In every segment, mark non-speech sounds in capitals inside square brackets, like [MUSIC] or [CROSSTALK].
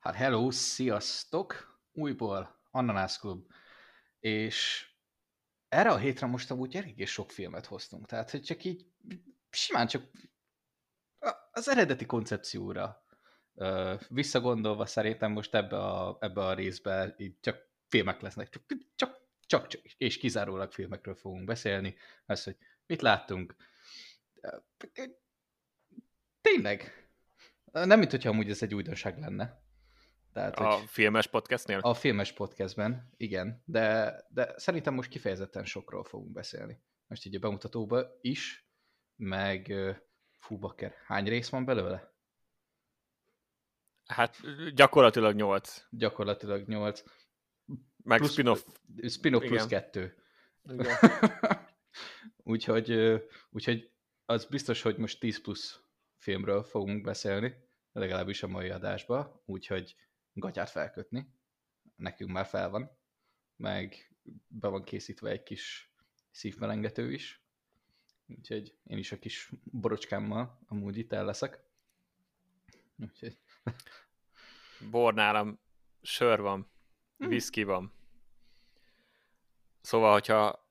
Hát hello, sziasztok! Újból Ananász Klub. És erre a hétre most amúgy eléggé sok filmet hoztunk. Tehát, hogy csak így simán csak az eredeti koncepcióra visszagondolva szerintem most ebbe a, ebbe a részbe így csak filmek lesznek. Csak, csak, csak, és kizárólag filmekről fogunk beszélni. Az, hogy mit láttunk. Tényleg. Nem, mint hogyha amúgy ez egy újdonság lenne. Tehát, a hogy filmes podcastnél? A filmes podcastben, igen. De, de szerintem most kifejezetten sokról fogunk beszélni. Most így a bemutatóba is, meg fú, bakker, hány rész van belőle? Hát gyakorlatilag nyolc. Gyakorlatilag nyolc. Meg plusz, spin-off. Spin-off plusz kettő. [LAUGHS] úgyhogy, úgyhogy az biztos, hogy most 10 plusz filmről fogunk beszélni, legalábbis a mai adásba, úgyhogy gatyát felkötni. Nekünk már fel van, meg be van készítve egy kis szívmelengető is. Úgyhogy én is a kis borocskámmal amúgy itt el leszek. Úgyhogy... Bor nálam, sör van, hm. whisky van. Szóval, hogyha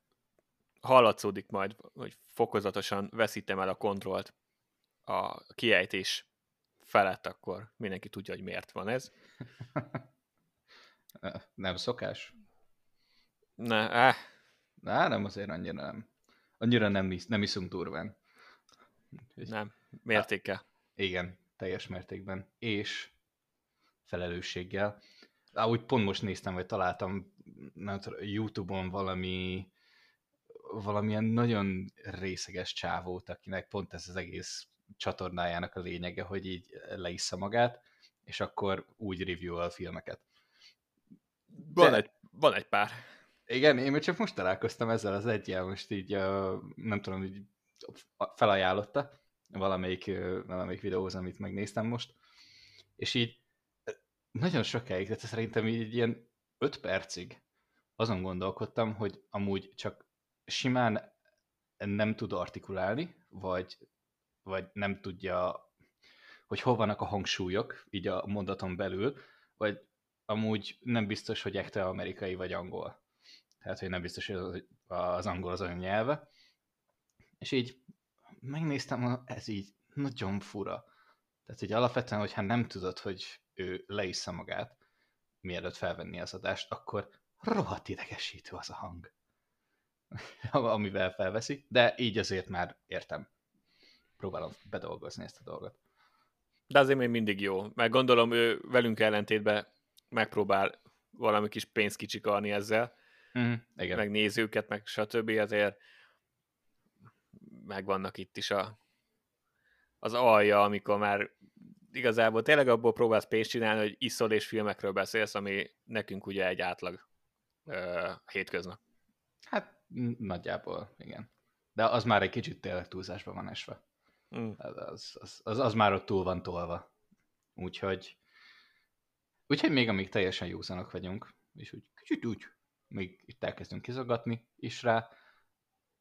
hallatszódik majd, hogy fokozatosan veszítem el a kontrollt a kiejtés felett, akkor mindenki tudja, hogy miért van ez. [LAUGHS] nem szokás? Ne, eh. Na, nem azért annyira nem. Annyira nem, isz, nem iszunk durván. Nem, mértékkel. Igen, teljes mértékben. És felelősséggel. Ahogy pont most néztem, vagy találtam nem tudom, YouTube-on valami valamilyen nagyon részeges csávót, akinek pont ez az egész csatornájának a lényege, hogy így leissza magát, és akkor úgy review a filmeket. Van, De, egy, van egy pár. Igen, én csak most találkoztam ezzel az egyel, most így nem tudom, így felajánlotta valamelyik, valamelyik videóz, amit megnéztem most, és így nagyon sokáig, tehát szerintem így ilyen öt percig azon gondolkodtam, hogy amúgy csak simán nem tud artikulálni, vagy, vagy nem tudja, hogy hol vannak a hangsúlyok, így a mondaton belül, vagy amúgy nem biztos, hogy ekte amerikai vagy angol. Tehát, hogy nem biztos, hogy az angol az olyan nyelve. És így megnéztem, ez így nagyon fura. Tehát, hogy alapvetően, hogyha nem tudod, hogy ő leissza magát, mielőtt felvenni az adást, akkor rohadt idegesítő az a hang, [LAUGHS] amivel felveszi, de így azért már értem. Próbálom bedolgozni ezt a dolgot. De azért még mindig jó, mert gondolom ő velünk ellentétben megpróbál valami kis pénzt kicsikarni ezzel, mm, igen. meg nézőket, meg stb. Ezért megvannak itt is a, az alja, amikor már igazából tényleg abból próbálsz pénzt csinálni, hogy iszol és filmekről beszélsz, ami nekünk ugye egy átlag uh, hétköznap. Hát nagyjából, igen. De az már egy kicsit tényleg túlzásban van esve. Mm. Az, az, az, az, az már ott túl van tolva. Úgyhogy úgyhogy még amíg teljesen józanak vagyunk, és úgy kicsit úgy, még itt elkezdünk kizogatni is rá,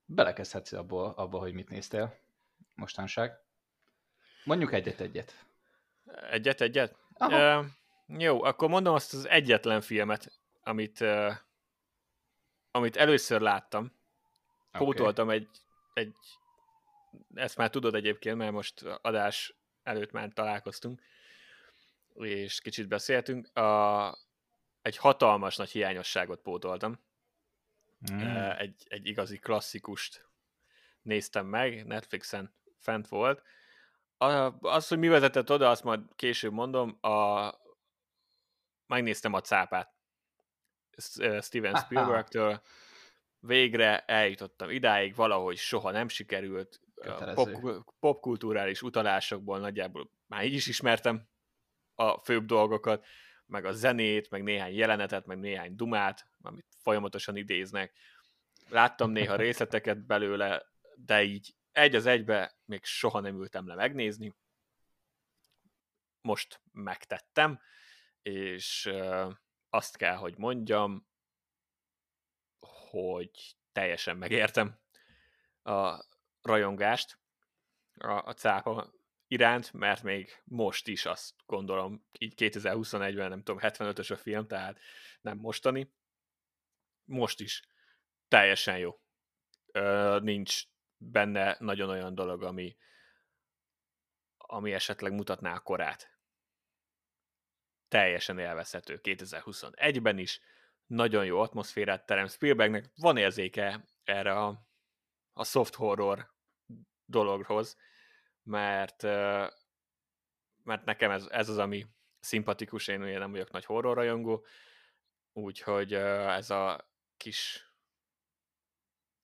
belekezdhetsz abból, abba, hogy mit néztél mostanság. Mondjuk egyet-egyet. Egyet-egyet? Uh, jó, akkor mondom azt az egyetlen filmet, amit, uh, amit először láttam. Okay. Pótoltam egy, egy, ezt már tudod egyébként, mert most adás előtt már találkoztunk, és kicsit beszéltünk. A, egy hatalmas nagy hiányosságot pótoltam. Mm. Egy, egy igazi klasszikust néztem meg, Netflixen fent volt, a, az, hogy mi vezetett oda, azt majd később mondom, a, megnéztem a cápát Steven Spielberg-től, végre eljutottam idáig, valahogy soha nem sikerült, pop, popkulturális utalásokból nagyjából már így is ismertem a főbb dolgokat, meg a zenét, meg néhány jelenetet, meg néhány dumát, amit folyamatosan idéznek. Láttam néha [LAUGHS] részleteket belőle, de így egy az egybe még soha nem ültem le megnézni. Most megtettem, és azt kell, hogy mondjam, hogy teljesen megértem a rajongást a, a cápa iránt, mert még most is azt gondolom, így 2021-ben nem tudom, 75-ös a film, tehát nem mostani, most is teljesen jó. Ö, nincs benne nagyon olyan dolog, ami, ami esetleg mutatná a korát. Teljesen élvezhető 2021-ben is, nagyon jó atmoszférát terem. Spielbergnek van érzéke erre a, a soft horror dologhoz, mert, mert nekem ez, ez az, ami szimpatikus, én ugye nem vagyok nagy horror rajongó, úgyhogy ez a kis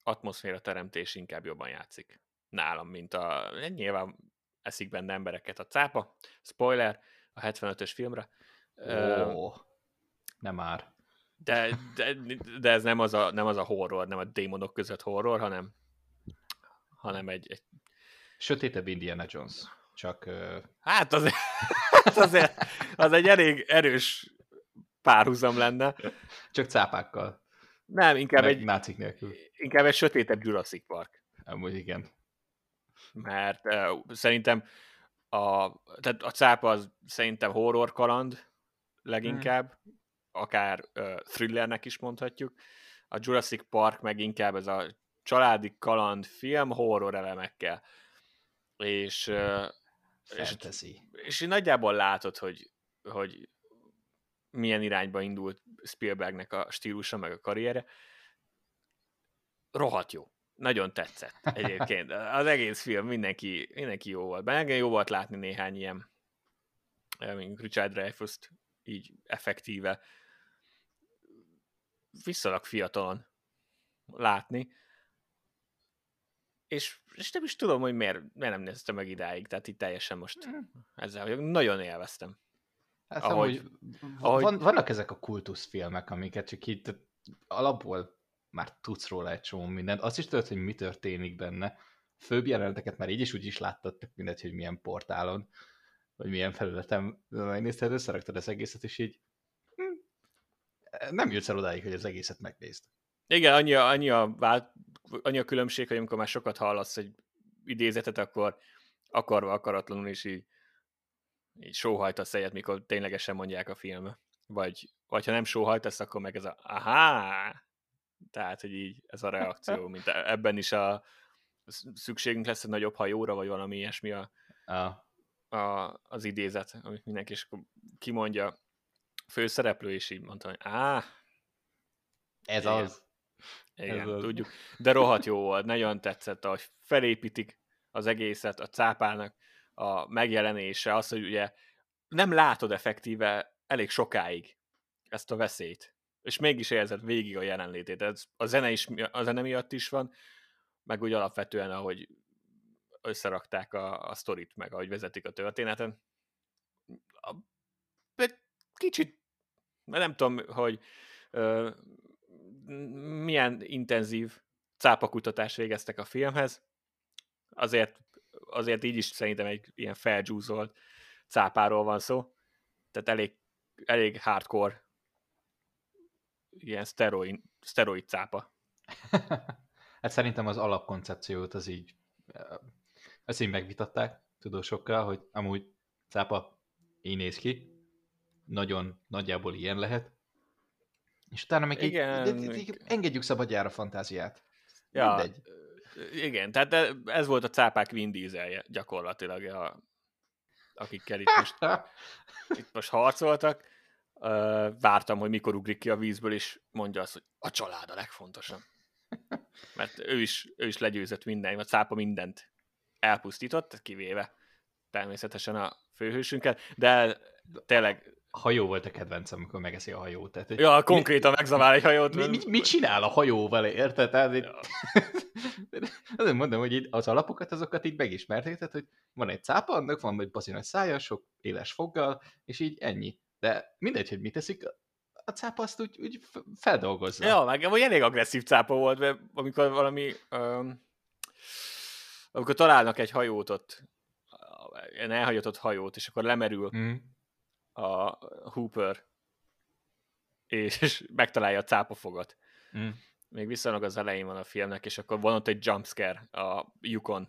atmoszféra teremtés inkább jobban játszik nálam, mint a nyilván eszik benne embereket a cápa, spoiler, a 75-ös filmre. Ó, nem már. De, de, de ez nem az, a, nem az a horror, nem a démonok között horror, hanem, hanem egy, egy... Sötétebb Indiana Jones, csak... Uh... Hát az, az, azért, az egy elég erős párhuzam lenne. Csak cápákkal. Nem, inkább egy, nácik nélkül. inkább egy sötétebb Jurassic Park. Amúgy igen. Mert uh, szerintem a, tehát a cápa az szerintem horror kaland leginkább, hmm akár uh, thrillernek is mondhatjuk. A Jurassic Park meg inkább ez a családi kaland film horror elemekkel. És, uh, és, és nagyjából látod, hogy, hogy milyen irányba indult Spielbergnek a stílusa, meg a karriere. Rohadt jó. Nagyon tetszett egyébként. [LAUGHS] Az egész film, mindenki, mindenki jó volt. Benne jó volt látni néhány ilyen, mint Richard dreyfuss így effektíve viszonylag fiatalon látni, és, és nem is tudom, hogy miért, miért nem néztem meg idáig, tehát itt teljesen most mm. ezzel vagyok. Nagyon élveztem. Hát, ahogy, ahogy... Van, vannak ezek a kultuszfilmek, amiket csak itt alapból már tudsz róla egy csomó mindent. Azt is tudod, hogy mi történik benne. Főbb jeleneteket már így is úgy is láttad, mindegy, hogy milyen portálon, vagy milyen felületen megnézted, összeraktad az egészet, és így nem jutsz el odáig, hogy az egészet megnézd. Igen, annyi annyi, a, vált, annyi a különbség, hogy amikor már sokat hallasz egy idézetet, akkor akarva akaratlanul is így, így sóhajtasz egyet, mikor ténylegesen mondják a film. Vagy, vagy ha nem sóhajtasz, akkor meg ez a aha! Tehát, hogy így ez a reakció, [LAUGHS] mint ebben is a szükségünk lesz egy nagyobb hajóra, vagy valami ilyesmi a, a. a az idézet, amit mindenki is kimondja főszereplő, és így mondta, hogy á, ez igen. az. Igen, ez tudjuk. De rohadt jó volt, nagyon tetszett, ahogy felépítik az egészet, a cápának a megjelenése, az, hogy ugye nem látod effektíve elég sokáig ezt a veszélyt, és mégis érzed végig a jelenlétét. Ez a zene, is, a zene miatt is van, meg úgy alapvetően, ahogy összerakták a, a sztorit, meg ahogy vezetik a történeten. A, kicsit, nem tudom, hogy ö, milyen intenzív cápakutatást végeztek a filmhez, azért, azért így is szerintem egy ilyen feldzsúzolt cápáról van szó, tehát elég, elég hardcore ilyen szteroid, szteroid cápa. [LAUGHS] hát szerintem az alapkoncepciót az így, ezt így megvitatták tudósokkal, hogy amúgy cápa így néz ki, nagyon nagyjából ilyen lehet. És utána meg Igen, így, így, így engedjük szabadjára a fantáziát. Ja, Mindegy. Igen, tehát ez volt a cápák Vin Dieselje gyakorlatilag, a, akikkel itt most, [LAUGHS] itt most harcoltak. Vártam, hogy mikor ugrik ki a vízből, és mondja azt, hogy a család a legfontosabb. Mert ő is, ő is legyőzött minden, a cápa mindent elpusztított, kivéve természetesen a főhősünket, de tényleg hajó volt a kedvencem, amikor megeszi a hajót. Tehát, ja, konkrétan mi, megzavál egy hajót. Mi, mi, mit csinál a hajóval, érted? Tehát, ja. [LAUGHS] azért mondom, hogy így az alapokat, azokat így megismerték, hogy van egy cápa, annak van egy bazi nagy szája, sok éles foggal, és így ennyi. De mindegy, hogy mit teszik, a cápa azt úgy, úgy feldolgozza. Ja, meg vagy elég agresszív cápa volt, mert amikor valami... Um, amikor találnak egy hajót ott, egy elhagyatott hajót, és akkor lemerül, mm a Hooper, és megtalálja a cápafogat. Mm. Még viszonylag az elején van a filmnek, és akkor van ott egy jumpscare a Yukon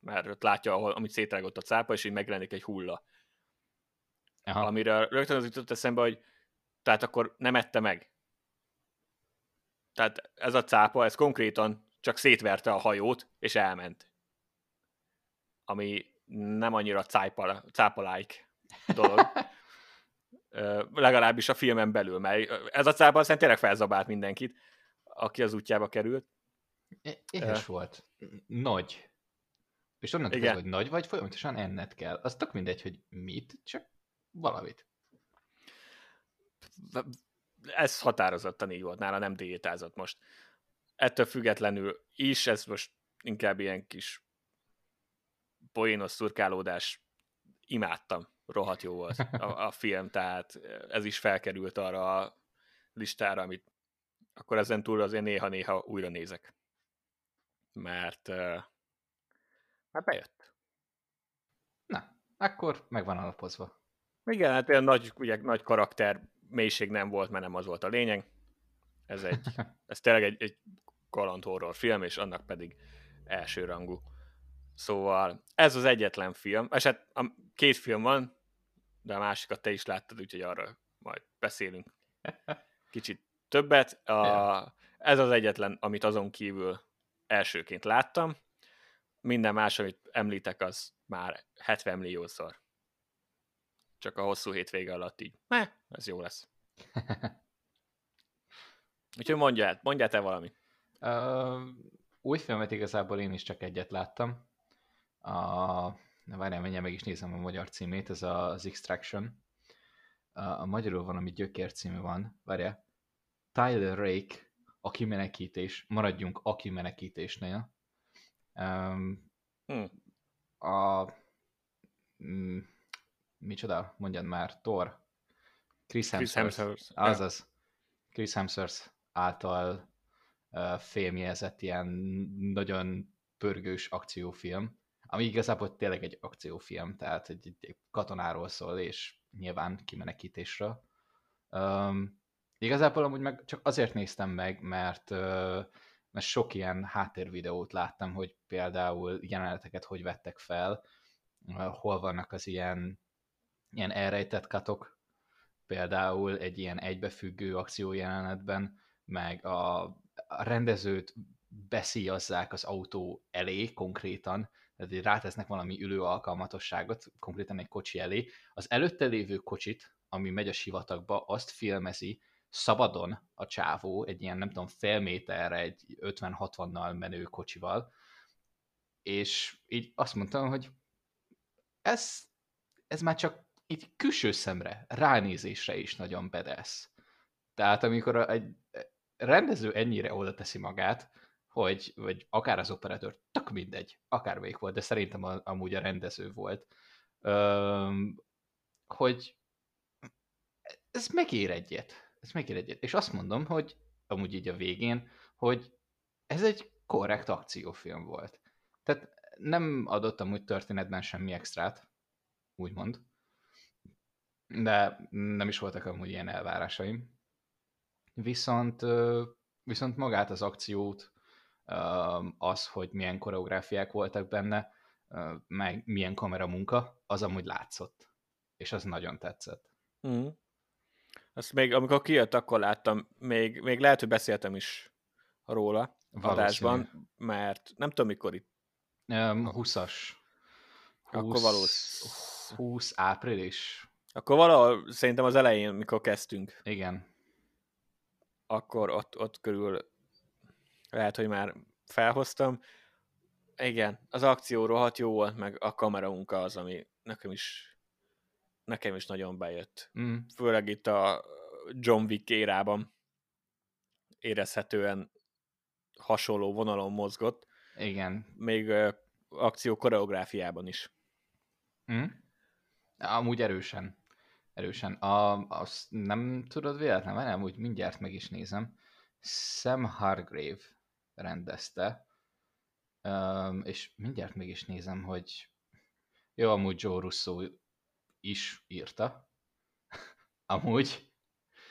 mert ott látja, ahol, amit szétrágott a cápa, és így megjelenik egy hulla. Aha. Amire rögtön az jutott eszembe, hogy tehát akkor nem ette meg. Tehát ez a cápa, ez konkrétan csak szétverte a hajót, és elment. Ami nem annyira cápa-like dolog. [LAUGHS] legalábbis a filmen belül, mert ez a cápa aztán tényleg felzabált mindenkit, aki az útjába került. Éhes uh, volt. Nagy. És onnan tudod, hogy nagy vagy, folyamatosan enned kell. Az tök mindegy, hogy mit, csak valamit. Ez határozottan így volt, nála nem diétázott most. Ettől függetlenül is, ez most inkább ilyen kis poénos szurkálódás, imádtam, rohadt jó volt a, [LAUGHS] a film, tehát ez is felkerült arra a listára, amit akkor ezen túl azért néha-néha újra nézek. Mert uh, hát bejött. Na, akkor meg van alapozva. Igen, hát olyan nagy, ugye, nagy karakter mélység nem volt, mert nem az volt a lényeg. Ez, egy, [LAUGHS] ez tényleg egy, egy kaland horror film, és annak pedig elsőrangú. Szóval ez az egyetlen film, és hát a két film van, de a másikat te is láttad, úgyhogy arra majd beszélünk kicsit többet. A, ez az egyetlen, amit azon kívül elsőként láttam. Minden más, amit említek, az már 70 milliószor. Csak a hosszú hétvége alatt így. Ne, ez jó lesz. [LAUGHS] Úgyhogy mondjál, mondjál te valami. Uh, új filmet igazából én is csak egyet láttam. A, na várjál, menjen meg is nézem a magyar címét, ez az Extraction. A, a magyarul van, ami gyökér című van. Várjál. Tyler Rake, a kimenekítés. Maradjunk a kimenekítésnél. Um, hmm. A... Mm, micsoda? Mondjad már. Thor. Chris Hemsworth. Chris Hemsworth. Azaz. Chris Hemsworth által uh, filmjelzett ilyen nagyon pörgős akciófilm, ami igazából tényleg egy akciófilm, tehát egy, egy katonáról szól, és nyilván kimenekítésről. Um, igazából amúgy meg csak azért néztem meg, mert, uh, mert sok ilyen háttérvideót láttam, hogy például jeleneteket hogy vettek fel, uh, hol vannak az ilyen, ilyen elrejtett katok, például egy ilyen egybefüggő akciójelenetben, meg a, a rendezőt beszíjazzák az autó elé konkrétan, tehát rátesznek valami ülő alkalmatosságot, konkrétan egy kocsi elé. Az előtte lévő kocsit, ami megy a sivatagba, azt filmezi szabadon a csávó, egy ilyen nem tudom, fél méterre egy 50-60-nal menő kocsival, és így azt mondtam, hogy ez, ez már csak így külső szemre, ránézésre is nagyon bedesz. Tehát amikor egy rendező ennyire oda teszi magát, hogy, vagy akár az operatőr, tök mindegy, akármelyik volt, de szerintem a, amúgy a rendező volt, öm, hogy ez megér egyet, ez megér egyet. És azt mondom, hogy amúgy így a végén, hogy ez egy korrekt akciófilm volt. Tehát nem adott amúgy történetben semmi extrát, úgymond. De nem is voltak amúgy ilyen elvárásaim. Viszont, viszont magát az akciót, az, hogy milyen koreográfiák voltak benne, meg milyen kameramunka, az amúgy látszott. És az nagyon tetszett. Mm. Azt még, amikor kijött, akkor láttam, még, még lehet, hogy beszéltem is róla adásban, mert nem tudom, mikor itt. Um, 20-as. 20, akkor való. 20 április. Akkor valahol szerintem az elején, mikor kezdtünk. Igen. Akkor ott, ott körül lehet, hogy már felhoztam. Igen, az akció rohadt jó volt, meg a kameraunka az, ami nekem is nekem is nagyon bejött. Mm. Főleg itt a John Wick érában érezhetően hasonló vonalon mozgott. Igen. Még uh, akció koreográfiában is. Mm. Amúgy erősen. Erősen. A, azt nem tudod véletlenül, nem, úgy mindjárt meg is nézem. Sam Hargrave rendezte, um, és mindjárt meg is nézem, hogy jó, amúgy Joe Russo is írta. [LAUGHS] amúgy.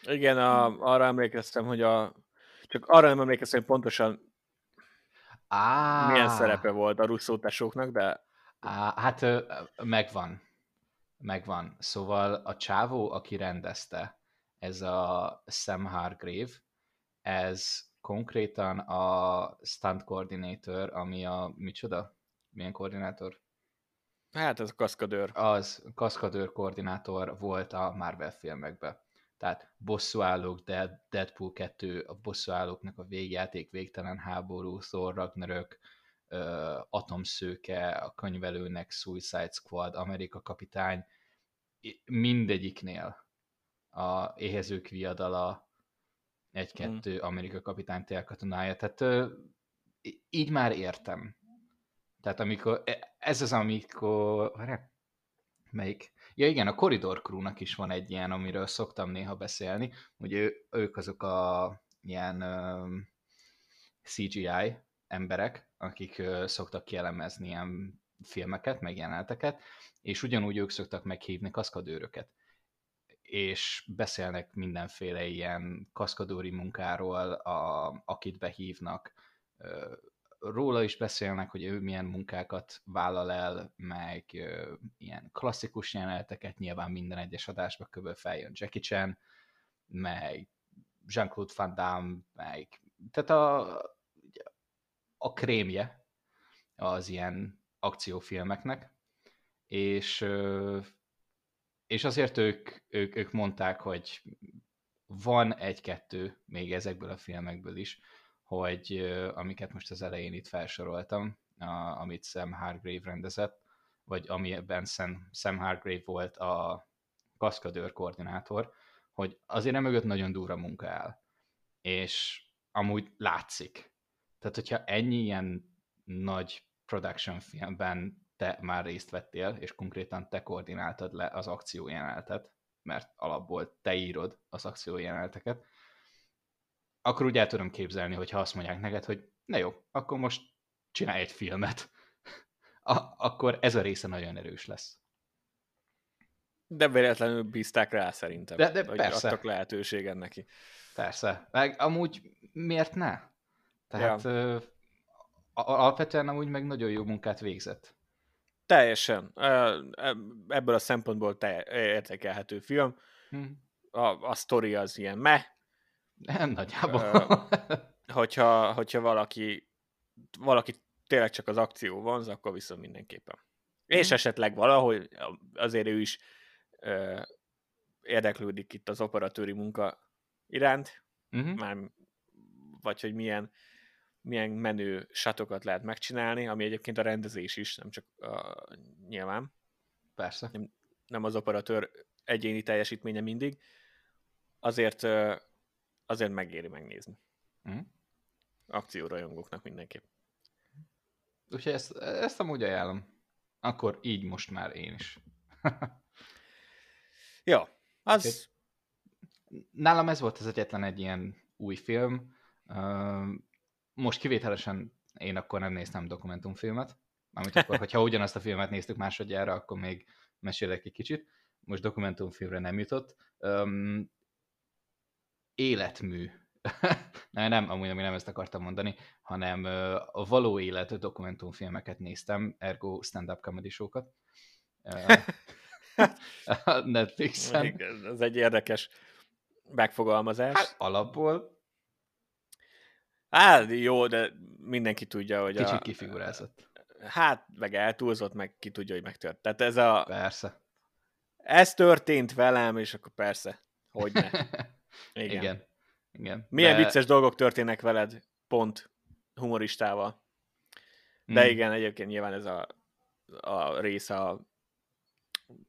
Igen, a, arra emlékeztem, hogy a csak arra nem emlékeztem, hogy pontosan Á, milyen szerepe volt a Russo tesóknak, de... Á, hát megvan. Megvan. Szóval a csávó, aki rendezte, ez a Sam Hargrave, ez konkrétan a stunt coordinator, ami a micsoda? Milyen koordinátor? Hát ez a kaszkadőr. Az kaszkadőr koordinátor volt a Marvel filmekben. Tehát bosszúállók, Dead, Deadpool 2, a bosszúállóknak a végjáték, végtelen háború, Thor Ragnarök, Atomszőke, a könyvelőnek Suicide Squad, Amerika kapitány, mindegyiknél a éhezők viadala, egy-kettő mm. Amerika kapitány télkatonája, tehát uh, így már értem. Tehát amikor, e, ez az, amikor, melyik? Ja igen, a Corridor Crew-nak is van egy ilyen, amiről szoktam néha beszélni, hogy ő, ők azok a ilyen um, CGI emberek, akik uh, szoktak kielemezni ilyen filmeket, meg jeleneteket, és ugyanúgy ők szoktak meghívni kaszkadőröket és beszélnek mindenféle ilyen kaszkadőri munkáról, a, akit behívnak, róla is beszélnek, hogy ő milyen munkákat vállal el, meg ö, ilyen klasszikus jeleneteket, nyilván minden egyes adásba kb. feljön Jackie Chan, meg Jean-Claude Van Damme, meg tehát a, a krémje az ilyen akciófilmeknek, és, és azért ők, ők, ők mondták, hogy van egy-kettő még ezekből a filmekből is, hogy amiket most az elején itt felsoroltam, a, amit Sam Hargrave rendezett, vagy amiben Sam, Sam Hargrave volt a kaszkadőr koordinátor, hogy azért nem mögött nagyon durva munka áll. És amúgy látszik. Tehát, hogyha ennyi ilyen nagy production filmben te már részt vettél, és konkrétan te koordináltad le az akciójelenetet, mert alapból te írod az akciójeleneteket, akkor úgy el tudom képzelni, hogyha azt mondják neked, hogy na jó, akkor most csinálj egy filmet. [LAUGHS] A- akkor ez a része nagyon erős lesz. De véletlenül bízták rá szerintem. De, de hogy persze. adtak lehetőséget neki. Persze. Meg amúgy miért ne? Tehát ja. ö, alapvetően amúgy meg nagyon jó munkát végzett. Teljesen. Ebből a szempontból te értékelhető film. Hm. A, a sztori az ilyen meh, [LAUGHS] nem, nagyjából. hogyha, hogyha valaki, valaki tényleg csak az akció van, akkor viszont mindenképpen. Mm. És mhm. esetleg valahogy azért ő is ö, érdeklődik itt az operatőri munka iránt, uh-huh. már, vagy hogy milyen, milyen menő satokat lehet megcsinálni, ami egyébként a rendezés is, nem csak a, nyilván. Persze. Nem, nem az operatőr egyéni teljesítménye mindig. Azért azért megéri megnézni. Mm. Akciórajongóknak mindenképp. Úgyhogy ezt, ezt amúgy ajánlom. Akkor így most már én is. [LAUGHS] ja, az... Nálam ez volt az egyetlen egy ilyen új film. Most kivételesen én akkor nem néztem dokumentumfilmet. Amit akkor, [LAUGHS] hogyha ugyanazt a filmet néztük másodjára, akkor még mesélek egy kicsit. Most dokumentumfilmre nem jutott életmű. [LAUGHS] nem, nem, amúgy nem ezt akartam mondani, hanem a való élet dokumentumfilmeket néztem, ergo stand-up comedy show-kat. [LAUGHS] Netflixen. Ez egy érdekes megfogalmazás. Hát alapból. Hát jó, de mindenki tudja, hogy Kicsit a, kifigurázott. Hát, meg eltúlzott, meg ki tudja, hogy megtört. Tehát ez a... Persze. Ez történt velem, és akkor persze, hogy ne. [LAUGHS] Igen. Igen. Igen. Milyen de... vicces dolgok történnek veled, pont humoristával. De mm. igen, egyébként nyilván ez a, a része a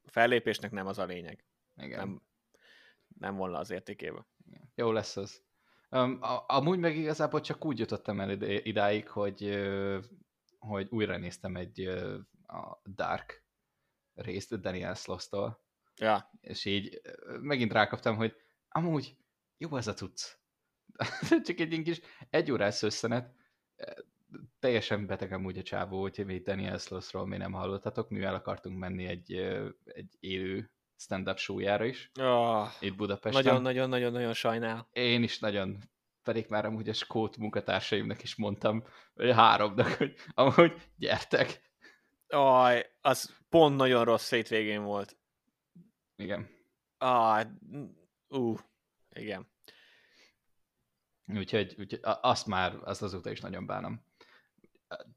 fellépésnek nem az a lényeg. Igen. Nem, nem volna az értékébe. Igen. Jó lesz az. Um, a, amúgy meg igazából csak úgy jutottam el idáig, hogy, hogy újra néztem egy a Dark részt Daniel Sloss-tól. Ja. És így megint rákaptam, hogy amúgy jó ez a cucc. [LAUGHS] Csak egy kis egy órás összenet, teljesen beteg amúgy a csávó, hogy még Daniel Slossról még nem hallottatok, mivel akartunk menni egy, egy élő stand-up show is. Oh, itt Budapesten. Nagyon-nagyon-nagyon-nagyon sajnál. Én is nagyon pedig már amúgy a skót munkatársaimnak is mondtam, vagy háromnak, hogy amúgy gyertek. Aj, az pont nagyon rossz végén volt. Igen. Ah, ú, uh, igen. Úgyhogy, úgyhogy azt már, azt azóta is nagyon bánom.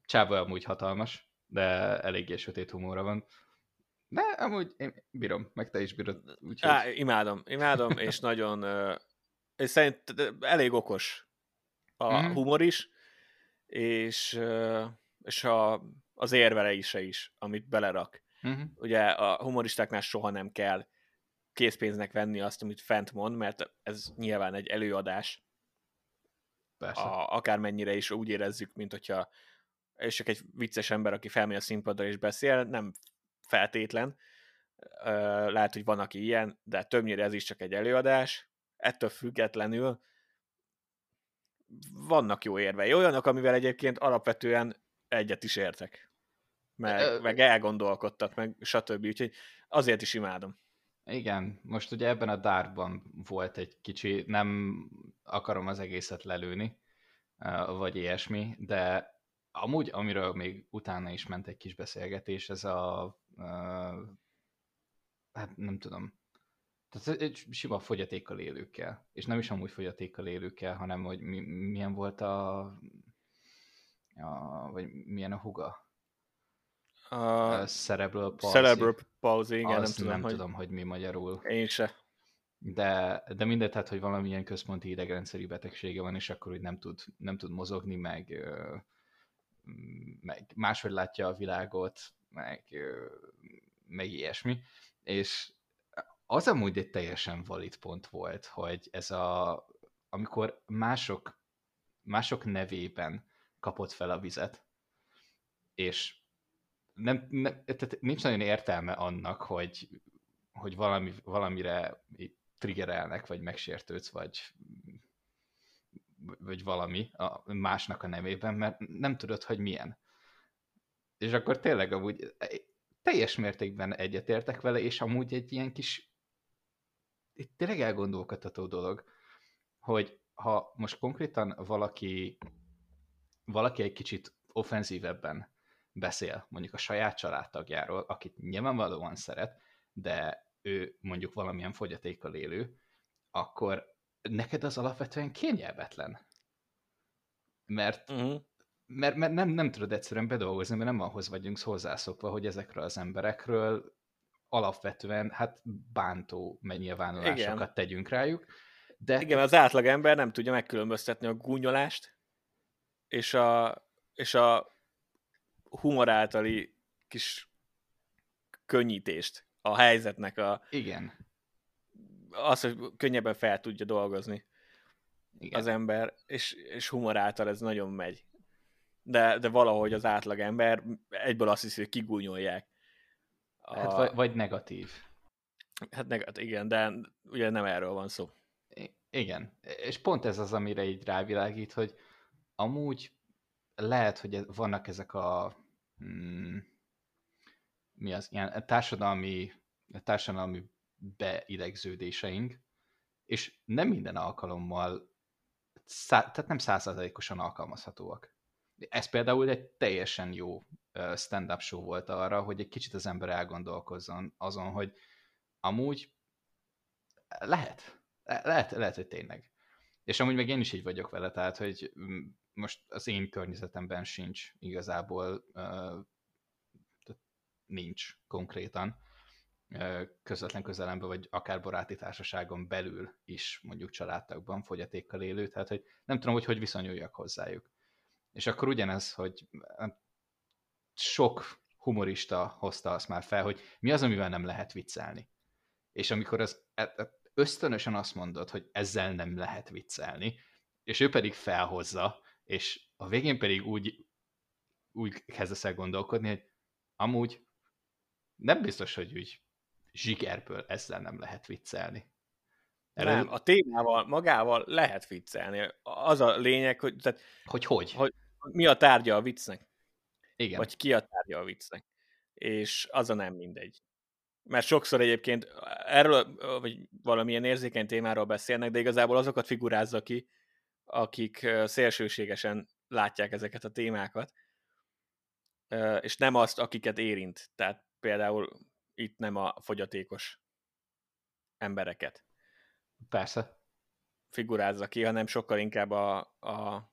Csába amúgy hatalmas, de eléggé sötét humóra van. De amúgy én bírom, meg te is bírod. Úgyhogy... Á, imádom, imádom, és [LAUGHS] nagyon, és szerint elég okos a mm. humor is, és, és a, az érvelése is, amit belerak. Mm-hmm. Ugye a humoristáknál soha nem kell készpénznek venni azt, amit fent mond, mert ez nyilván egy előadás. Persze. A, akármennyire is úgy érezzük, mint hogyha és csak egy vicces ember, aki felmegy a színpadra és beszél, nem feltétlen. Lehet, hogy van, aki ilyen, de többnyire ez is csak egy előadás. Ettől függetlenül vannak jó érvei. Olyanok, amivel egyébként alapvetően egyet is értek. Meg, meg elgondolkodtak, meg stb. Úgyhogy azért is imádom. Igen, most ugye ebben a dárban volt egy kicsi, nem akarom az egészet lelőni, vagy ilyesmi, de amúgy, amiről még utána is ment egy kis beszélgetés, ez a, hát nem tudom, tehát egy sima fogyatékkal élőkkel, és nem is amúgy fogyatékkal élőkkel, hanem hogy mi, milyen volt a, a, vagy milyen a huga? A cerebral palsy. Cerebral palsy, igen, Azt nem, tudom, nem hogy... tudom, hogy mi magyarul. Én se. De, de mindegy, tehát, hogy valamilyen központi idegrendszeri betegsége van, és akkor hogy nem tud, nem tud mozogni, meg, meg máshogy látja a világot, meg, meg ilyesmi. És az amúgy egy teljesen valid pont volt, hogy ez a, amikor mások, mások nevében kapott fel a vizet, és nem, nem, tehát nincs nagyon értelme annak, hogy, hogy valami, valamire triggerelnek, vagy megsértődsz, vagy, vagy valami a másnak a nevében, mert nem tudod, hogy milyen. És akkor tényleg amúgy teljes mértékben egyetértek vele, és amúgy egy ilyen kis itt tényleg elgondolkodható dolog, hogy ha most konkrétan valaki valaki egy kicsit offenzívebben beszél mondjuk a saját családtagjáról, akit nyilvánvalóan szeret, de ő mondjuk valamilyen fogyatékkal élő, akkor neked az alapvetően kényelmetlen. Mert, uh-huh. Mert, mert nem, nem tudod egyszerűen bedolgozni, mert nem ahhoz vagyunk hozzászokva, hogy ezekről az emberekről alapvetően hát bántó megnyilvánulásokat Igen. tegyünk rájuk. De... Igen, az átlag ember nem tudja megkülönböztetni a gúnyolást és a, és a humor általi kis könnyítést a helyzetnek a... Igen. Az, hogy könnyebben fel tudja dolgozni Igen. az ember, és, és humor által ez nagyon megy. De, de valahogy az átlag ember egyből azt hiszi, hogy kigúnyolják. A... Hát vagy, vagy negatív. Hát negatív, igen, de ugye nem erről van szó. I- igen, és pont ez az, amire így rávilágít, hogy amúgy lehet, hogy vannak ezek a hmm, mi az, ilyen társadalmi, társadalmi beidegződéseink, és nem minden alkalommal, szá, tehát nem százszerzalékosan alkalmazhatóak. Ez például egy teljesen jó stand-up show volt arra, hogy egy kicsit az ember elgondolkozzon azon, hogy amúgy lehet, lehet, lehet, hogy tényleg. És amúgy meg én is így vagyok vele, tehát, hogy mm, most az én környezetemben sincs igazából, nincs konkrétan közvetlen közelemben, vagy akár baráti társaságon belül is mondjuk családtagban fogyatékkal élő, tehát hogy nem tudom, hogy hogy viszonyuljak hozzájuk. És akkor ugyanez, hogy sok humorista hozta azt már fel, hogy mi az, amivel nem lehet viccelni. És amikor az e, e, ösztönösen azt mondod, hogy ezzel nem lehet viccelni, és ő pedig felhozza, és a végén pedig úgy, úgy kezdesz el gondolkodni, hogy amúgy nem biztos, hogy úgy zsigerből ezzel nem lehet viccelni. Erről... Nem, a témával, magával lehet viccelni. Az a lényeg, hogy... Tehát, hogy hogy? hogy mi a tárgya a viccnek. Igen. Vagy ki a tárgya a viccnek. És az a nem mindegy. Mert sokszor egyébként erről, vagy valamilyen érzékeny témáról beszélnek, de igazából azokat figurázza ki, akik szélsőségesen látják ezeket a témákat, és nem azt, akiket érint. Tehát például itt nem a fogyatékos embereket. Persze. Figurázza ki, hanem sokkal inkább a, a,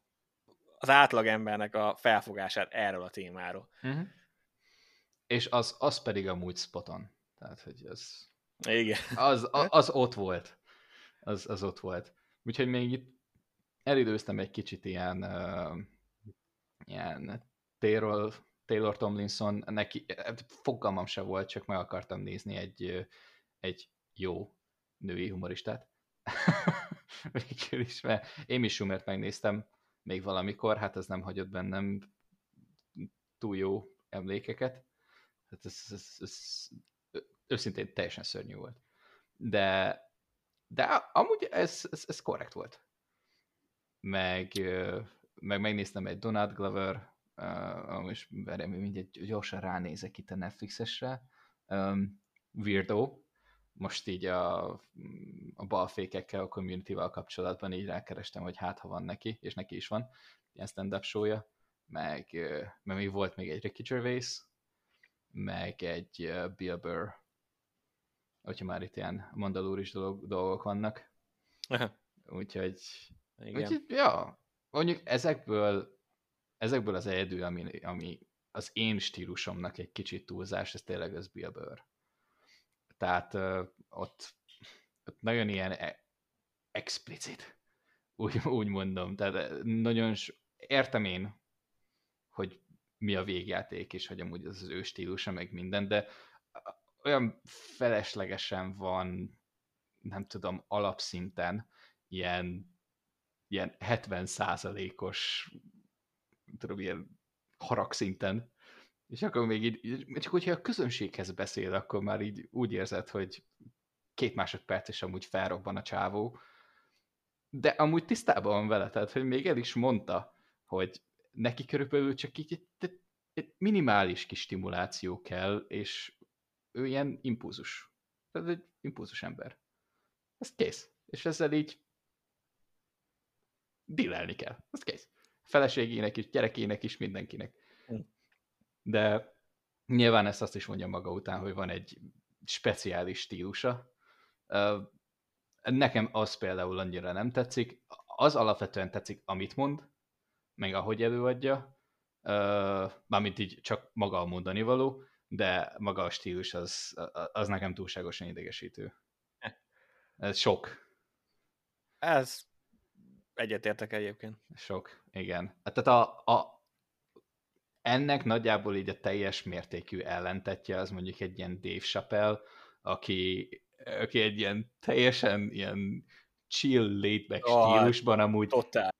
az átlag embernek a felfogását erről a témáról. Uh-huh. És az, az pedig amúgy spoton. Tehát, hogy az... Igen. Az, az, az ott volt. Az, az ott volt. Úgyhogy még itt elidőztem egy kicsit ilyen, uh, ilyen Taylor, Taylor Tomlinson, neki fogalmam se volt, csak meg akartam nézni egy, egy jó női humoristát. [LAUGHS] Végül is, mert Amy Schumert megnéztem még valamikor, hát ez nem hagyott bennem túl jó emlékeket. Hát ez, ez, ez őszintén teljesen szörnyű volt. De, de amúgy ez, ez, ez korrekt volt meg, meg megnéztem egy Donald Glover, uh, most mindegy, gyorsan ránézek itt a Netflixesre, Weirdo, most így a, a balfékekkel, a community-val kapcsolatban így rákerestem, hogy hát ha van neki, és neki is van ilyen stand-up show meg, meg még volt még egy Ricky Gervais, meg egy Bill Burr, hogyha már itt ilyen mandalúris dolog, dolgok vannak. Úgyhogy igen. Úgyhogy, ja, mondjuk ezekből, ezekből az egyedül, ami, ami az én stílusomnak egy kicsit túlzás, ez tényleg az Bill Burr. Tehát ott, ott nagyon ilyen e- explicit, úgy, úgy mondom. Tehát nagyon értem én, hogy mi a végjáték, és hogy amúgy az az ő stílusa, meg minden, de olyan feleslegesen van, nem tudom, alapszinten ilyen ilyen 70 százalékos, tudom, ilyen haragszinten, és akkor még így, csak hogyha a közönséghez beszél, akkor már így úgy érzed, hogy két másodperc és amúgy felrobban a csávó, de amúgy tisztában van vele, tehát hogy még el is mondta, hogy neki körülbelül csak így egy, egy minimális kis stimuláció kell, és ő ilyen impulzus. Tehát egy impulzus ember. Ez kész. És ezzel így dillelni kell. Az kész. Feleségének is, gyerekének is, mindenkinek. De nyilván ezt azt is mondja maga után, hogy van egy speciális stílusa. Nekem az például annyira nem tetszik. Az alapvetően tetszik, amit mond, meg ahogy előadja, mármint így csak maga a mondani való, de maga a stílus az, az nekem túlságosan idegesítő. Ez sok. Ez Egyetértek egyébként. Sok, igen. Hát tehát a, a, ennek nagyjából így a teljes mértékű ellentetje az mondjuk egy ilyen Dave Chappelle, aki, aki egy ilyen teljesen ilyen chill, laid-back oh, stílusban amúgy totál.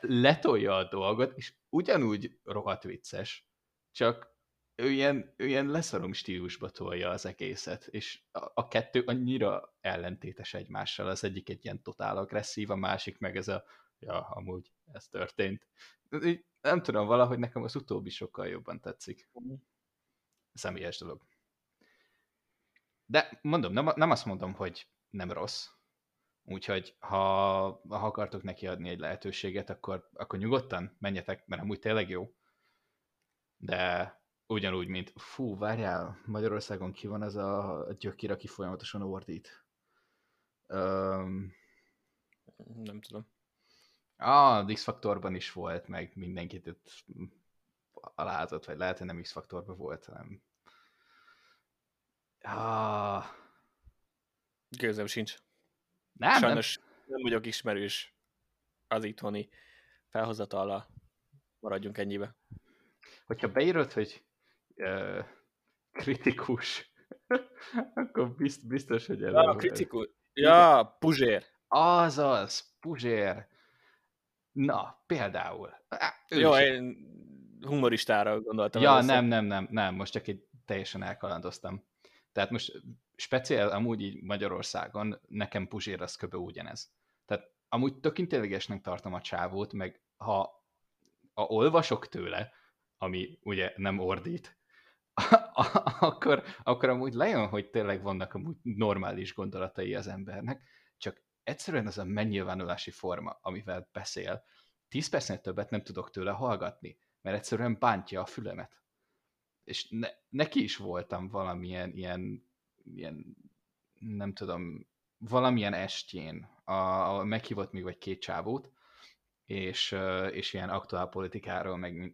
letolja a dolgot, és ugyanúgy rohadt vicces, csak ő ilyen, ő ilyen leszarom stílusba tolja az egészet, és a, a kettő annyira ellentétes egymással, az egyik egy ilyen totál agresszív, a másik meg ez a ja, amúgy ez történt. Így, nem tudom, valahogy nekem az utóbbi sokkal jobban tetszik. Mhm. Személyes dolog. De mondom, nem, nem azt mondom, hogy nem rossz. Úgyhogy ha, ha akartok neki adni egy lehetőséget, akkor, akkor nyugodtan menjetek, mert amúgy tényleg jó. De ugyanúgy, mint fú, várjál, Magyarországon ki van ez a gyökér, aki folyamatosan ordít. Um, nem tudom. A X-faktorban is volt, meg mindenkit itt alázott, vagy lehet, hogy nem X-faktorban volt, hanem... Ah. Gőzem sincs. Nem, Sajnos nem. nem vagyok ismerős az itthoni felhozatala. Maradjunk ennyibe. Hogyha beírod, hogy uh, kritikus, [LAUGHS] akkor bizt, biztos, hogy elő. Ja, kritikus. Ja, Puzsér. Azaz, Puzsér. Na, például. Ő Jó, én humoristára gondoltam. Ja, először. nem, nem, nem, nem, most csak egy teljesen elkalandoztam. Tehát most speciál amúgy így Magyarországon nekem Puzsér az köbö ugyanez. Tehát amúgy tök intelligensnek tartom a csávót, meg ha, ha olvasok tőle, ami ugye nem ordít, [LAUGHS] akkor, akkor amúgy lejön, hogy tényleg vannak amúgy normális gondolatai az embernek, csak egyszerűen az a megnyilvánulási forma, amivel beszél, tíz percnél többet nem tudok tőle hallgatni, mert egyszerűen bántja a fülemet. És ne, neki is voltam valamilyen ilyen, ilyen nem tudom, valamilyen estjén, a, a meghívott még vagy két csávót, és, és ilyen aktuál politikáról meg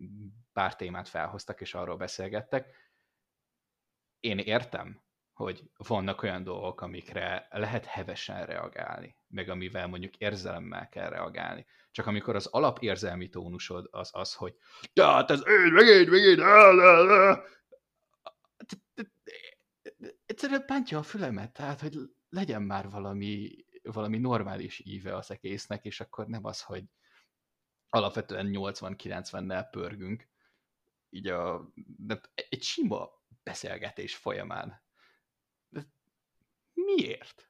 pár témát felhoztak, és arról beszélgettek. Én értem, hogy vannak olyan dolgok, amikre lehet hevesen reagálni, meg amivel mondjuk érzelemmel kell reagálni. Csak amikor az alapérzelmi tónusod az az, hogy tehát ez én, megint, megint, egyszerűen pántja a fülemet, tehát hogy legyen már valami, valami normális íve az egésznek, és akkor nem az, hogy alapvetően 80-90-nel pörgünk, így a, de egy sima beszélgetés folyamán. De miért?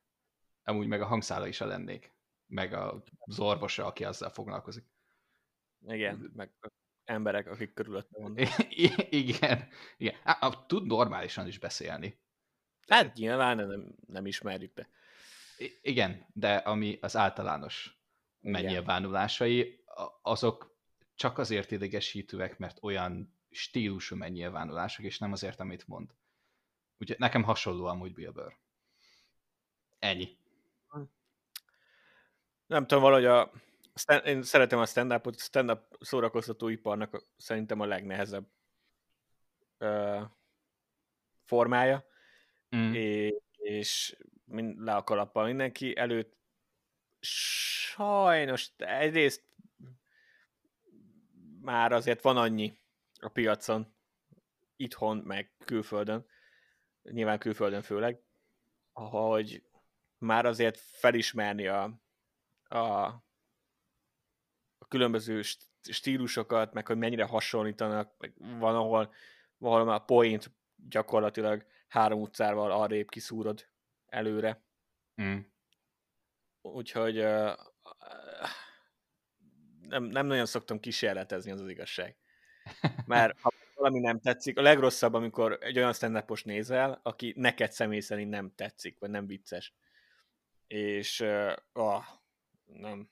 Amúgy meg a hangszála is a lennék, meg az orvosa, aki azzal foglalkozik. Igen, meg emberek, akik körülötte vannak. igen, igen. Há, tud normálisan is beszélni. Hát nyilván nem, nem ismerjük, de... Igen, de ami az általános megnyilvánulásai, azok csak azért idegesítőek, mert olyan stílusú megnyilvánulások, és nem azért, amit mond. Úgyhogy nekem hasonló amúgy Bill Burr. Ennyi. Nem tudom, valahogy a, én szeretem a stand-upot, stand-up szórakoztatóiparnak szerintem a legnehezebb uh, formája, mm. és, és mind, le a kalappal mindenki előtt. Sajnos egyrészt már azért van annyi a piacon, itthon, meg külföldön, nyilván külföldön főleg, hogy már azért felismerni a, a, a különböző stílusokat, meg hogy mennyire hasonlítanak, meg van, ahol valahol a point gyakorlatilag három utcával arrébb kiszúrod előre. Mm. Úgyhogy uh, nem, nem nagyon szoktam kísérletezni, az az igazság. Mert ha valami nem tetszik, a legrosszabb, amikor egy olyan stand nézel, aki neked személy szerint nem tetszik, vagy nem vicces. És uh, nem.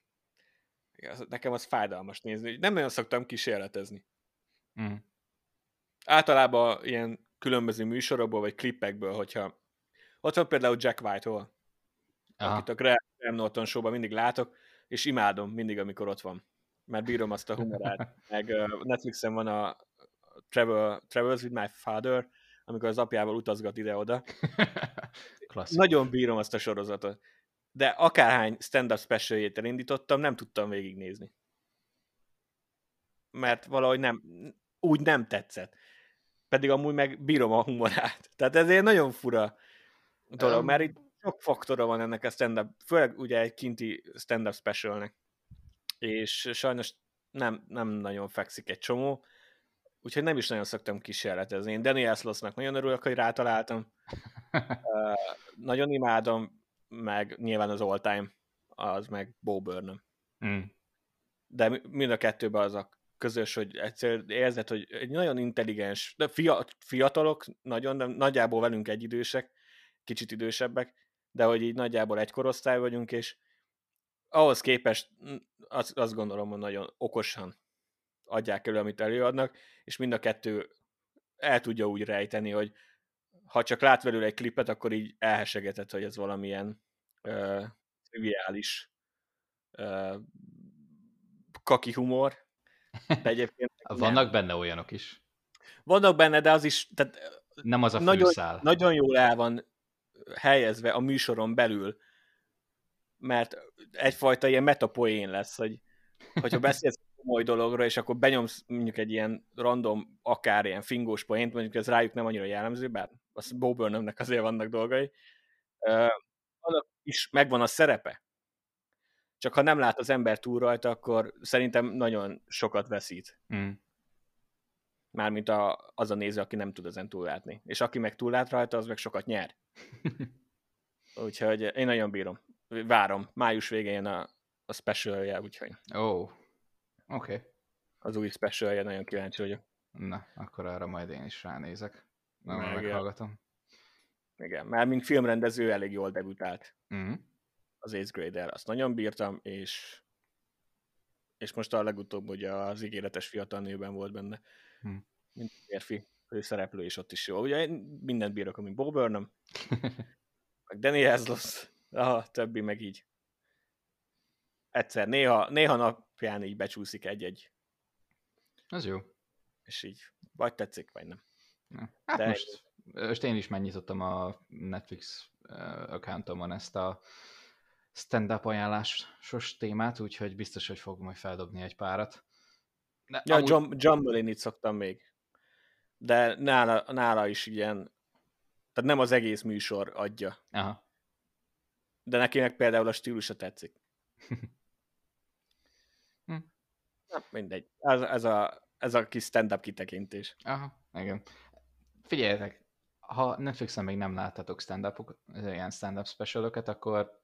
Nekem az fájdalmas nézni. Nem nagyon szoktam kísérletezni. Mm. Általában ilyen különböző műsorokból, vagy klippekből, hogyha ott van például Jack White-hol, akit a Graham Norton show mindig látok, és imádom mindig, amikor ott van mert bírom azt a humorát. [LAUGHS] Meg Netflixen van a Travel, Travels with My Father, amikor az apjával utazgat ide-oda. [LAUGHS] Nagyon bírom azt a sorozatot. De akárhány stand-up special elindítottam, nem tudtam végignézni. Mert valahogy nem, úgy nem tetszett. Pedig amúgy meg bírom a humorát. Tehát ez egy nagyon fura dolog, um, mert itt sok faktora van ennek a stand-up, főleg ugye egy kinti stand-up specialnek és sajnos nem, nem nagyon fekszik egy csomó, úgyhogy nem is nagyon szoktam kísérletezni. Én Daniel Slossnak nagyon örülök, hogy rátaláltam. [LAUGHS] uh, nagyon imádom, meg nyilván az all time, az meg Bo Burnham. Mm. De mind a kettőben az a közös, hogy egyszer érzed, hogy egy nagyon intelligens, de fiatalok nagyon, de nagyjából velünk egyidősek, kicsit idősebbek, de hogy így nagyjából egy korosztály vagyunk, és ahhoz képest azt, azt gondolom, hogy nagyon okosan adják elő, amit előadnak, és mind a kettő el tudja úgy rejteni, hogy ha csak lát velül egy klipet, akkor így elhesegetett, hogy ez valamilyen uh, triviális uh, kaki humor. De [LAUGHS] egyébként Vannak nem. benne olyanok is. Vannak benne, de az is tehát nem az a nagyon, nagyon jól el van helyezve a műsoron belül, mert egyfajta ilyen metapoén lesz, hogy hogyha beszélsz komoly dologról, és akkor benyomsz mondjuk egy ilyen random, akár ilyen fingós poént, mondjuk ez rájuk nem annyira jellemző, bár az Bo Burnhamnek azért vannak dolgai, uh, annak is megvan a szerepe. Csak ha nem lát az ember túl rajta, akkor szerintem nagyon sokat veszít. Mm. Mármint a, az a néző, aki nem tud ezen túllátni. És aki meg túllát rajta, az meg sokat nyer. [LAUGHS] Úgyhogy én nagyon bírom várom. Május végén a, a specialje, úgyhogy. Ó, oh. oké. Okay. Az új specialje, nagyon kíváncsi vagyok. Na, akkor arra majd én is ránézek. Na, Meg, meghallgatom. Igen, mert mint filmrendező elég jól debütált. Mm. az 8th Grader, azt nagyon bírtam, és és most a legutóbb ugye az ígéretes fiatal nőben volt benne, hm. mint férfi szereplő, és ott is jó. Ugye én mindent bírok, mint Bob Burnham, [LAUGHS] meg Danny Haslos, a többi meg így. Egyszer, néha, néha napján így becsúszik egy-egy. Az jó. És így, vagy tetszik, vagy nem. Hát De most, most én is megnyitottam a Netflix accountomon ezt a stand-up ajánlásos témát, úgyhogy biztos, hogy fogom majd feldobni egy párat. De ja, amúgy... Jumble-in itt szoktam még. De nála, nála is ilyen, tehát nem az egész műsor adja. Aha. De neki meg például a stílusa tetszik. hm. Na, mindegy. Ez, ez, a, ez a kis stand-up kitekintés. Aha, igen. Figyeljetek, ha Netflixen még nem láttatok stand-upok, ilyen stand-up specialokat, akkor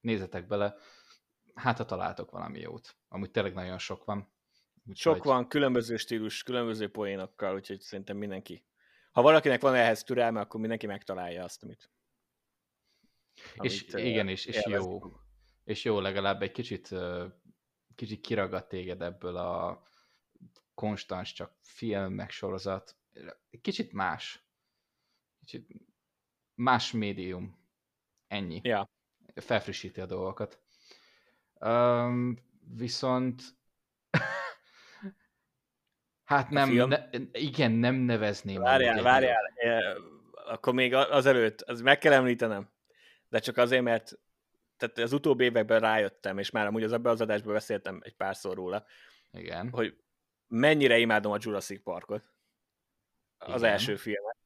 nézzetek bele, hát ha találtok valami jót. Amúgy tényleg nagyon sok van. Úgy sok van, különböző stílus, különböző poénokkal, úgyhogy szerintem mindenki. Ha valakinek van ehhez türelme, akkor mindenki megtalálja azt, amit... amit és uh, igen, és, és jó. És jó, legalább egy kicsit, kicsit kiragad téged ebből a konstans csak film, meg sorozat. Kicsit más. Kicsit más médium. Ennyi. Ja felfrissíti a dolgokat. Um, viszont [LAUGHS] hát nem, ne, igen, nem nevezném. Várjál, várjál, akkor még azelőtt, az meg kell említenem, de csak azért, mert tehát az utóbbi években rájöttem, és már amúgy az ebben az adásban beszéltem egy párszor róla, igen. hogy mennyire imádom a Jurassic Parkot. Az igen. első filmet.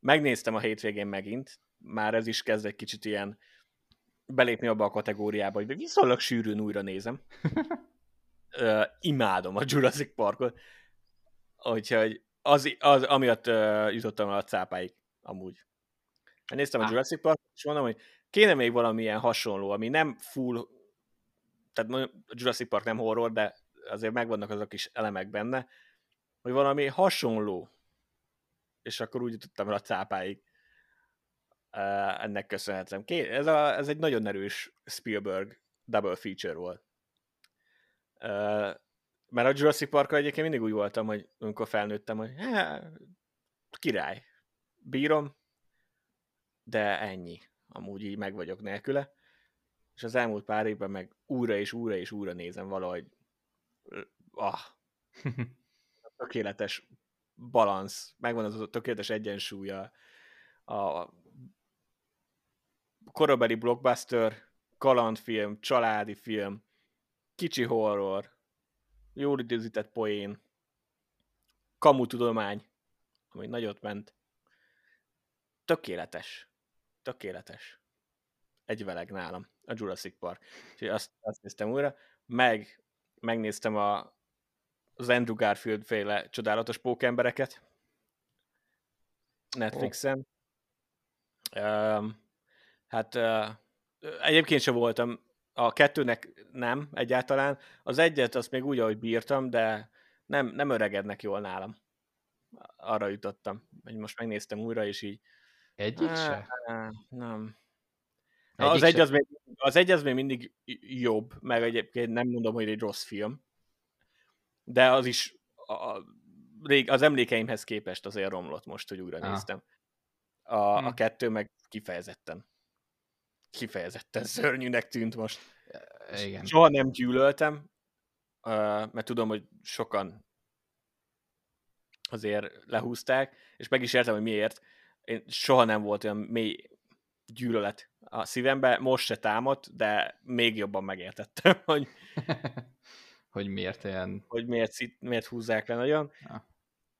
Megnéztem a hétvégén megint, már ez is kezd egy kicsit ilyen belépni abba a kategóriába, hogy viszonylag sűrűn újra nézem. [LAUGHS] uh, imádom a Jurassic Parkot. Úgyhogy az, az amiatt uh, jutottam el a cápáig, amúgy. Néztem ah. a Jurassic Parkot, és mondom, hogy kéne még valamilyen hasonló, ami nem full, tehát a Jurassic Park nem horror, de azért megvannak azok is elemek benne, hogy valami hasonló, és akkor úgy jutottam el a cápáig ennek köszönhetem. Ez, a, ez egy nagyon erős Spielberg double feature volt. Mert a Jurassic park egyébként mindig úgy voltam, hogy amikor felnőttem, hogy há, király, bírom, de ennyi. Amúgy így meg vagyok nélküle. És az elmúlt pár évben meg újra és újra és újra nézem valahogy ah, [LAUGHS] tökéletes balansz, megvan az a tökéletes egyensúlya a korabeli blockbuster, kalandfilm, családi film, kicsi horror, jól időzített poén, kamu tudomány, ami nagyot ment. Tökéletes. Tökéletes. Egy veleg nálam, a Jurassic Park. Úgyhogy azt, azt néztem újra, meg megnéztem a, az Andrew Garfield féle csodálatos pókembereket Netflixen. Oh. Um, Hát uh, egyébként sem voltam, a kettőnek nem egyáltalán. Az egyet azt még úgy, ahogy bírtam, de nem, nem öregednek jól nálam. Arra jutottam, hogy most megnéztem újra, és így... Egyik se? Nem. Egyik az, egy az, még, az egy az még mindig jobb, meg egyébként nem mondom, hogy egy rossz film, de az is a, az emlékeimhez képest azért romlott most, hogy újra néztem. A, a hm. kettő meg kifejezetten kifejezetten [LAUGHS] szörnyűnek tűnt most. Igen. Soha nem gyűlöltem, mert tudom, hogy sokan azért lehúzták, és meg is értem, hogy miért. Én soha nem volt olyan mély gyűlölet a szívembe, most se támadt, de még jobban megértettem, [LAUGHS] hogy [LAUGHS] hogy miért ilyen... Hogy miért, miért húzzák le nagyon. Ja.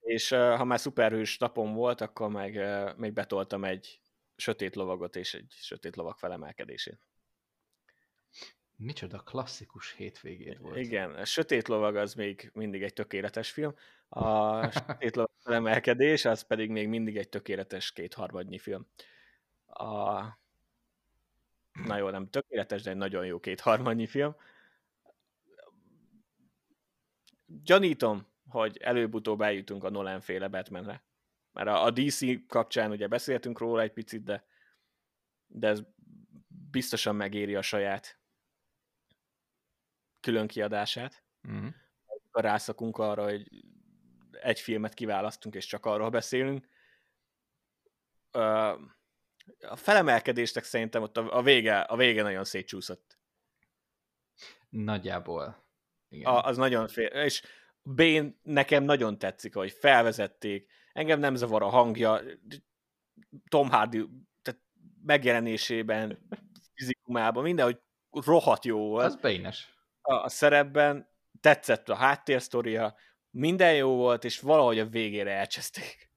És ha már szuperhős napom volt, akkor meg még betoltam egy sötét lovagot és egy sötét lovak felemelkedését. Micsoda klasszikus hétvégét volt. Igen, a Sötét lovag az még mindig egy tökéletes film, a [LAUGHS] Sötét lovag felemelkedés az pedig még mindig egy tökéletes kétharmadnyi film. A... Na jó, nem tökéletes, de egy nagyon jó kétharmadnyi film. Gyanítom, hogy előbb-utóbb eljutunk a Nolan féle Batmanre. Mert a, a DC kapcsán ugye beszéltünk róla egy picit, de, de ez biztosan megéri a saját külön kiadását. Mm. Rászakunk arra, hogy egy filmet kiválasztunk, és csak arról beszélünk. A felemelkedéstek szerintem ott a vége, a vége nagyon szétcsúszott. Nagyjából. Igen. A, az nagyon fél. És Bén nekem nagyon tetszik, hogy felvezették. Engem nem zavar a hangja. Tom Hardy tehát megjelenésében, fizikumában, mindenhogy rohadt jó volt. Az bénes. A, a szerepben tetszett a háttérsztoria, minden jó volt, és valahogy a végére elcseszték.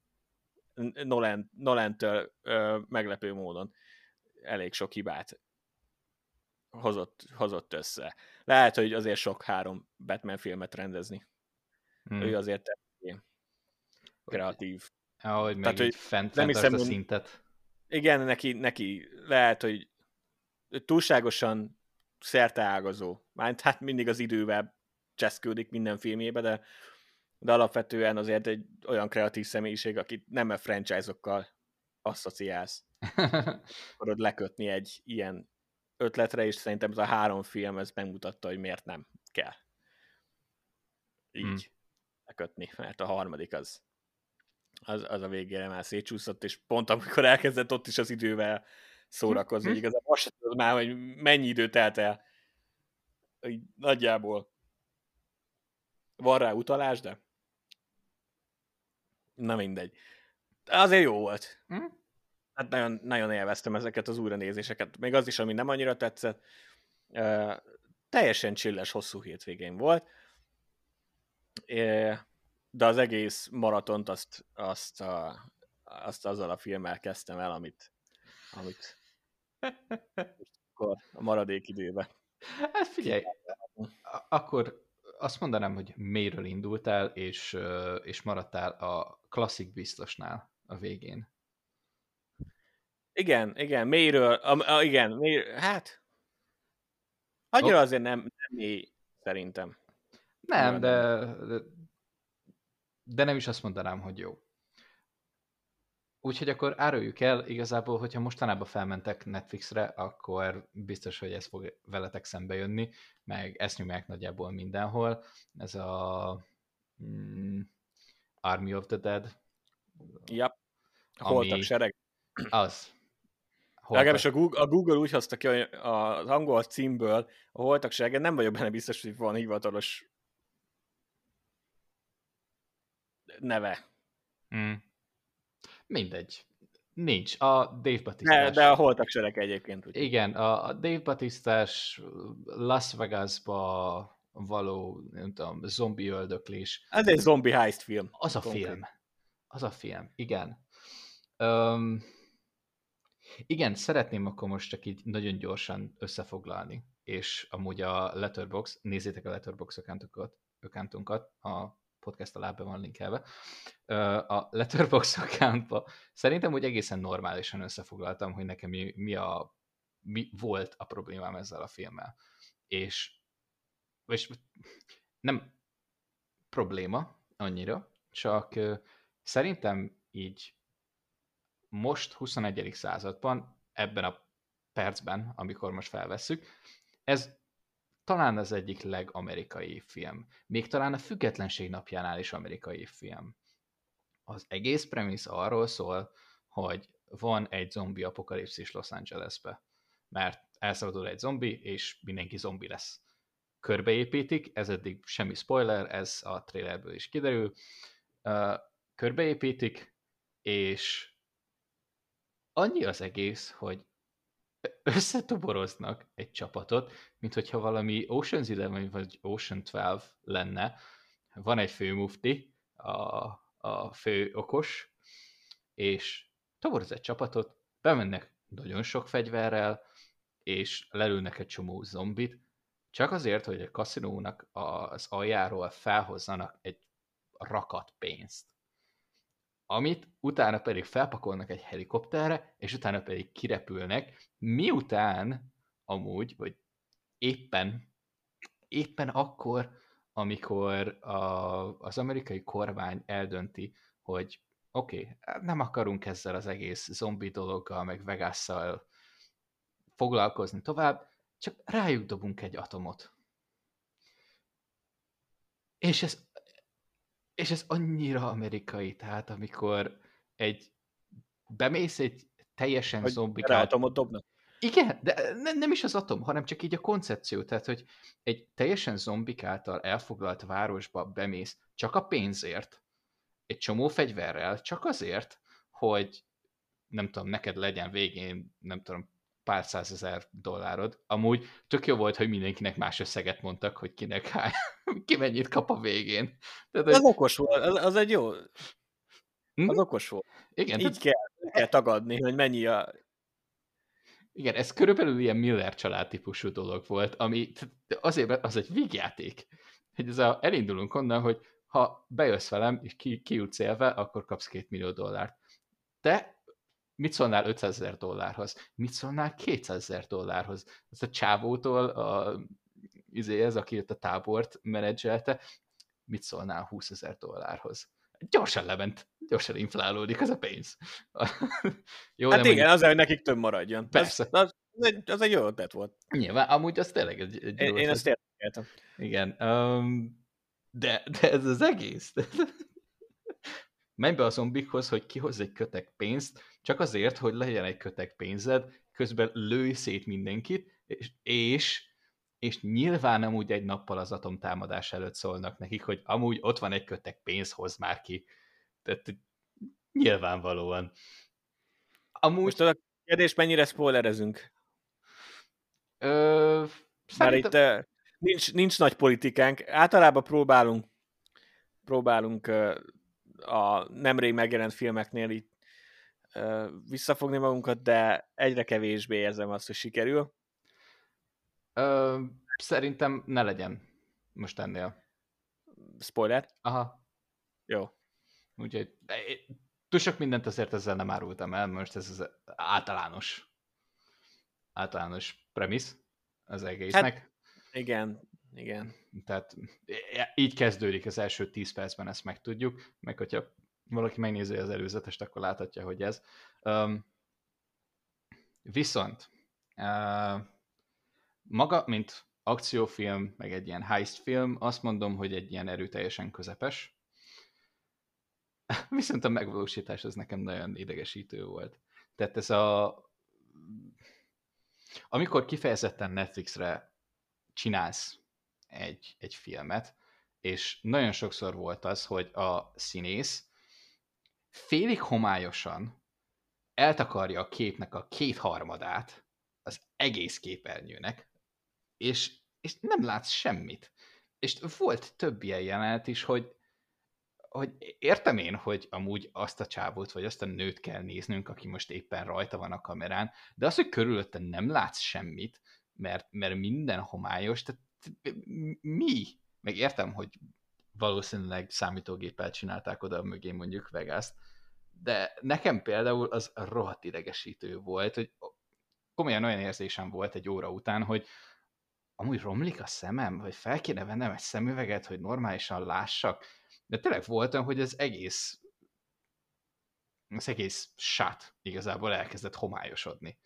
Nolan, Nolan-től ö, meglepő módon elég sok hibát hozott, hozott össze. Lehet, hogy azért sok három Batman filmet rendezni. Hmm. Ő azért kreatív. Ahogy meg Tehát, hogy fent, nem hiszem, a szintet. Igen, neki, neki lehet, hogy túlságosan szerteágazó. Már hát mindig az idővel cseszkődik minden filmjébe, de, de alapvetően azért egy olyan kreatív személyiség, akit nem a franchise-okkal asszociálsz. [LAUGHS] Akarod lekötni egy ilyen ötletre, és szerintem ez a három film ez megmutatta, hogy miért nem kell. Így hmm. lekötni, mert a harmadik az, az, az a végére már szétcsúszott, és pont amikor elkezdett ott is az idővel szórakozni, hogy igazából azt sem tudod már, hogy mennyi idő telt el. Így nagyjából van rá utalás, de na mindegy. Azért jó volt. Hm? Hát nagyon, nagyon élveztem ezeket az újranézéseket. Még az is, ami nem annyira tetszett. Uh, teljesen csilles, hosszú hétvégén volt. Uh, de az egész maratont azt, azt, a, azt azzal a filmmel kezdtem el, amit, amit akkor a maradék időben. Hát figyelj, akkor azt mondanám, hogy mélyről indultál, és, és maradtál a klasszik biztosnál a végén. Igen, igen, mélyről, a, a, igen, mély, hát annyira oh. azért nem, nem mély, szerintem. Nem, de, de, de nem is azt mondanám, hogy jó. Úgyhogy akkor áruljuk el, igazából, hogyha mostanában felmentek Netflixre, akkor biztos, hogy ez fog veletek szembe jönni, meg ezt nyomják nagyjából mindenhol. Ez a mm, Army of the Dead. Yep. Holtak ami, sereg. Az. Legalábbis a Google, a Google úgy hozta ki az angol címből a holtak serege, nem vagyok benne biztos, hogy van hivatalos neve. Mm. Mindegy. Nincs. A Dave Batista. De, de a holtak sereg egyébként. Úgy. Igen, a Dave Batistás Las Vegasba való, nem tudom, zombi öldöklés. Ez egy zombi heist film. Az a Konkrét. film. Az a film, igen. Um, igen, szeretném akkor most csak így nagyon gyorsan összefoglalni, és amúgy a Letterbox, nézzétek a Letterbox accountunkat, a podcast alá be van linkelve, a Letterbox accountba szerintem úgy egészen normálisan összefoglaltam, hogy nekem mi, mi, a, mi volt a problémám ezzel a filmmel. És, és nem probléma annyira, csak szerintem így most 21. században, ebben a percben, amikor most felvesszük, ez talán az egyik legamerikai film. Még talán a függetlenség napjánál is amerikai film. Az egész premisz arról szól, hogy van egy zombi apokalipszis Los Angelesbe, mert elszabadul egy zombi, és mindenki zombi lesz. Körbeépítik, ez eddig semmi spoiler, ez a trailerből is kiderül, körbeépítik, és annyi az egész, hogy összetoboroznak egy csapatot, mint hogyha valami Ocean's Eleven vagy Ocean 12 lenne. Van egy fő mufti, a, a fő okos, és toboroz egy csapatot, bemennek nagyon sok fegyverrel, és lelőnek egy csomó zombit, csak azért, hogy a kaszinónak az aljáról felhozzanak egy rakat pénzt amit utána pedig felpakolnak egy helikopterre, és utána pedig kirepülnek, miután amúgy, vagy éppen, éppen akkor, amikor a, az amerikai kormány eldönti, hogy oké, okay, nem akarunk ezzel az egész zombi dologgal, meg vegásszal foglalkozni tovább, csak rájuk dobunk egy atomot. És ez, és ez annyira amerikai, tehát amikor egy bemész egy teljesen zombikát... atomot dobnak? Igen, de ne, nem is az atom, hanem csak így a koncepció, tehát, hogy egy teljesen zombik által elfoglalt városba bemész csak a pénzért, egy csomó fegyverrel, csak azért, hogy nem tudom, neked legyen végén, nem tudom, pár százezer dollárod. Amúgy tök jó volt, hogy mindenkinek más összeget mondtak, hogy kinek hány, [LAUGHS] ki mennyit kap a végén. Tehát, az hogy... okos volt, az, az egy jó... Hm? Az okos volt. Igen. Így tehát... kell, kell tagadni, hogy mennyi a... Igen, ez körülbelül ilyen Miller család típusú dolog volt, ami azért az egy vígjáték. Hogy ez a, elindulunk onnan, hogy ha bejössz velem, és ki, kijutsz élve, akkor kapsz két millió dollárt. Te mit szólnál 500 ezer dollárhoz? Mit szólnál 200 ezer dollárhoz? Ez a csávótól, a, izé ez, aki itt a tábort menedzselte, mit szólnál 20 ezer dollárhoz? Gyorsan lement, gyorsan inflálódik az a pénz. [LAUGHS] jó, hát igen, mondjuk... azért, hogy nekik több maradjon. Persze. Az, az, az egy jó ötlet volt. Nyilván, amúgy az tényleg egy, egy Én, én ezt értékeltem. Igen. Um, de, de ez az egész. [LAUGHS] Menj be a zombikhoz, hogy kihoz egy kötek pénzt, csak azért, hogy legyen egy kötek pénzed, közben lőj szét mindenkit, és, és, és nyilván amúgy egy nappal az atomtámadás előtt szólnak nekik, hogy amúgy ott van egy kötek pénz, hoz már ki. Tehát nyilvánvalóan. Amúgy... Most a kérdés, mennyire spoilerezünk? Ö, szerintem... Már itt nincs, nincs nagy politikánk. Általában próbálunk próbálunk a nemrég megjelent filmeknél így visszafogni magunkat, de egyre kevésbé érzem azt, hogy sikerül. Ö, szerintem ne legyen most ennél. Spoiler? Aha. Jó. Úgyhogy túl sok mindent azért ezzel nem árultam el, most ez az általános általános premisz az egésznek. Hát, igen, igen. Tehát így kezdődik az első 10 percben, ezt megtudjuk, meg hogyha valaki megnézi az előzetest, akkor láthatja, hogy ez. Um, viszont uh, maga, mint akciófilm, meg egy ilyen heist film, azt mondom, hogy egy ilyen erőteljesen közepes. [LAUGHS] Viszont a megvalósítás az nekem nagyon idegesítő volt. Tehát ez a... Amikor kifejezetten Netflixre csinálsz egy, egy filmet, és nagyon sokszor volt az, hogy a színész félig homályosan eltakarja a képnek a kétharmadát az egész képernyőnek, és, és nem látsz semmit. És volt több ilyen jelenet is, hogy, hogy értem én, hogy amúgy azt a csávót, vagy azt a nőt kell néznünk, aki most éppen rajta van a kamerán, de az, hogy körülötte nem látsz semmit, mert, mert minden homályos, tehát mi? Meg értem, hogy valószínűleg számítógéppel csinálták oda mögé mondjuk vegas de nekem például az rohadt idegesítő volt, hogy komolyan olyan érzésem volt egy óra után, hogy amúgy romlik a szemem, vagy fel kéne vennem egy szemüveget, hogy normálisan lássak. De tényleg voltam, hogy az egész az egész sát igazából elkezdett homályosodni.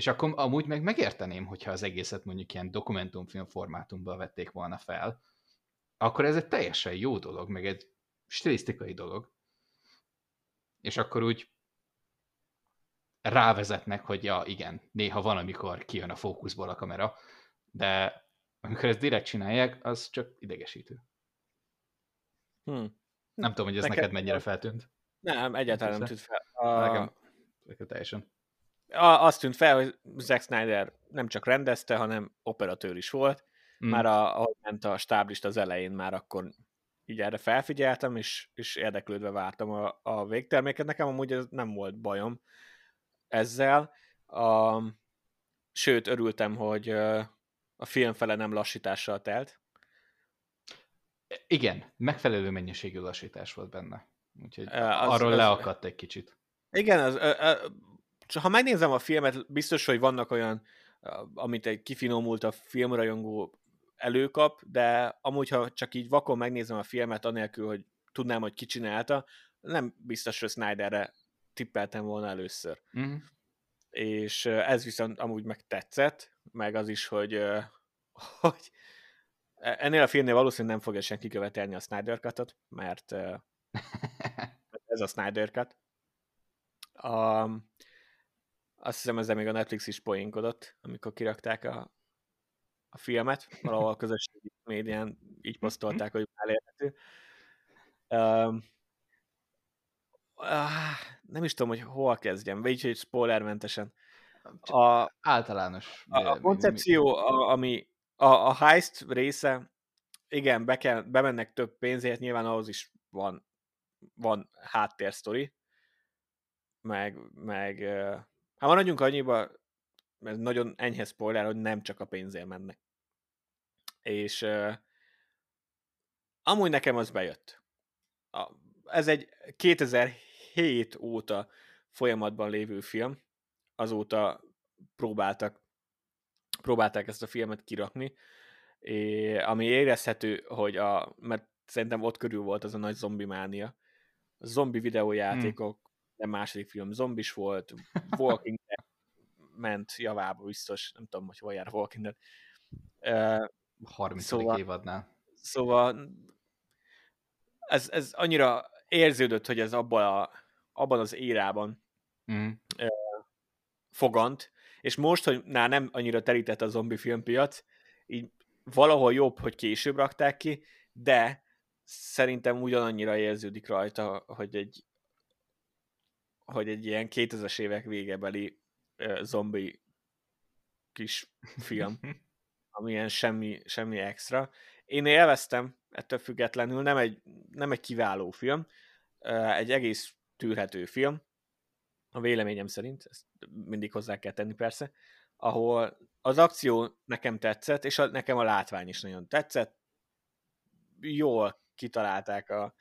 És akkor amúgy meg megérteném, hogyha az egészet mondjuk ilyen dokumentumfilm formátumban vették volna fel, akkor ez egy teljesen jó dolog, meg egy stilisztikai dolog. És akkor úgy rávezetnek, hogy ja, igen, néha van, amikor kijön a fókuszból a kamera, de amikor ezt direkt csinálják, az csak idegesítő. Hmm. Nem tudom, hogy ez neked, neked mennyire feltűnt. Nem, egyáltalán nem tűnt fel. A... Nekem, nekem teljesen azt tűnt fel, hogy Zack Snyder nem csak rendezte, hanem operatőr is volt. Mm. Már a, ahogy ment a stáblista az elején, már akkor így erre felfigyeltem, és, és érdeklődve vártam a, a végterméket. Nekem amúgy ez nem volt bajom ezzel. A, sőt, örültem, hogy a film fele nem lassítással telt. Igen, megfelelő mennyiségű lassítás volt benne. Úgyhogy az, arról az, leakadt egy kicsit. Igen, az, ha megnézem a filmet, biztos, hogy vannak olyan, amit egy kifinomult a filmrajongó előkap, de amúgy, ha csak így vakon megnézem a filmet, anélkül, hogy tudnám, hogy ki csinálta, nem biztos, hogy Snyderre tippeltem volna először. Mm. és ez viszont amúgy meg tetszett, meg az is, hogy, [LAUGHS] hogy e, ennél a filmnél valószínűleg nem fogja senki követelni a Snyder Cut-ot, mert [LAUGHS] ez a Snyder Cut. Um, azt hiszem ezzel még a Netflix is poénkodott, amikor kirakták a, a filmet, valahol a közösségi médián így posztolták, hogy elérhető. Um, uh, nem is tudom, hogy hol kezdjem, vagy hogy spoilermentesen. A, általános. A, a koncepció, a, ami a, a heist része, igen, be kell, bemennek több pénzért, nyilván ahhoz is van, van háttérsztori, meg, meg hát maradjunk annyiba, mert nagyon enyhe spoiler, hogy nem csak a pénzért mennek. És uh, amúgy nekem az bejött. A, ez egy 2007 óta folyamatban lévő film, azóta próbáltak, próbálták ezt a filmet kirakni, és, ami érezhető, hogy a, mert szerintem ott körül volt az a nagy zombi mánia. A zombi videójátékok, hmm. De második film zombis volt, Walking [LAUGHS] Dead ment javába biztos, nem tudom, hogy hol jár Walking Dead. Uh, 30. Szóval, évadnál. Szóval ez, ez annyira érződött, hogy ez abban, a, abban az érában mm. fogant, és most, hogy nál nem annyira terített a zombi filmpiac, így valahol jobb, hogy később rakták ki, de szerintem ugyanannyira érződik rajta, hogy egy hogy egy ilyen 2000-es évek végebeli uh, zombi kis [LAUGHS] film, amilyen semmi, semmi extra. Én élveztem, ettől függetlenül nem egy, nem egy kiváló film, egy egész tűrhető film, a véleményem szerint, ezt mindig hozzá kell tenni persze, ahol az akció nekem tetszett, és a, nekem a látvány is nagyon tetszett. Jól kitalálták a,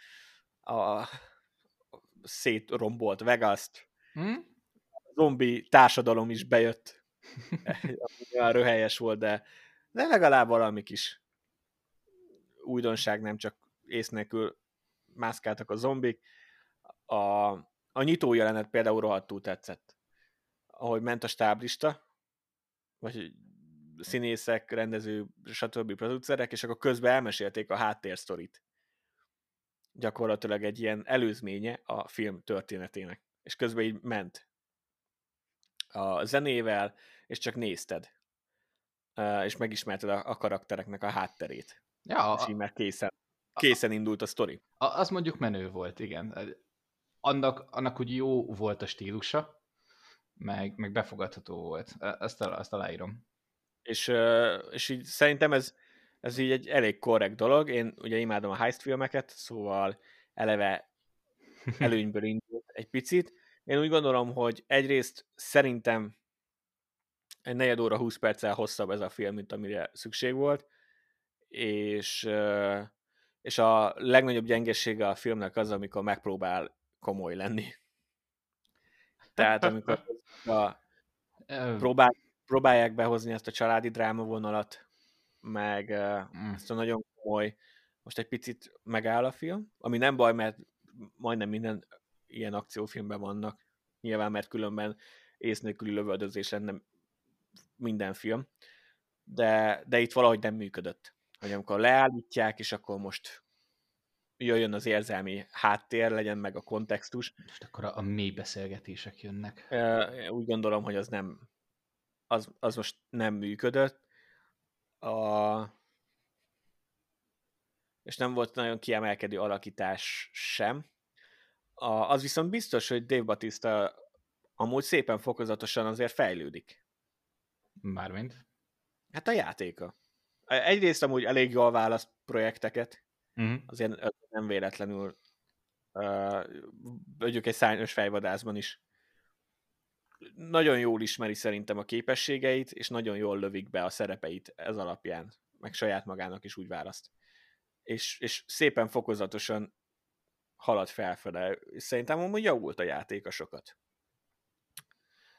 a szétrombolt Vegas-t. Hmm? A zombi társadalom is bejött. Olyan röhelyes volt, de, de legalább valami kis újdonság, nem csak ész nélkül mászkáltak a zombik. A, a nyitó jelenet például rohadtul tetszett. Ahogy ment a stáblista, vagy színészek, rendező, stb. producerek, és akkor közben elmesélték a háttérsztorit. Gyakorlatilag egy ilyen előzménye a film történetének. És közben így ment a zenével, és csak nézted. És megismerted a, a karaktereknek a hátterét. Ja, és így már készen, készen indult a sztori. Az mondjuk menő volt, igen. Annak, annak úgy jó volt a stílusa, meg, meg befogadható volt. Ezt, ezt aláírom. És, és így szerintem ez, ez így egy elég korrekt dolog. Én ugye imádom a heist filmeket, szóval eleve előnyből indult egy picit. Én úgy gondolom, hogy egyrészt szerintem egy negyed óra 20 perccel hosszabb ez a film, mint amire szükség volt és, és a legnagyobb gyengesége a filmnek az, amikor megpróbál komoly lenni. Tehát amikor [LAUGHS] a, próbál, próbálják behozni ezt a családi dráma vonalat, meg mm. ezt a nagyon komoly, most egy picit megáll a film, ami nem baj, mert majdnem minden ilyen akciófilmben vannak, nyilván, mert különben ész nélküli lövöldözés lenne minden film, de, de itt valahogy nem működött hogy amikor leállítják, és akkor most jöjjön az érzelmi háttér, legyen meg a kontextus. És akkor a, a mély beszélgetések jönnek. Úgy gondolom, hogy az nem, az, az most nem működött. A, és nem volt nagyon kiemelkedő alakítás sem. A, az viszont biztos, hogy Dave Batista amúgy szépen fokozatosan azért fejlődik. Mármint? Hát a játéka egyrészt amúgy elég jól választ projekteket, uh-huh. azért nem véletlenül uh, mondjuk egy szányos fejvadászban is nagyon jól ismeri szerintem a képességeit, és nagyon jól lövik be a szerepeit ez alapján, meg saját magának is úgy választ. És, és szépen fokozatosan halad felfele. Szerintem amúgy javult a játéka sokat.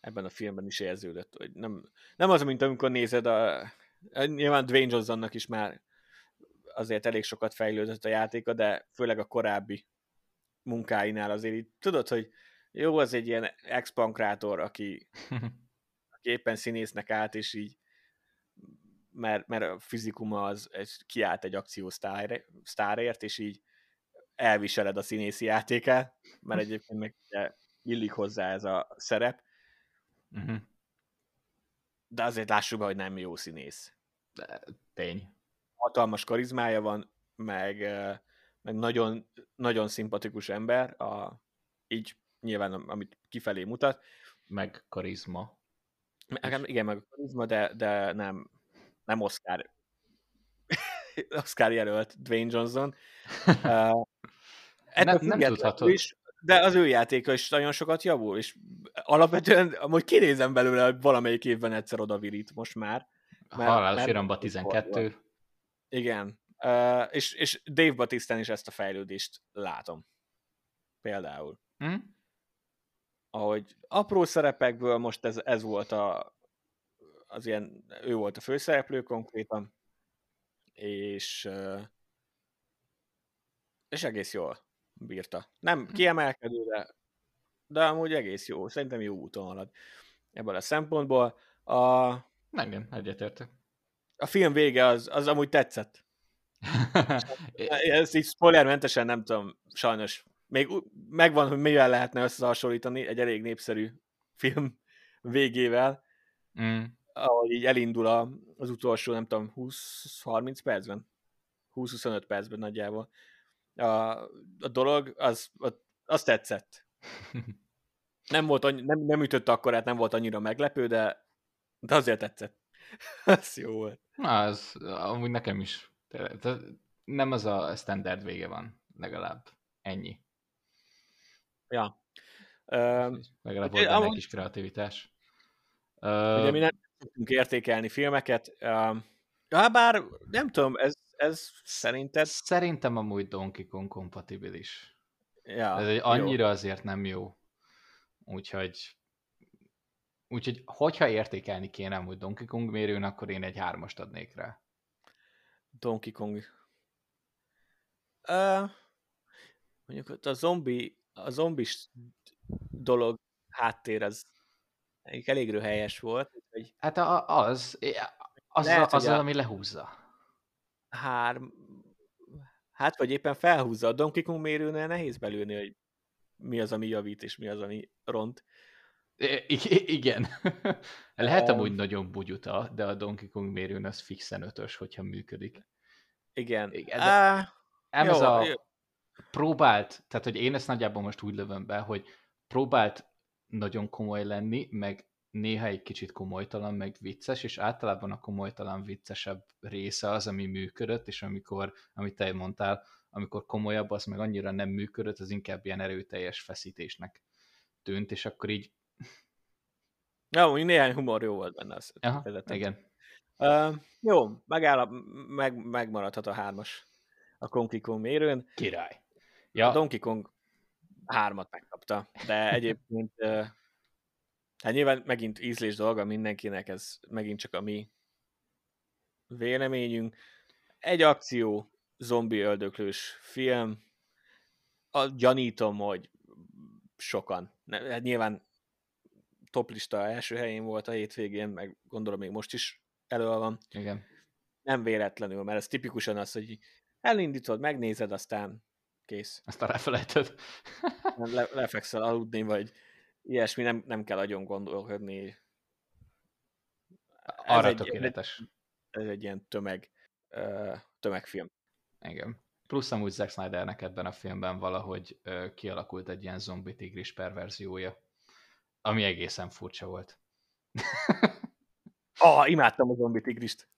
Ebben a filmben is érződött, hogy nem, nem az, mint amikor nézed a Nyilván Dwayne Johnsonnak is már azért elég sokat fejlődött a játéka, de főleg a korábbi munkáinál azért így tudod, hogy jó, az egy ilyen ex-pankrátor, aki, [LAUGHS] aki éppen színésznek állt, és így mert, mert a fizikuma az, az kiállt egy akció sztárért, és így elviseled a színészi játékát, mert egyébként meg illik hozzá ez a szerep. Uh-huh. De azért lássuk be, hogy nem jó színész. De, tény. Hatalmas karizmája van, meg, meg nagyon, nagyon szimpatikus ember, a, így nyilván amit kifelé mutat. Meg karizma. Meg, igen, meg karizma, de, de nem, nem Oscar [LAUGHS] Oscar jelölt Dwayne Johnson. [LAUGHS] Uh, nem, nem tudhatod. Is, de az ő játéka is nagyon sokat javul, és alapvetően amúgy kinézem belőle, hogy valamelyik évben egyszer odavirít most már. Mert, Halálos Iramba 12. Igen. Uh, és, és Dave Batistán is ezt a fejlődést látom. Például. Hm? Ahogy apró szerepekből most ez, ez volt a, az ilyen, ő volt a főszereplő konkrétan, és és egész jól bírta. Nem hm. kiemelkedő, de, de amúgy egész jó. Szerintem jó úton halad ebből a szempontból. A, Engem, egyetértek. A film vége az, az amúgy tetszett. [LAUGHS] Ez így spoilermentesen nem tudom, sajnos. Még megvan, hogy mivel lehetne összehasonlítani egy elég népszerű film végével. Mm ahogy így elindul a, az utolsó, nem tudom, 20-30 percben, 20-25 percben nagyjából. A, a dolog, az, az tetszett. [LAUGHS] Nem, volt annyi, nem, nem ütött akkor, hát nem volt annyira meglepő, de, de azért tetszett. [LAUGHS] Ez jó volt. Na, az amúgy nekem is. Nem az a standard vége van, legalább. Ennyi. Ja. Legalább volt benne egy kis kreativitás. Ugye mi nem tudtunk értékelni filmeket. Ja, bár nem tudom, ez, ez szerinted... Szerintem amúgy Donkey Kong kompatibilis. Ja, ez egy annyira jó. azért nem jó. Úgyhogy Úgyhogy, hogyha értékelni kéne amúgy Donkey Kong mérőn, akkor én egy hármast adnék rá. Donkey Kong. Uh, mondjuk a zombi, a zombis dolog háttér az elég röhelyes volt. Hogy hát a, az, az, lehet, az, az, ami lehúzza. Hár, hát vagy éppen felhúzza. A Donkey Kong mérőnél nehéz belülni, hogy mi az, ami javít, és mi az, ami ront. I- igen. [LAUGHS] Lehet um, amúgy nagyon bugyuta, de a Donkey Kong mérőn az fixen ötös, hogyha működik. Igen. igen de uh, ez a jó. Próbált, tehát hogy én ezt nagyjából most úgy lövöm be, hogy próbált nagyon komoly lenni, meg néha egy kicsit komolytalan, meg vicces, és általában a komolytalan viccesebb része az, ami működött, és amikor, amit te mondtál, amikor komolyabb, az meg annyira nem működött, az inkább ilyen erőteljes feszítésnek tűnt, és akkor így... Ja, úgy néhány humor jó volt benne. Azt Aha, igen. Uh, jó, megáll, meg, megmaradhat a hármas a Donkey Kong mérőn. Király. Ja. A Donkey Kong hármat megkapta, de egyébként Hát nyilván megint ízlés dolga mindenkinek, ez megint csak a mi véleményünk. Egy akció, zombi öldöklős film, a, gyanítom, hogy sokan. Hát nyilván toplista első helyén volt a hétvégén, meg gondolom még most is elő van. Igen. Nem véletlenül, mert ez tipikusan az, hogy elindítod, megnézed, aztán kész. Aztán lefelejted. Le, lefekszel aludni, vagy ilyesmi, nem, nem kell nagyon gondolkodni. Arra ez tökéletes. Egy, ez egy ilyen tömeg, tömegfilm. Igen. Plusz amúgy Zack Snydernek ebben a filmben valahogy kialakult egy ilyen zombi tigris perverziója, ami egészen furcsa volt. Ah, imádtam a zombi tigrist.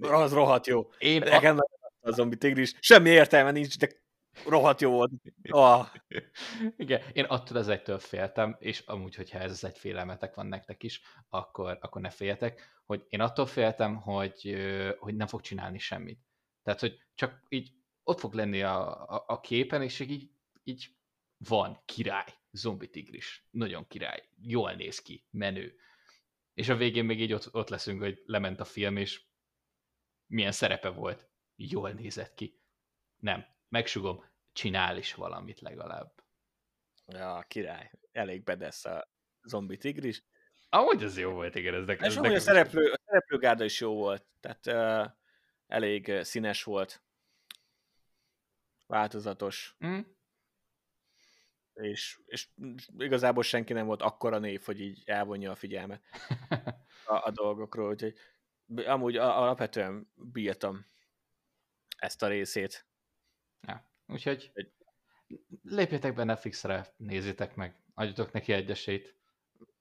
Az rohadt jó. Én Nekem a... a zombi tigris. Semmi értelme nincs, de rohadt jó volt. Oh. [LAUGHS] Igen, én attól az egytől féltem, és amúgy, hogyha ez az egy félelmetek van nektek is, akkor, akkor ne féljetek, hogy én attól féltem, hogy, hogy nem fog csinálni semmit. Tehát, hogy csak így ott fog lenni a, a, a képen, és így, így van, király, zombi tigris, nagyon király, jól néz ki, menő. És a végén még így ott, ott leszünk, hogy lement a film, és milyen szerepe volt, jól nézett ki. Nem, megsugom, csinál is valamit legalább. Ja, király. Elég bedesz a zombi tigris. Ahogy ez jó volt, igen. Ez nekem, és nekem a, szereplő, a szereplőgárda is jó volt, tehát uh, elég színes volt, változatos. Mm. És, és igazából senki nem volt akkora név, hogy így elvonja a figyelmet [LAUGHS] a, a dolgokról, úgyhogy amúgy alapvetően bírtam ezt a részét. Ja, úgyhogy lépjetek be Netflixre, nézzétek meg, adjatok neki egy esélyt.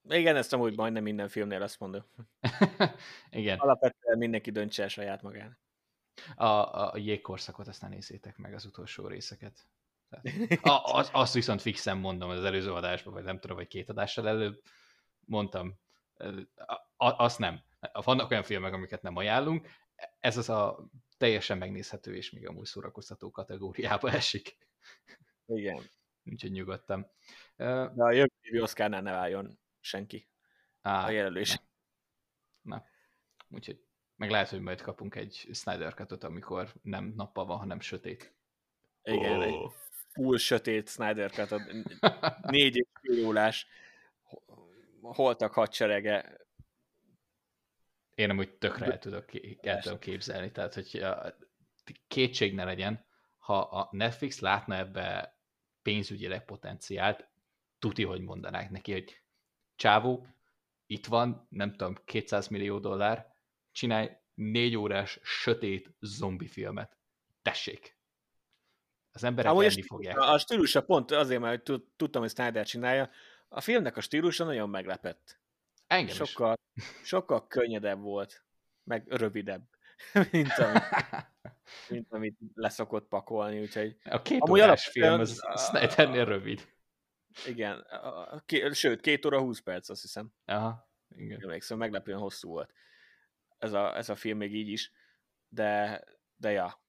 Igen, ezt amúgy majdnem minden filmnél azt mondom. [LAUGHS] Igen. Alapvetően mindenki döntse el saját magán. A, a, jégkorszakot azt ne nézzétek meg, az utolsó részeket. A, az, azt viszont fixen mondom az előző adásban, vagy nem tudom, vagy két adással előbb mondtam. A, a, azt nem. Vannak olyan filmek, amiket nem ajánlunk. Ez az a teljesen megnézhető és még amúgy szórakoztató kategóriába [LAUGHS] esik. Igen. Úgyhogy nyugodtam. De a jövő Oscarnál ne váljon senki Á, a jelölés. Na. na. Úgyhogy meg lehet, hogy majd kapunk egy Snyder cut amikor nem nappal van, hanem sötét. Igen, oh. egy full sötét Snyder cut négy és fél órás holtak hadserege. Én amúgy tökre el tudok el tudom képzelni, tehát hogy kétség ne legyen, ha a Netflix látna ebbe pénzügyileg potenciált, tuti, hogy mondanák neki, hogy csávó, itt van, nem tudom, 200 millió dollár, csinálj négy órás sötét zombi filmet. Tessék! Az emberek Amúgy enni fogják. A stílusa pont azért, mert tudtam, hogy Snyder csinálja, a filmnek a stílusa nagyon meglepett. Engem sokkal. Sokkal könnyedebb volt, meg rövidebb, [LAUGHS] mint amit, [LAUGHS] mint amit leszokott pakolni, úgyhogy... A két órás film az Snydernél rövid. Igen, a, ké, sőt, két óra 20 perc, azt hiszem. Aha, igen. Emlékszem, meglepően hosszú volt ez a, ez a film még így is, de, de ja.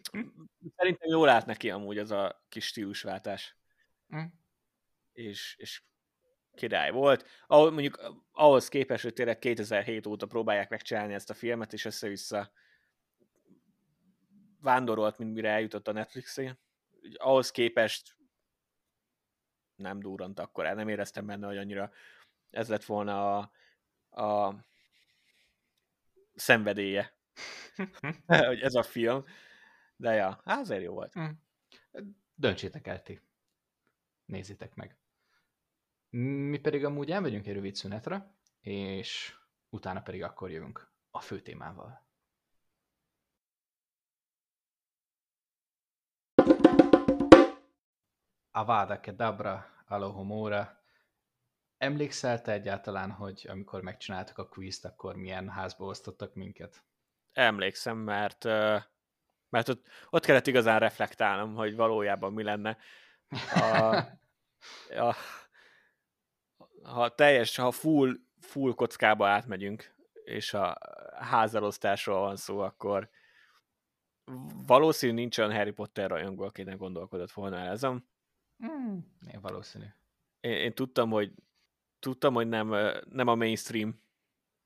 [LAUGHS] Szerintem jól állt neki amúgy az a kis stílusváltás. Mm. És, és király volt. Ahol, mondjuk ahhoz képest, hogy tényleg 2007 óta próbálják megcsinálni ezt a filmet, és össze-vissza vándorolt, mint mire eljutott a Netflixé. Ahhoz képest nem durrant akkor el, nem éreztem benne, hogy annyira ez lett volna a, a szenvedélye, [LAUGHS] hogy ez a film. De ja, hát azért jó volt. Mm. Döntsétek el ti. Nézzétek meg. Mi pedig amúgy elmegyünk egy rövid szünetre, és utána pedig akkor jövünk a fő témával. Avada Kedabra, Alohomora. Emlékszel te egyáltalán, hogy amikor megcsináltuk a quizt, akkor milyen házba osztottak minket? Emlékszem, mert, mert ott, ott kellett igazán reflektálnom, hogy valójában mi lenne. A, [LAUGHS] a, ha teljes, ha full, full kockába átmegyünk, és a házarosztásról van szó, akkor valószínű nincs olyan Harry Potter rajongó, aki nem gondolkodott volna ezen. Mm, én valószínű. Én, én tudtam, hogy tudtam, hogy nem, nem a mainstream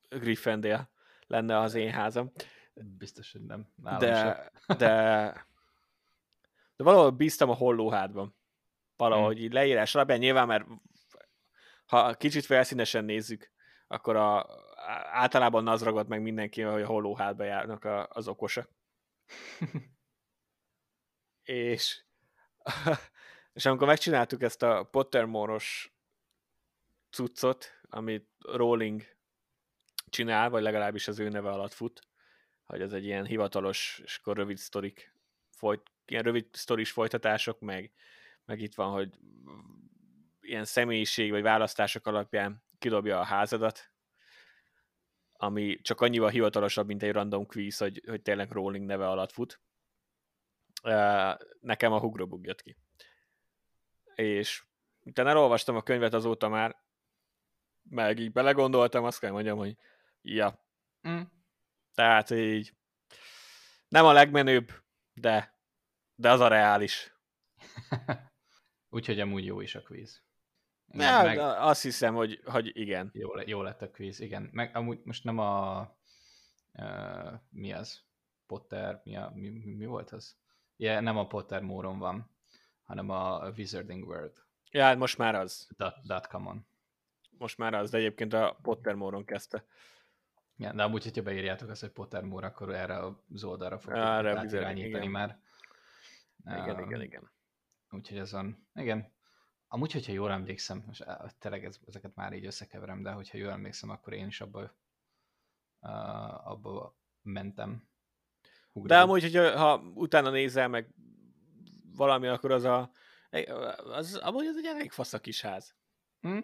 Gryffindor lenne az én házam. Biztos, hogy nem. de, de, de [LAUGHS] valahol bíztam a hollóhádban. Valahogy hmm. így leírás alapján nyilván, mert ha kicsit felszínesen nézzük, akkor a, általában az ragad meg mindenki, hogy a hollóhádba járnak a, az okosak. és [LAUGHS] és amikor megcsináltuk ezt a Pottermore-os cuccot, amit Rowling csinál, vagy legalábbis az ő neve alatt fut, hogy ez egy ilyen hivatalos, és akkor rövid sztorik, folyt, ilyen rövid sztoris folytatások, meg, meg itt van, hogy ilyen személyiség vagy választások alapján kidobja a házadat, ami csak annyival hivatalosabb, mint egy random quiz, hogy, hogy tényleg Rowling neve alatt fut. Nekem a Hugrobug jött ki és utána elolvastam a könyvet azóta már, meg így belegondoltam, azt kell mondjam, hogy ja. Mm. Tehát így nem a legmenőbb, de, de az a reális. [LAUGHS] Úgyhogy amúgy jó is a quiz. Ne, meg... Azt hiszem, hogy, hogy igen. Jó, jó lett a quiz, igen. Meg amúgy most nem a... Uh, mi az? Potter, mi, a, mi, mi, volt az? Ja, nem a Potter móron van, hanem a Wizarding World. Ja, hát most már az. Dot, on. Most már az, de egyébként a Pottermore-on kezdte. Ja, de amúgy, hogyha beírjátok azt, hogy Pottermore, akkor erre az oldalra fogjuk irányítani már. Igen, uh, igen, igen. Úgyhogy azon, igen. Amúgy, hogyha jól emlékszem, most tényleg ezeket már így összekeverem, de hogyha jól emlékszem, akkor én is abba, uh, abba mentem. Ugrani. De amúgy, hogyha, ha utána nézel meg valami, akkor az a az, amúgy ez egy elég fasz a kis ház. Hm?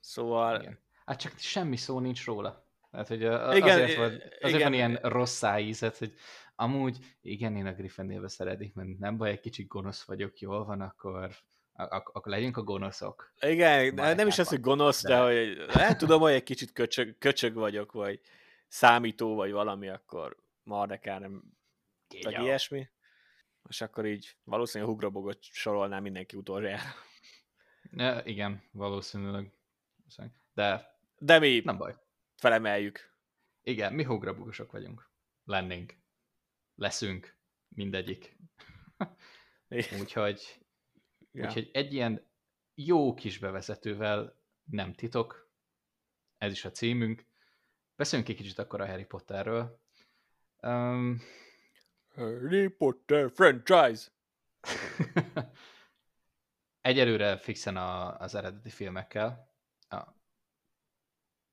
Szóval... Igen. Hát csak semmi szó nincs róla. Tehát, hogy a, igen, azért, van, azért igen. van ilyen rossz szájízet, hogy amúgy igen, én a Gryffindorbe szeretik, mert nem baj, egy kicsit gonosz vagyok, jól van, akkor ak- akkor legyünk a gonoszok. Igen, Markában. nem is az, hogy gonosz, de, de hogy nem tudom, hogy egy kicsit köcsög, köcsög vagyok, vagy számító, vagy valami, akkor Mardekár nem, vagy ilyesmi. És akkor így valószínűleg a hugrabogot sorolnám mindenki utoljára. Ja, igen, valószínűleg. De, De mi nem baj. Felemeljük. Igen, mi hugrabogosok vagyunk. Lennénk. Leszünk. Mindegyik. úgyhogy, ja. úgyhogy egy ilyen jó kis bevezetővel nem titok. Ez is a címünk. Beszéljünk egy kicsit akkor a Harry Potterről. Um, Harry Potter franchise. [LAUGHS] Egyelőre fixen a, az eredeti filmekkel, a,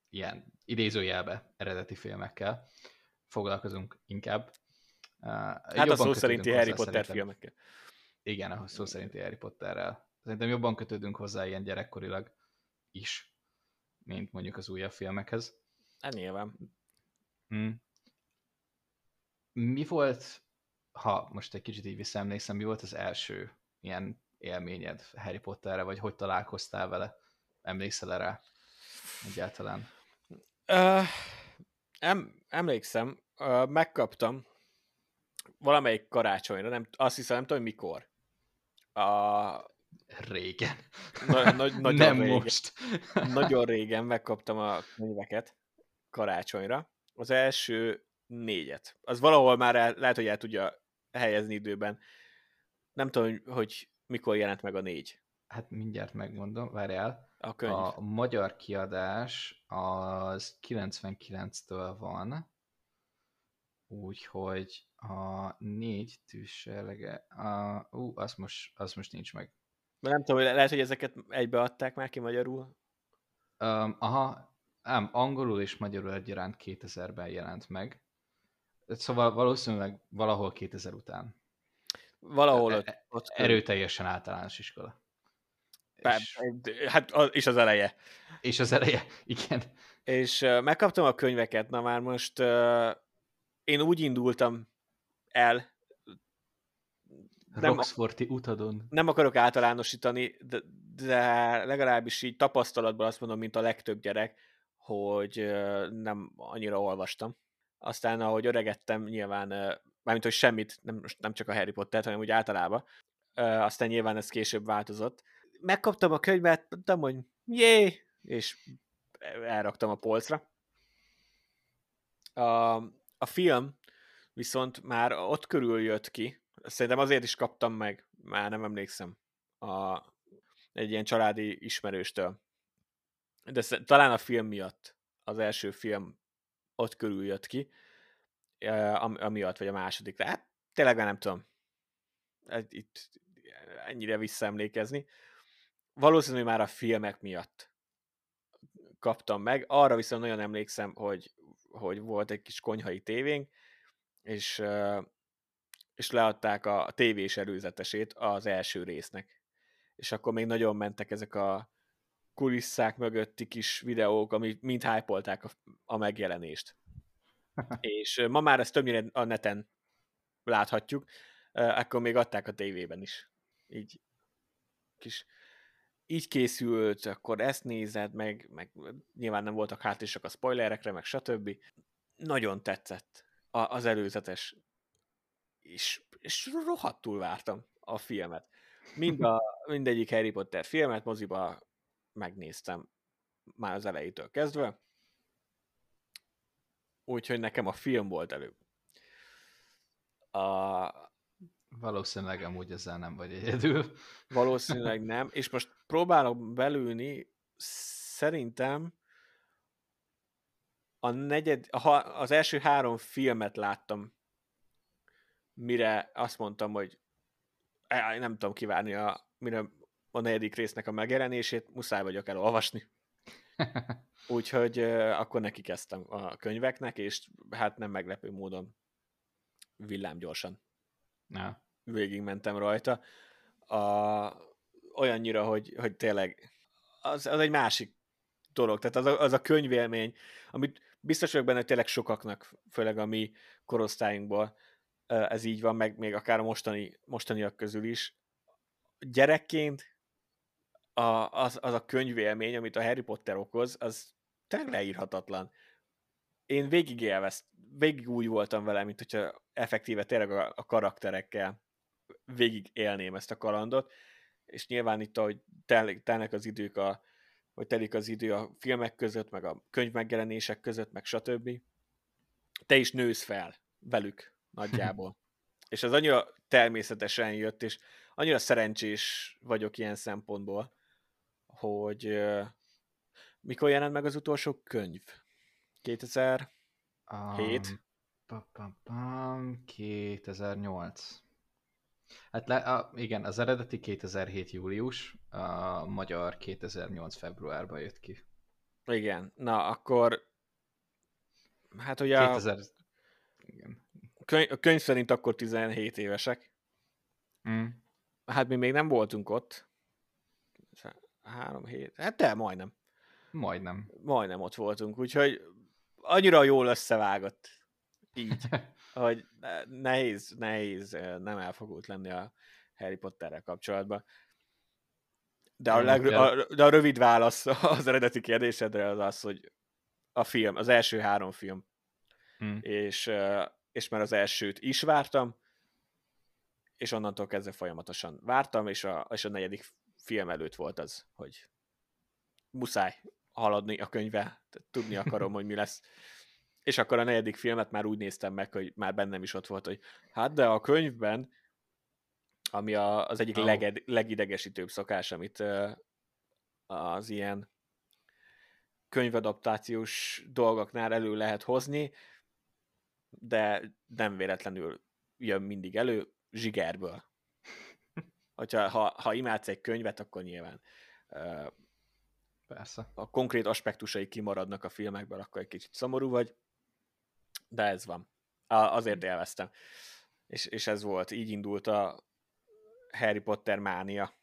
ilyen idézőjelbe eredeti filmekkel foglalkozunk inkább. Uh, hát a szó szerinti Harry Potter szerintem. filmekkel. Igen, a szó szerinti Harry Potterrel. Szerintem jobban kötődünk hozzá ilyen gyerekkorilag is, mint mondjuk az újabb filmekhez. Hát nyilván. Hmm. Mi volt ha most egy kicsit így visszaemlékszem, mi volt az első ilyen élményed Harry Potterre, vagy hogy találkoztál vele? Emlékszel rá egyáltalán? Uh, em, emlékszem, uh, megkaptam valamelyik karácsonyra, nem, azt hiszem, nem tudom, mikor. A... Régen. Na, na, [LAUGHS] nagyon nem régen, most. [LAUGHS] nagyon régen megkaptam a könyveket karácsonyra. Az első négyet. Az valahol már el, lehet, hogy el tudja helyezni időben. Nem tudom, hogy mikor jelent meg a négy. Hát mindjárt megmondom, várjál. A, könyv. a magyar kiadás az 99-től van, úgyhogy a négy tűzselege, a, ú, az most, az most nincs meg. Nem tudom, lehet, hogy ezeket egybeadták már ki magyarul? Um, aha, ám, angolul és magyarul egyaránt 2000-ben jelent meg. Szóval valószínűleg valahol 2000 után. Valahol ott, e, ott erőteljesen általános iskola. és, hát és az eleje. És az eleje, igen. És uh, megkaptam a könyveket, na már most uh, én úgy indultam el, nem, Roxforti utadon. Nem akarok általánosítani, de, de legalábbis így tapasztalatban azt mondom, mint a legtöbb gyerek, hogy nem annyira olvastam aztán ahogy öregettem, nyilván, mármint, hogy semmit, nem, nem csak a Harry Potter, hanem úgy általában, aztán nyilván ez később változott. Megkaptam a könyvet, mondtam, hogy jé, és elraktam a polcra. A, a film viszont már ott körül jött ki, szerintem azért is kaptam meg, már nem emlékszem, a, egy ilyen családi ismerőstől. De talán a film miatt, az első film ott körül jött ki, amiatt, vagy a második. Tehát tényleg nem tudom itt ennyire visszaemlékezni. Valószínűleg már a filmek miatt kaptam meg. Arra viszont nagyon emlékszem, hogy, hogy volt egy kis konyhai tévénk, és, és leadták a tévés előzetesét az első résznek. És akkor még nagyon mentek ezek a kulisszák mögötti kis videók, ami mind hype a, a megjelenést. és ma már ezt többnyire a neten láthatjuk, akkor még adták a tévében is. Így kis így készült, akkor ezt nézed, meg, meg nyilván nem voltak hátrisak a spoilerekre, meg stb. Nagyon tetszett az előzetes, és, és rohadtul vártam a filmet. Mind a, [LAUGHS] mindegyik Harry Potter filmet moziba megnéztem már az elejétől kezdve, úgyhogy nekem a film volt előbb. A, Valószínűleg amúgy ezzel nem vagy egyedül. Valószínűleg nem, és most próbálok belülni, szerintem a negyed, a, az első három filmet láttam, mire azt mondtam, hogy nem tudom kivárni, a, mire a negyedik résznek a megjelenését, muszáj vagyok elolvasni. [LAUGHS] Úgyhogy akkor neki kezdtem a könyveknek, és hát nem meglepő módon villámgyorsan Na. végigmentem rajta. A, olyannyira, hogy, hogy tényleg az, az egy másik dolog. Tehát az a, az a könyvélmény, amit biztos vagyok benne, hogy tényleg sokaknak, főleg a mi korosztályunkból ez így van, meg még akár a mostani, mostaniak közül is. Gyerekként a, az, az a könyvélmény, amit a Harry Potter okoz, az tényleg leírhatatlan. Én végig élvezt, végig úgy voltam vele, mint hogyha effektíve tényleg a, a karakterekkel végig élném ezt a kalandot, és nyilván itt, ahogy tel, telnek az idők a, hogy telik az idő a filmek között, meg a könyv megjelenések között, meg stb. Te is nősz fel velük nagyjából. [LAUGHS] és az annyira természetesen jött, és annyira szerencsés vagyok ilyen szempontból, hogy mikor jelent meg az utolsó könyv? 2007? Um, pa, pa, pa, 2008. Hát le, a, igen, az eredeti 2007 július, a magyar 2008 februárban jött ki. Igen, na akkor hát ugye 2000... a, igen. Könyv, a könyv szerint akkor 17 évesek. Mm. Hát mi még nem voltunk ott. Három hét. Hát te, majdnem. Majdnem. Majdnem ott voltunk, úgyhogy annyira jól összevágott. Így. [LAUGHS] hogy nehéz, nehéz nem elfogult lenni a Harry Potterrel kapcsolatban. De a, leg, a, de a rövid válasz [LAUGHS] az eredeti kérdésedre az az, hogy a film, az első három film. Hmm. És, és már az elsőt is vártam, és onnantól kezdve folyamatosan vártam, és a, és a negyedik film előtt volt az, hogy muszáj haladni a könyve, tudni akarom, hogy mi lesz. És akkor a negyedik filmet már úgy néztem meg, hogy már bennem is ott volt, hogy hát de a könyvben, ami a, az egyik oh. leged, legidegesítőbb szokás, amit az ilyen könyvadaptációs dolgoknál elő lehet hozni, de nem véletlenül jön mindig elő, zsigerből. [LAUGHS] Hogyha, ha, ha imádsz egy könyvet, akkor nyilván Persze. a konkrét aspektusai kimaradnak a filmekből, akkor egy kicsit szomorú vagy, de ez van. Azért élveztem. És, és ez volt, így indult a Harry Potter mánia.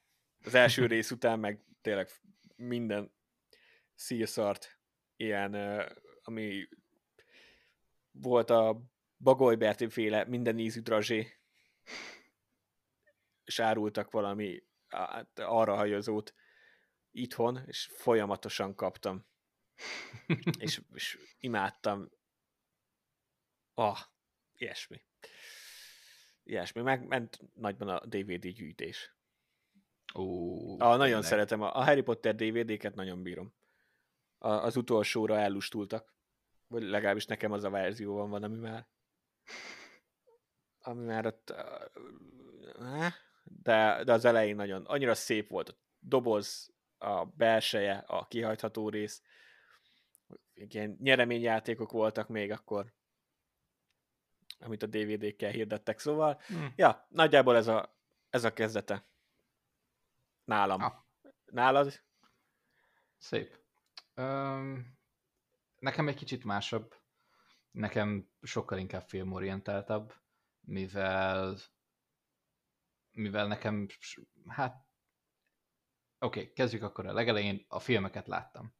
Az első [LAUGHS] rész után meg tényleg minden szírszart, ilyen, ami volt a Bagoly féle minden ízű drazsé, és árultak valami hát, arra hajozót itthon, és folyamatosan kaptam. és, és imádtam Ah, ilyesmi. Ilyesmi. Megment nagyban a DVD gyűjtés. Ó, ah, nagyon tényleg. szeretem. A Harry Potter DVD-ket nagyon bírom. A, az utolsóra ellustultak. Vagy legalábbis nekem az a verzió van, van, ami már ami már ott de, de az elején nagyon, annyira szép volt a doboz, a belseje, a kihajtható rész, ilyen nyereményjátékok voltak még akkor, amit a DVD-kkel hirdettek, szóval, hmm. ja, nagyjából ez a, ez a kezdete. Nálam. Ah. Nálad? Szép. Um, nekem egy kicsit másabb. Nekem sokkal inkább filmorientáltabb, mivel mivel nekem, hát oké, okay, kezdjük akkor a legelején, a filmeket láttam.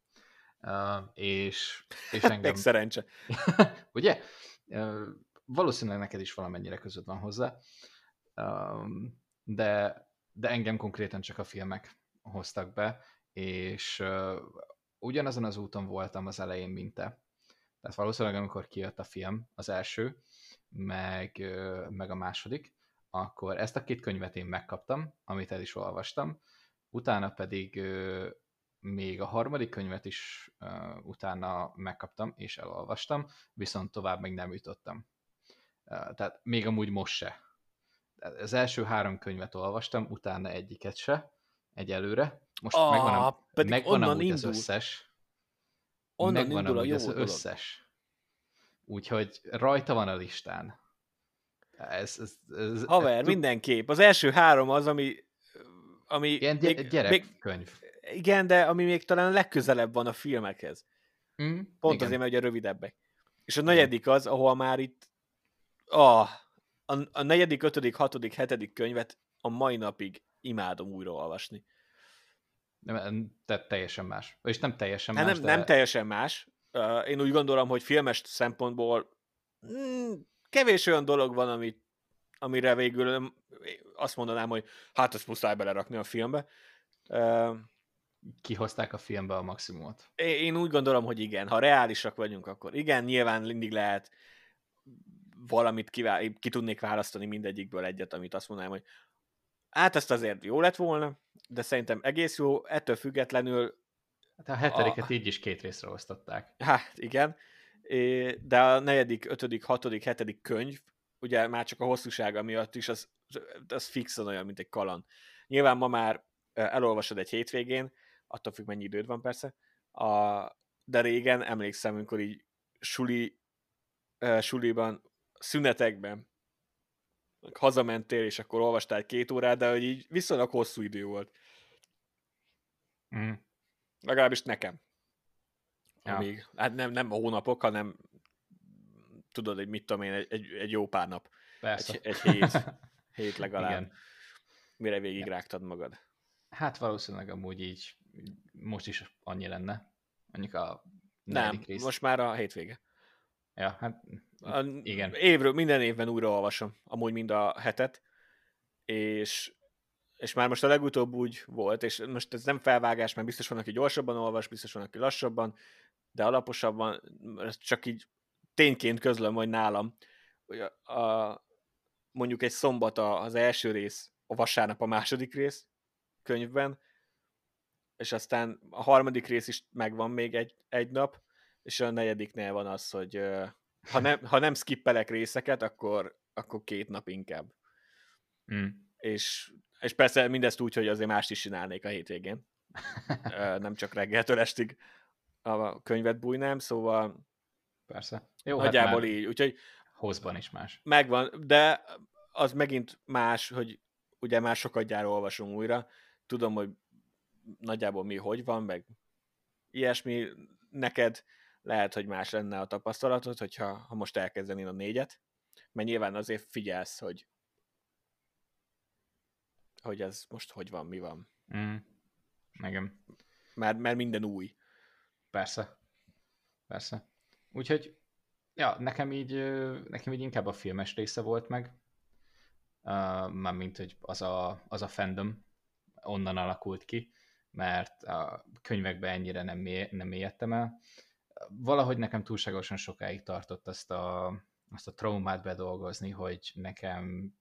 Uh, és, és [LAUGHS] engem... szerencse. [LAUGHS] Ugye? Uh, valószínűleg neked is valamennyire között van hozzá, um, de, de engem konkrétan csak a filmek hoztak be, és uh, ugyanazon az úton voltam az elején, mint te. Tehát valószínűleg amikor kijött a film, az első, meg, uh, meg a második, akkor ezt a két könyvet én megkaptam, amit el is olvastam, utána pedig még a harmadik könyvet is utána megkaptam és elolvastam, viszont tovább még nem jutottam tehát még amúgy most se. az első három könyvet olvastam, utána egyiket se, egyelőre. Most ah, megvan, a, megvan amúgy indul. az összes. Onnan megvan indul amúgy a jó az dolog. összes. Úgyhogy rajta van a listán. Ez, ez, ez, Haver, ez, mindenképp. Az első három az, ami... ami Ilyen gy- gyerekkönyv. Még, igen, de ami még talán legközelebb van a filmekhez. Mm, Pont igen. azért, mert ugye rövidebbek. És a negyedik az, ahol már itt ah, a, a negyedik, ötödik, hatodik, hetedik könyvet a mai napig imádom újra olvasni. Nem, te teljesen más. És nem teljesen hát más, nem, de... nem teljesen más. Én úgy gondolom, hogy filmes szempontból mm, kevés olyan dolog van, amit, amire végül azt mondanám, hogy hát ezt muszáj belerakni a filmbe. Kihozták a filmbe a maximumot. Én úgy gondolom, hogy igen. Ha reálisak vagyunk, akkor igen, nyilván mindig lehet valamit kivá- ki tudnék választani mindegyikből egyet, amit azt mondanám, hogy hát ezt azért jó lett volna, de szerintem egész jó, ettől függetlenül Hát a hetediket a... így is két részre osztották. Hát igen, de a negyedik, ötödik, hatodik, hetedik könyv, ugye már csak a hosszúsága miatt is, az, az fixen olyan, mint egy kalan. Nyilván ma már elolvasod egy hétvégén, attól függ, mennyi időd van persze, a, de régen emlékszem, amikor így suli, uh, suliban, szünetekben hazamentél, és akkor olvastál két órát, de hogy így viszonylag hosszú idő volt. Mm. Legalábbis nekem. Ja. Amíg, hát nem, nem hónapok, hanem tudod, hogy mit tudom én, egy, egy, egy jó pár nap. Persze. Egy, egy hét, [LAUGHS] hét legalább. Igen. Mire végig ja. rágtad magad. Hát valószínűleg amúgy így most is annyi lenne. Mondjuk a Nem, rész. most már a hétvége. Ja, hát a, igen. Évről, minden évben újra olvasom, amúgy mind a hetet, és és már most a legutóbb úgy volt, és most ez nem felvágás, mert biztos van, aki gyorsabban olvas, biztos van, aki lassabban, de alaposabban, csak így tényként közlöm, hogy nálam, hogy a, a, mondjuk egy szombat az első rész, a vasárnap a második rész könyvben, és aztán a harmadik rész is megvan még egy, egy nap, és a negyediknél van az, hogy ha nem, ha nem skippelek részeket, akkor, akkor két nap inkább. Mm. És és persze mindezt úgy, hogy azért mást is csinálnék a hétvégén. [LAUGHS] nem csak reggeltől estig a könyvet bújnám, szóval persze. Jó, hát nagyjából hát így. Úgyhogy hozban is más. Megvan, de az megint más, hogy ugye már sokat gyár olvasom újra, tudom, hogy nagyjából mi hogy van, meg ilyesmi, neked lehet, hogy más lenne a tapasztalatod, hogyha ha most elkezdenél a négyet, mert nyilván azért figyelsz, hogy hogy ez most hogy van, mi van. Mm. Igen. Mert, mert minden új. Persze. Persze. Úgyhogy, ja, nekem így, nekem így inkább a filmes része volt meg. Uh, mármint, hogy az a, az a fandom onnan alakult ki, mert a könyvekben ennyire nem, mély, nem mélyedtem el. Valahogy nekem túlságosan sokáig tartott azt a, azt a traumát bedolgozni, hogy nekem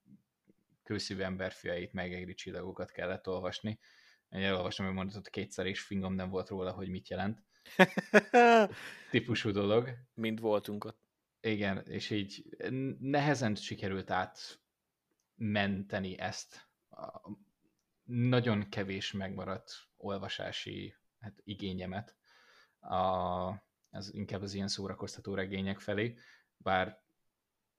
kőszívű emberfiait, megegri csillagokat kellett olvasni. Én elolvastam hogy mondatot kétszer, és fingom nem volt róla, hogy mit jelent. [LAUGHS] Típusú dolog. Mind voltunk ott. Igen, és így nehezen sikerült át menteni ezt. Nagyon kevés megmaradt olvasási hát, igényemet a, ez inkább az ilyen szórakoztató regények felé, bár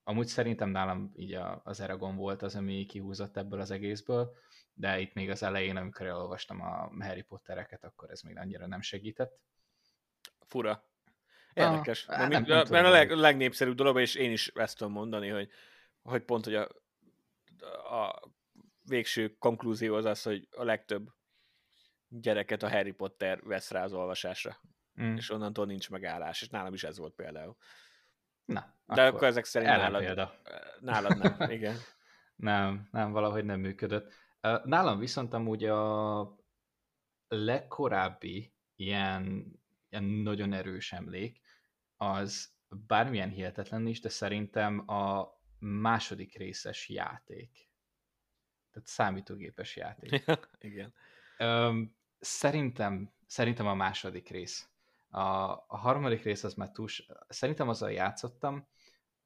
Amúgy szerintem nálam így a, az Eragon volt az, ami kihúzott ebből az egészből, de itt még az elején, amikor elolvastam a Harry Pottereket, akkor ez még annyira nem segített. Fura. Érdekes. Ah, mert, nem mert a leg, legnépszerűbb dolog, és én is ezt tudom mondani, hogy, hogy pont, hogy a, a végső konklúzió az az, hogy a legtöbb gyereket a Harry Potter vesz rá az olvasásra. Mm. És onnantól nincs megállás. És nálam is ez volt például. Na, De akkor, akkor ezek szerint nálad, példa. nálad nem, [LAUGHS] igen. nem, nem, valahogy nem működött. Nálam viszont amúgy a legkorábbi ilyen, ilyen nagyon erős emlék, az bármilyen hihetetlen is, de szerintem a második részes játék. Tehát számítógépes játék. igen. Szerintem, szerintem a második rész. A, a harmadik rész az már túl, szerintem azzal játszottam,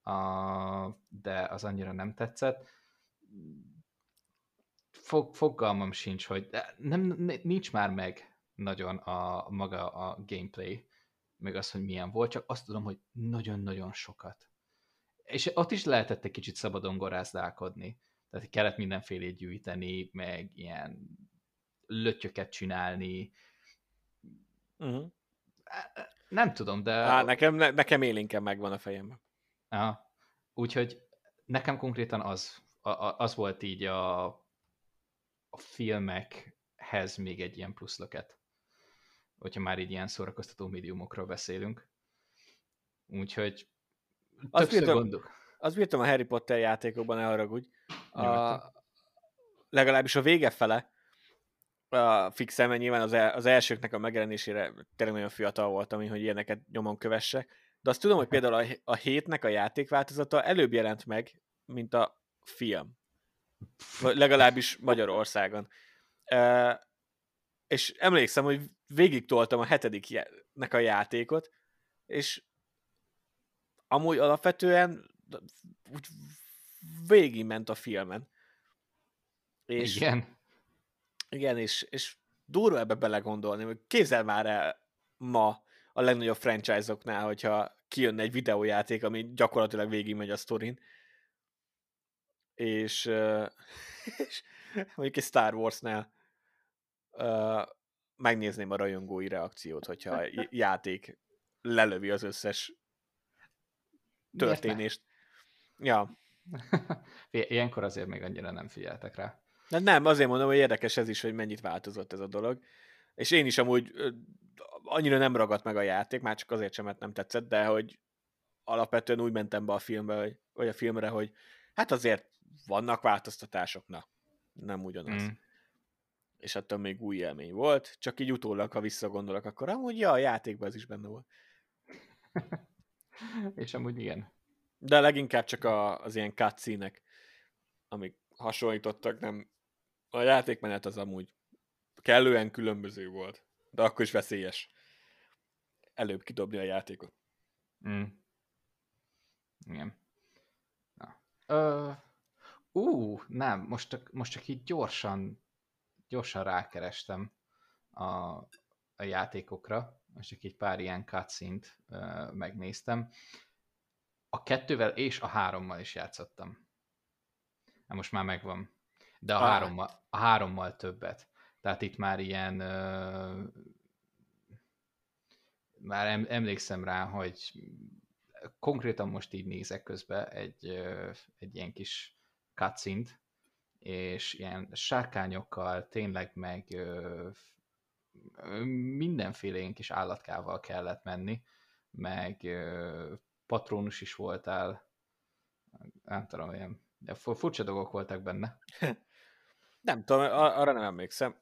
a, de az annyira nem tetszett. fog, fogalmam sincs, hogy nem, nincs már meg nagyon a maga a gameplay, meg az, hogy milyen volt, csak azt tudom, hogy nagyon-nagyon sokat. És ott is lehetett egy kicsit szabadon garázdálkodni. Tehát kellett mindenfélét gyűjteni, meg ilyen lötyöket csinálni. Uh-huh. Nem tudom, de... Á, nekem, ne, nekem élénken megvan a fejemben. Aha. Úgyhogy nekem konkrétan az, a, a, az volt így a, a filmekhez még egy ilyen plusz löket. Hogyha már így ilyen szórakoztató médiumokról beszélünk. Úgyhogy azt bírtam, gondol... azt bírtam a Harry Potter játékokban, ne haragudj. A, legalábbis a vége fele, a fixem, mert nyilván az, el, az elsőknek a megjelenésére tényleg nagyon fiatal voltam, hogy ilyeneket nyomon kövesse, de azt tudom, hogy [LAUGHS] például a, a hétnek a játékváltozata előbb jelent meg, mint a film. Legalábbis Magyarországon. E, és emlékszem, hogy végig toltam a hetediknek a játékot, és amúgy alapvetően úgy ment a filmen. És, igen. Igen, és, és durva ebbe belegondolni, hogy kézzel már el ma a legnagyobb franchise-oknál, hogyha kijönne egy videójáték, ami gyakorlatilag végigmegy a sztorin, és, [LAUGHS] és mondjuk egy Star Wars-nál megnézném a rajongói reakciót, hogyha [LAUGHS] a játék lelövi az összes történést. Ja. [LAUGHS] Ilyenkor azért még annyira nem figyeltek rá. De nem, azért mondom, hogy érdekes ez is, hogy mennyit változott ez a dolog. És én is amúgy annyira nem ragadt meg a játék, már csak azért sem, mert nem tetszett, de hogy alapvetően úgy mentem be a filmbe, vagy, vagy a filmre, hogy hát azért vannak változtatások, na, nem ugyanaz. Mm. És attól még új élmény volt, csak így utólag, ha visszagondolok, akkor amúgy ja, a játékban ez is benne volt. És amúgy igen. De leginkább csak a, az ilyen cutscene amik hasonlítottak, nem... A játékmenet az amúgy kellően különböző volt, de akkor is veszélyes előbb kidobni a játékot. Mm. Igen. Na. Ö, ú, nem, most most csak így gyorsan, gyorsan rákerestem a, a játékokra, most csak egy pár ilyen cutscene-t megnéztem. A kettővel és a hárommal is játszottam. Na most már megvan. De a, ah. hárommal, a hárommal többet. Tehát itt már ilyen ö, már em, emlékszem rá, hogy konkrétan most így nézek közben egy, egy ilyen kis cutscene és ilyen sárkányokkal tényleg meg ö, mindenféle ilyen kis állatkával kellett menni, meg patronus is voltál, nem tudom, de furcsa dolgok voltak benne. [LAUGHS] nem tudom, arra nem emlékszem.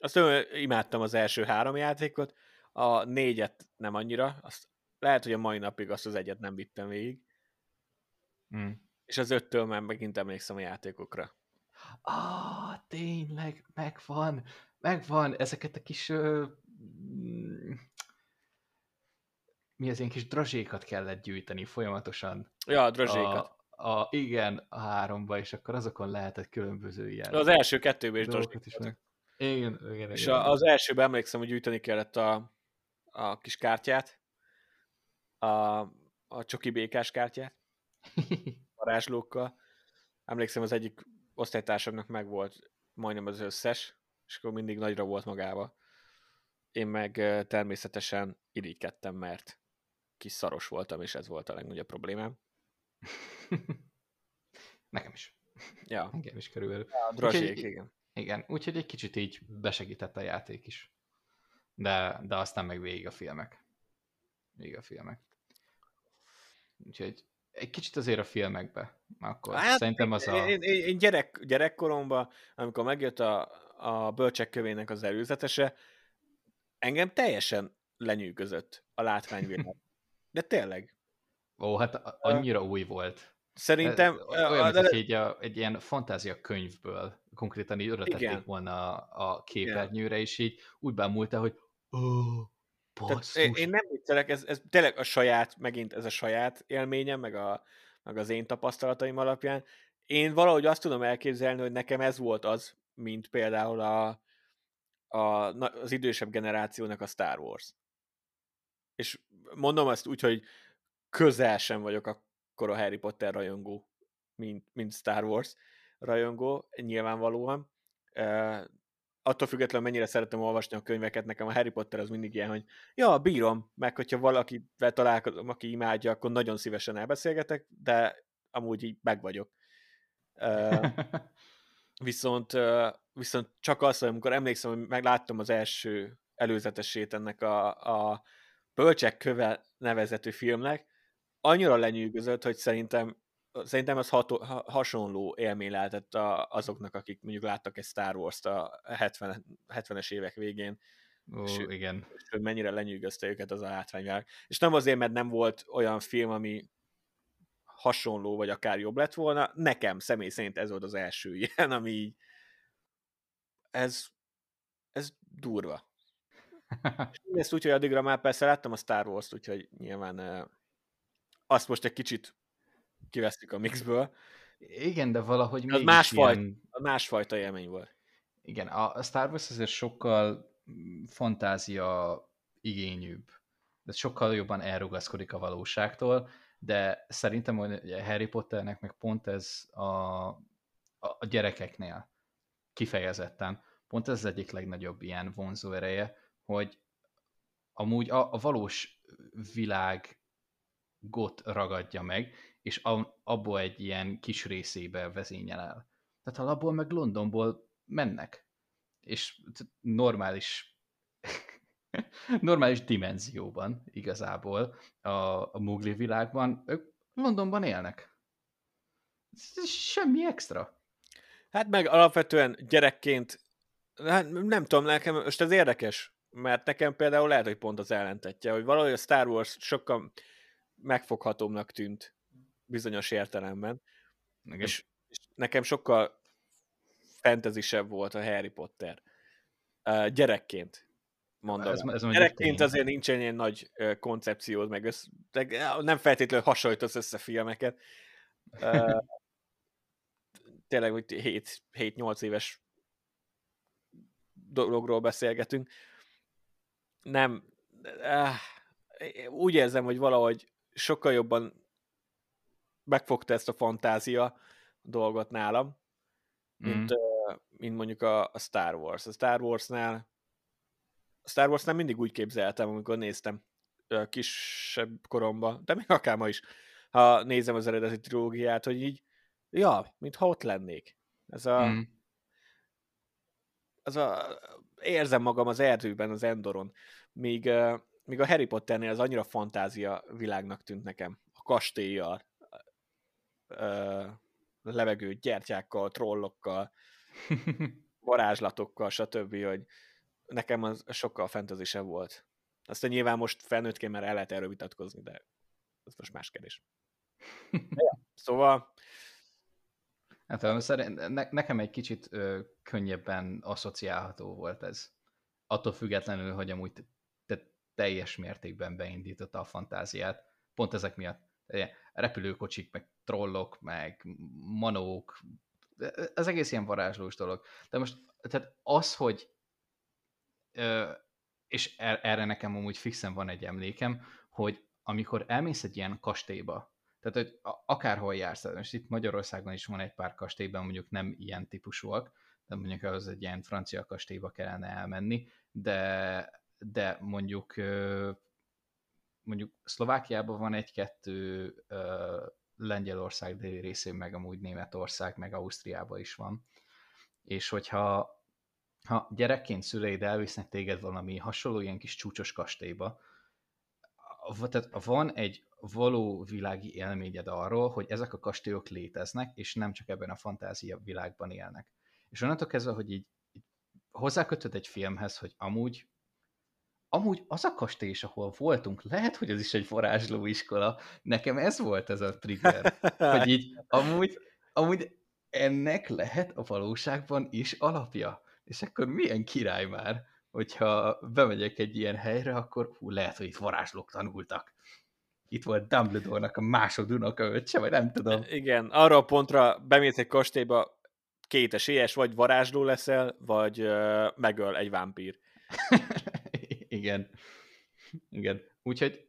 Azt tudom, imádtam az első három játékot, a négyet nem annyira, azt lehet, hogy a mai napig azt az egyet nem vittem végig. Mm. És az öttől már megint emlékszem a játékokra. Ah, tényleg, megvan megvan, ezeket a kis ö, mi az ilyen kis drazsékat kellett gyűjteni folyamatosan. Ja, a drazsékat. A, a, igen, a háromba, és akkor azokon lehetett különböző ilyen... Az első kettőben is drazsék is meg. Igen, igen, És igen, az elsőben emlékszem, hogy gyűjteni kellett a, a kis kártyát, a, a csoki békás kártyát, [LAUGHS] varázslókkal. Emlékszem, az egyik osztálytársamnak meg volt majdnem az összes, és akkor mindig nagyra volt magába. Én meg természetesen irigykedtem, mert kis szaros voltam, és ez volt a legnagyobb problémám. [LAUGHS] Nekem is. Ja. Nekem is körülbelül. Ja, drazsék, úgyhogy, igen. Igen, úgyhogy egy kicsit így besegített a játék is. De, de aztán meg végig a filmek. Végig a filmek. Úgyhogy egy kicsit azért a filmekbe. Akkor hát, szerintem az a... Én, én, én gyerek, gyerekkoromban, amikor megjött a, a bölcsek kövének az előzetese, engem teljesen lenyűgözött a látványvilág. De tényleg. Ó, hát annyira új volt. Szerintem... Olyan, mint, de... egy, a, egy ilyen fantázia könyvből konkrétan így oda volna a, a képernyőre, és így úgy bámulta, hogy oh, basszus. én, én nem viccelek, ez, ez tényleg a saját, megint ez a saját élményem, meg, a, meg az én tapasztalataim alapján. én valahogy azt tudom elképzelni, hogy nekem ez volt az, mint például a, a, az idősebb generációnak a Star Wars. És mondom azt úgy, hogy közel sem vagyok akkor a Harry Potter rajongó, mint, mint Star Wars rajongó, nyilvánvalóan. Attól függetlenül mennyire szeretem olvasni a könyveket, nekem a Harry Potter az mindig ilyen, hogy ja, bírom, meg hogyha valakivel találkozom, aki imádja, akkor nagyon szívesen elbeszélgetek, de amúgy így meg vagyok. Uh, [LAUGHS] viszont, uh, viszont csak azt, hogy amikor emlékszem, hogy megláttam az első előzetesét ennek a, a Bölcsek köve nevezetű filmnek, annyira lenyűgözött, hogy szerintem szerintem ez hat, hasonló élmény lehetett a, azoknak, akik mondjuk láttak egy Star Wars-t a 70, 70-es évek végén. Ó, és, igen. És hogy mennyire lenyűgözte őket az a látványvilág. És nem azért, mert nem volt olyan film, ami hasonló, vagy akár jobb lett volna. Nekem személy szerint ez volt az első [LAUGHS] ilyen, ami így, ez, ez durva. és ezt úgy, hogy addigra már persze láttam a Star Wars-t, úgyhogy nyilván azt most egy kicsit kivesztük a mixből. Igen, de valahogy az másfajta, ilyen... másfajta élmény volt. Igen, a Star Wars azért sokkal mm, fantázia igényűbb. De sokkal jobban elrugaszkodik a valóságtól, de szerintem hogy Harry Potternek meg pont ez a, a gyerekeknél kifejezetten, pont ez az egyik legnagyobb ilyen vonzó ereje, hogy amúgy a, a valós világ got ragadja meg, és abból egy ilyen kis részébe vezényel el. Tehát alapból meg Londonból mennek, és normális [LAUGHS] normális dimenzióban igazából a, a Mugli világban, ők Londonban élnek. Semmi extra. Hát meg alapvetően gyerekként, hát nem tudom, nekem most ez érdekes, mert nekem például lehet, hogy pont az ellentetje, hogy valahogy a Star Wars sokkal megfoghatóbbnak tűnt bizonyos értelemben. És, és nekem sokkal fentezisebb volt a Harry Potter. Uh, gyerekként mondom. Ez, ez gyerekként azért nincsen ilyen nagy koncepciód, meg össz, nem feltétlenül hasonlítasz össze filmeket. Uh, tényleg, hogy 7-8 éves dologról beszélgetünk. Nem, uh, úgy érzem, hogy valahogy sokkal jobban megfogta ezt a fantázia dolgot nálam, mint, mm. mint mondjuk a, a Star Wars. A Star Warsnál a Star Warsnál mindig úgy képzeltem, amikor néztem kisebb koromban, de még akár ma is, ha nézem az eredeti trilógiát, hogy így, ja, mintha ott lennék. Ez a, mm. az a, érzem magam az erdőben, az Endoron, míg, míg a Harry Potternél az annyira fantázia világnak tűnt nekem. A kastélyjal, levegő gyertyákkal, trollokkal, [LAUGHS] varázslatokkal, stb., hogy nekem az sokkal fentezisebb volt. Aztán nyilván most felnőttként már el lehet erről vitatkozni, de ez most más kérdés. [LAUGHS] ja, szóval... Hát szerint, ne, nekem egy kicsit ö, könnyebben asszociálható volt ez. Attól függetlenül, hogy amúgy te teljes mértékben beindította a fantáziát. Pont ezek miatt repülőkocsik, meg trollok, meg manók, ez egész ilyen varázslós dolog. De most, tehát az, hogy és er, erre nekem amúgy fixen van egy emlékem, hogy amikor elmész egy ilyen kastélyba, tehát hogy akárhol jársz, most itt Magyarországon is van egy pár kastélyban, mondjuk nem ilyen típusúak, de mondjuk az egy ilyen francia kastélyba kellene elmenni, de, de mondjuk mondjuk Szlovákiában van egy-kettő, Lengyelország déli részén, meg amúgy Németország, meg Ausztriában is van. És hogyha ha gyerekként szüleid elvisznek téged valami hasonló ilyen kis csúcsos kastélyba, tehát van egy való világi élményed arról, hogy ezek a kastélyok léteznek, és nem csak ebben a fantázia világban élnek. És onnantól kezdve, hogy így, így hozzákötöd egy filmhez, hogy amúgy amúgy az a kastély is, ahol voltunk, lehet, hogy az is egy varázslóiskola. Nekem ez volt ez a trigger, hogy így amúgy, amúgy ennek lehet a valóságban is alapja. És akkor milyen király már, hogyha bemegyek egy ilyen helyre, akkor hú, lehet, hogy itt varázslók tanultak. itt volt Dumbledore-nak a másodunoka öccse, vagy nem tudom. Igen, arra a pontra bemész egy kastélyba, két esélyes, vagy varázsló leszel, vagy uh, megöl egy vámpír. [LAUGHS] Igen. Igen. Úgyhogy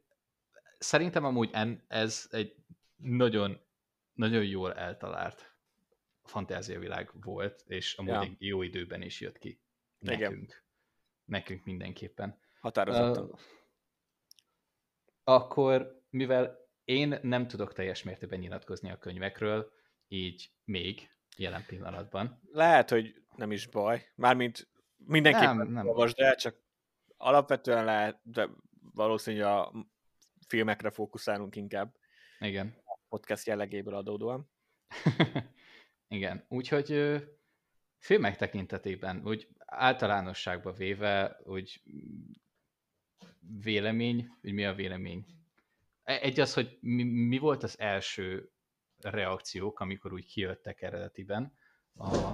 szerintem amúgy en, ez egy nagyon, nagyon jól eltalált fantáziavilág volt, és amúgy ja. egy jó időben is jött ki. Nekünk. Igen. Nekünk mindenképpen. Határozottan. Uh, akkor, mivel én nem tudok teljes mértékben nyilatkozni a könyvekről, így még jelen pillanatban. Lehet, hogy nem is baj. Mármint mindenképpen nem, nem. olvasd el, csak alapvetően lehet, de valószínűleg a filmekre fókuszálunk inkább. Igen. A podcast jellegéből adódóan. [LAUGHS] Igen, úgyhogy filmek tekintetében, úgy általánosságba véve, úgy vélemény, hogy mi a vélemény? E, egy az, hogy mi, mi volt az első reakciók, amikor úgy kijöttek eredetiben. A,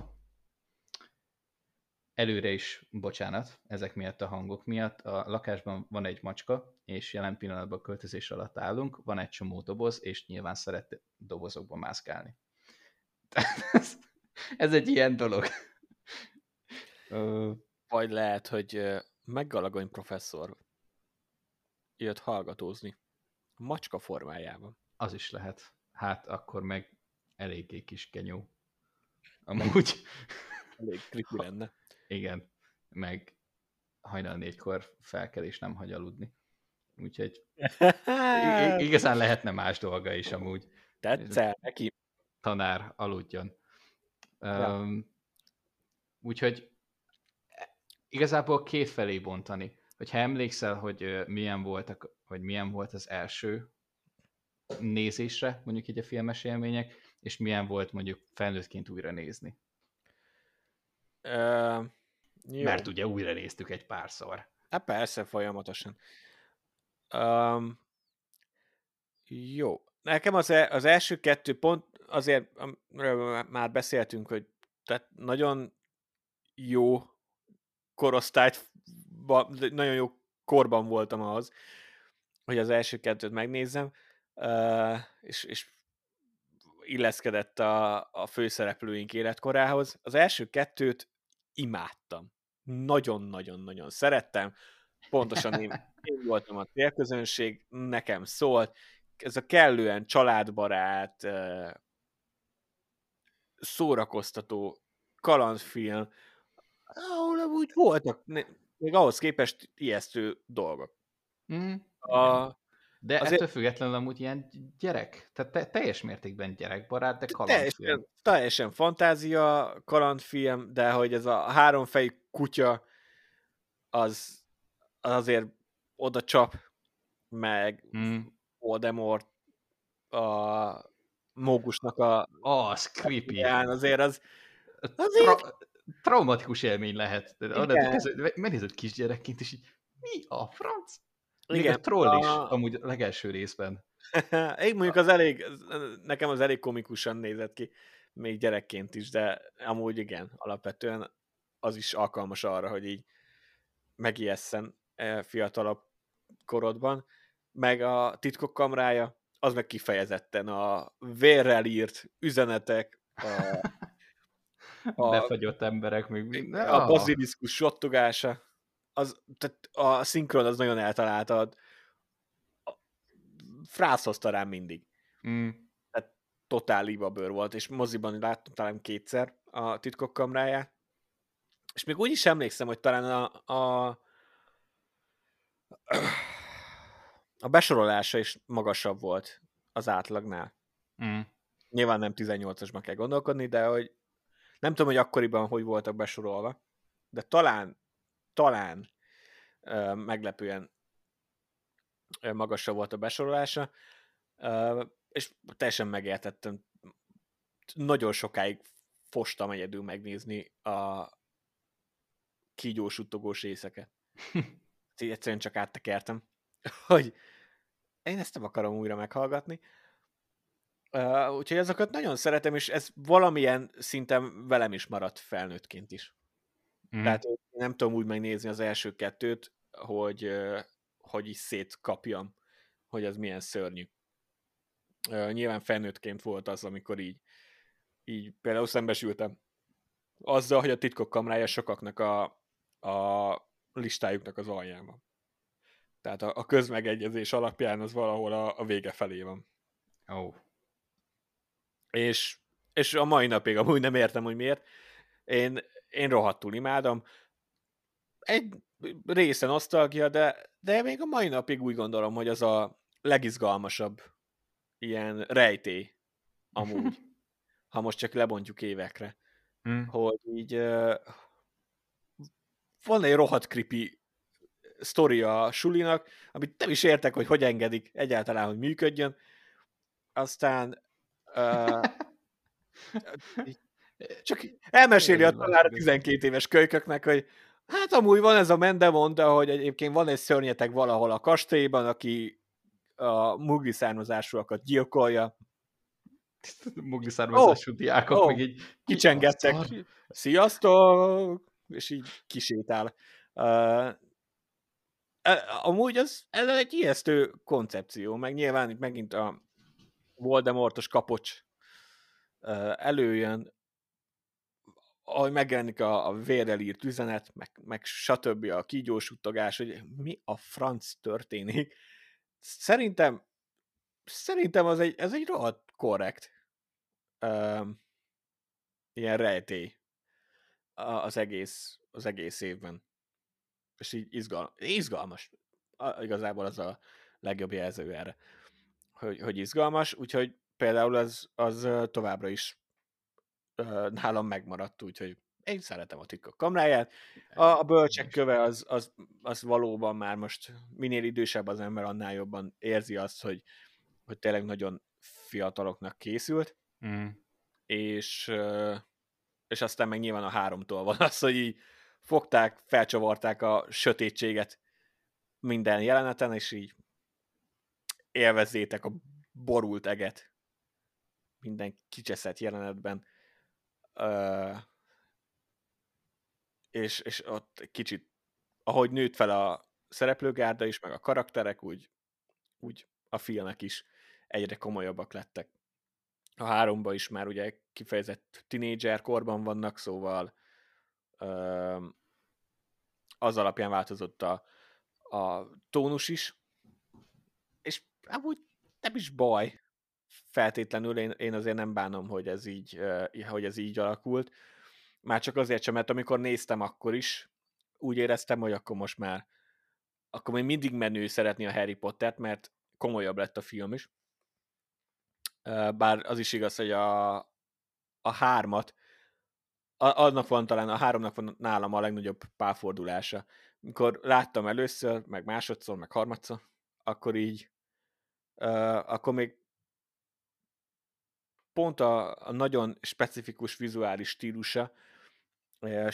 előre is, bocsánat, ezek miatt a hangok miatt. A lakásban van egy macska, és jelen pillanatban költözés alatt állunk, van egy csomó doboz, és nyilván szeret dobozokban mászkálni. ez, [LAUGHS] ez egy ilyen dolog. Vagy lehet, hogy meggalagony professzor jött hallgatózni. A macska formájában. Az is lehet. Hát akkor meg eléggé kis kenyó. Amúgy. Elég creepy lenne. Igen. Meg hajnal négykor felkel és nem hagy aludni. Úgyhogy [LAUGHS] igazán lehetne más dolga is amúgy. Tetszel neki? Tanár, aludjon. Ja. Um, úgyhogy igazából két felé bontani hogyha emlékszel, hogy milyen voltak, hogy milyen volt az első nézésre, mondjuk így a filmes élmények, és milyen volt mondjuk felnőttként újra nézni. Uh, jó. Mert ugye újra néztük egy párszor. Hát persze, folyamatosan. Um, jó. Nekem az, e, az első kettő pont, azért már beszéltünk, hogy tehát nagyon jó korosztályt nagyon jó korban voltam az, hogy az első kettőt megnézzem, és, és illeszkedett a, a főszereplőink életkorához. Az első kettőt imádtam. Nagyon-nagyon-nagyon szerettem. Pontosan én, én voltam a célközönség, nekem szólt. Ez a kellően családbarát, szórakoztató kalandfilm, ahol úgy voltak még ahhoz képest ijesztő dolgok. Mm. A, de azért... ettől függetlenül amúgy ilyen gyerek, tehát te, teljes mértékben gyerekbarát, de kalandfilm. Teljesen, teljesen fantázia, kalandfilm, de hogy ez a háromfejű kutya az, az azért oda csap, meg mm. Voldemort a Mógusnak a... Az creepy. Azért az... Azért... Tra- traumatikus élmény lehet. Megnézed kisgyerekként, és így mi a franc? Még Igen, a troll a... is, amúgy a legelső részben. [LAUGHS] Én mondjuk az elég, nekem az elég komikusan nézett ki, még gyerekként is, de amúgy igen, alapvetően az is alkalmas arra, hogy így megijesszen e, fiatalabb korodban. Meg a titkok kamrája, az meg kifejezetten a vérrel írt üzenetek, a [LAUGHS] a, befagyott emberek, még minden. A baziliszkus sottogása, az, tehát a szinkron az nagyon eltalálta. Frászhozta rám mindig. Mm. Tehát totál bőr volt, és moziban láttam talán kétszer a titkok kamráját. És még úgy is emlékszem, hogy talán a, a, a besorolása is magasabb volt az átlagnál. Mm. Nyilván nem 18-asban kell gondolkodni, de hogy nem tudom, hogy akkoriban hogy voltak besorolva, de talán, talán uh, meglepően magasabb volt a besorolása, uh, és teljesen megértettem. Nagyon sokáig fostam egyedül megnézni a kígyós, utogós részeket. [LAUGHS] Egyszerűen csak áttekertem, [LAUGHS] hogy én ezt nem akarom újra meghallgatni. Uh, úgyhogy ezeket nagyon szeretem, és ez valamilyen szinten velem is maradt felnőttként is. Mm. Tehát nem tudom úgy megnézni az első kettőt, hogy, hogy is szétkapjam hogy ez milyen szörnyű. Nyilván felnőttként volt az, amikor így, így például szembesültem azzal, hogy a titkok kamrája sokaknak a, a listájuknak az aljában. Tehát a, a közmegegyezés alapján az valahol a, a vége felé van. Oh. És, és a mai napig amúgy nem értem, hogy miért. Én, én rohadtul imádom. Egy része nosztalgia, de, de még a mai napig úgy gondolom, hogy az a legizgalmasabb ilyen rejtély amúgy, [LAUGHS] ha most csak lebontjuk évekre. Mm. Hogy így uh, van egy rohadt creepy sztori a sulinak, amit nem is értek, hogy hogy engedik egyáltalán, hogy működjön. Aztán uh, [LAUGHS] csak elmeséli a talán a 12 éves kölyköknek, hogy hát amúgy van ez a mendemond, de hogy egyébként van egy szörnyeteg valahol a kastélyban, aki a mugli származásúakat gyilkolja. Mugli származású oh, diákok oh, meg így kicsengettek. Sziasztok! És így kisétál. Uh, amúgy az, ez egy ijesztő koncepció, meg nyilván itt megint a Voldemortos kapocs előjön, ahogy megjelenik a, a vérrel üzenet, meg, meg stb. a kígyós utogás, hogy mi a franc történik. Szerintem szerintem az egy, ez egy rohadt korrekt um, ilyen rejtély az egész, az egész évben. És így izgal, izgalmas. Igazából az a legjobb jelző erre, hogy, hogy izgalmas, úgyhogy például az, az továbbra is nálam megmaradt, úgyhogy én szeretem a titkok kamráját. A, a bölcsek köve az, az, az valóban már most minél idősebb az ember, annál jobban érzi azt, hogy, hogy tényleg nagyon fiataloknak készült, mm. és, és aztán meg nyilván a háromtól van az, hogy így fogták, felcsavarták a sötétséget minden jeleneten, és így élvezzétek a borult eget minden kicseszett jelenetben. És, és ott kicsit, ahogy nőtt fel a szereplőgárda is, meg a karakterek, úgy, úgy a filmek is egyre komolyabbak lettek. A háromba is már ugye kifejezett tinédzser korban vannak, szóval az alapján változott a, a tónus is, és amúgy nem is baj, feltétlenül én, én azért nem bánom, hogy ez így, hogy ez így alakult. Már csak azért sem, mert amikor néztem akkor is, úgy éreztem, hogy akkor most már akkor még mindig menő szeretni a Harry Pottert, mert komolyabb lett a film is. Bár az is igaz, hogy a, a hármat, a, annak van talán, a háromnak van nálam a legnagyobb pálfordulása. Mikor láttam először, meg másodszor, meg harmadszor, akkor így, uh, akkor még pont a, a nagyon specifikus vizuális stílusa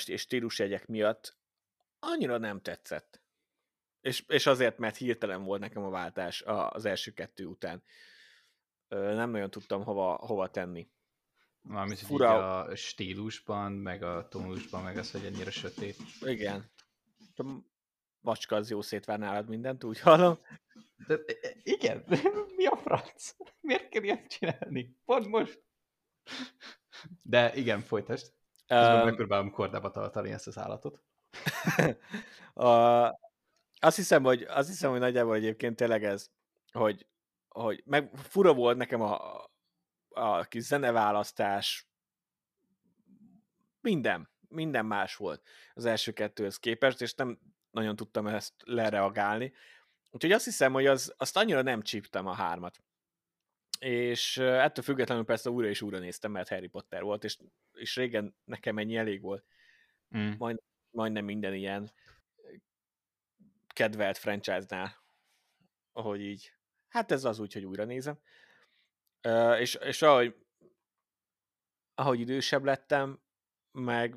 és stílusjegyek miatt annyira nem tetszett. És, és azért, mert hirtelen volt nekem a váltás az első kettő után. Nem nagyon tudtam hova, hova tenni. Mármint, Fura... a stílusban, meg a tónusban, meg az, hogy ennyire sötét. Igen. A macska az jó szétvár nálad mindent, úgy hallom. De, e, e, igen, [LAUGHS] mi a franc? Miért kell ilyet csinálni? Pont most. De igen, folytasd. Um, megpróbálom kordába tartani ezt az állatot. [LAUGHS] a, azt, hiszem, hogy, azt hiszem, hogy nagyjából egyébként tényleg ez, hogy, hogy meg fura volt nekem a, a kis zeneválasztás, minden, minden más volt az első kettőhöz képest, és nem nagyon tudtam ezt lereagálni. Úgyhogy azt hiszem, hogy az, azt annyira nem csíptem a hármat. És ettől függetlenül persze újra és újra néztem, mert Harry Potter volt, és, és régen nekem ennyi elég volt. Mm. Majd, majdnem minden ilyen kedvelt franchise-nál, ahogy így, hát ez az úgy, hogy újra nézem. Uh, és, és ahogy, ahogy idősebb lettem, meg,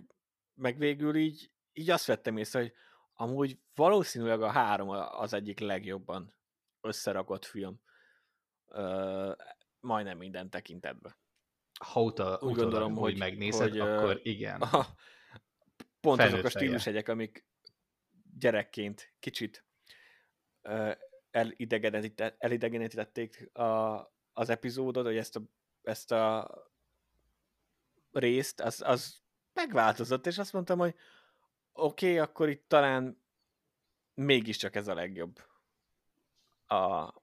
meg végül így, így azt vettem észre, hogy amúgy valószínűleg a három az egyik legjobban összerakott film. Uh, majdnem minden tekintetben. Ha utal, Úgy gondolom, hogy, hogy megnézed, hogy, akkor [LAUGHS] igen. A, pont Felnőtt azok a stílusegyek, amik gyerekként kicsit elidegenítették a, az epizódot, hogy ezt a, ezt a részt, az, az megváltozott, és azt mondtam, hogy oké, okay, akkor itt talán mégiscsak ez a legjobb a,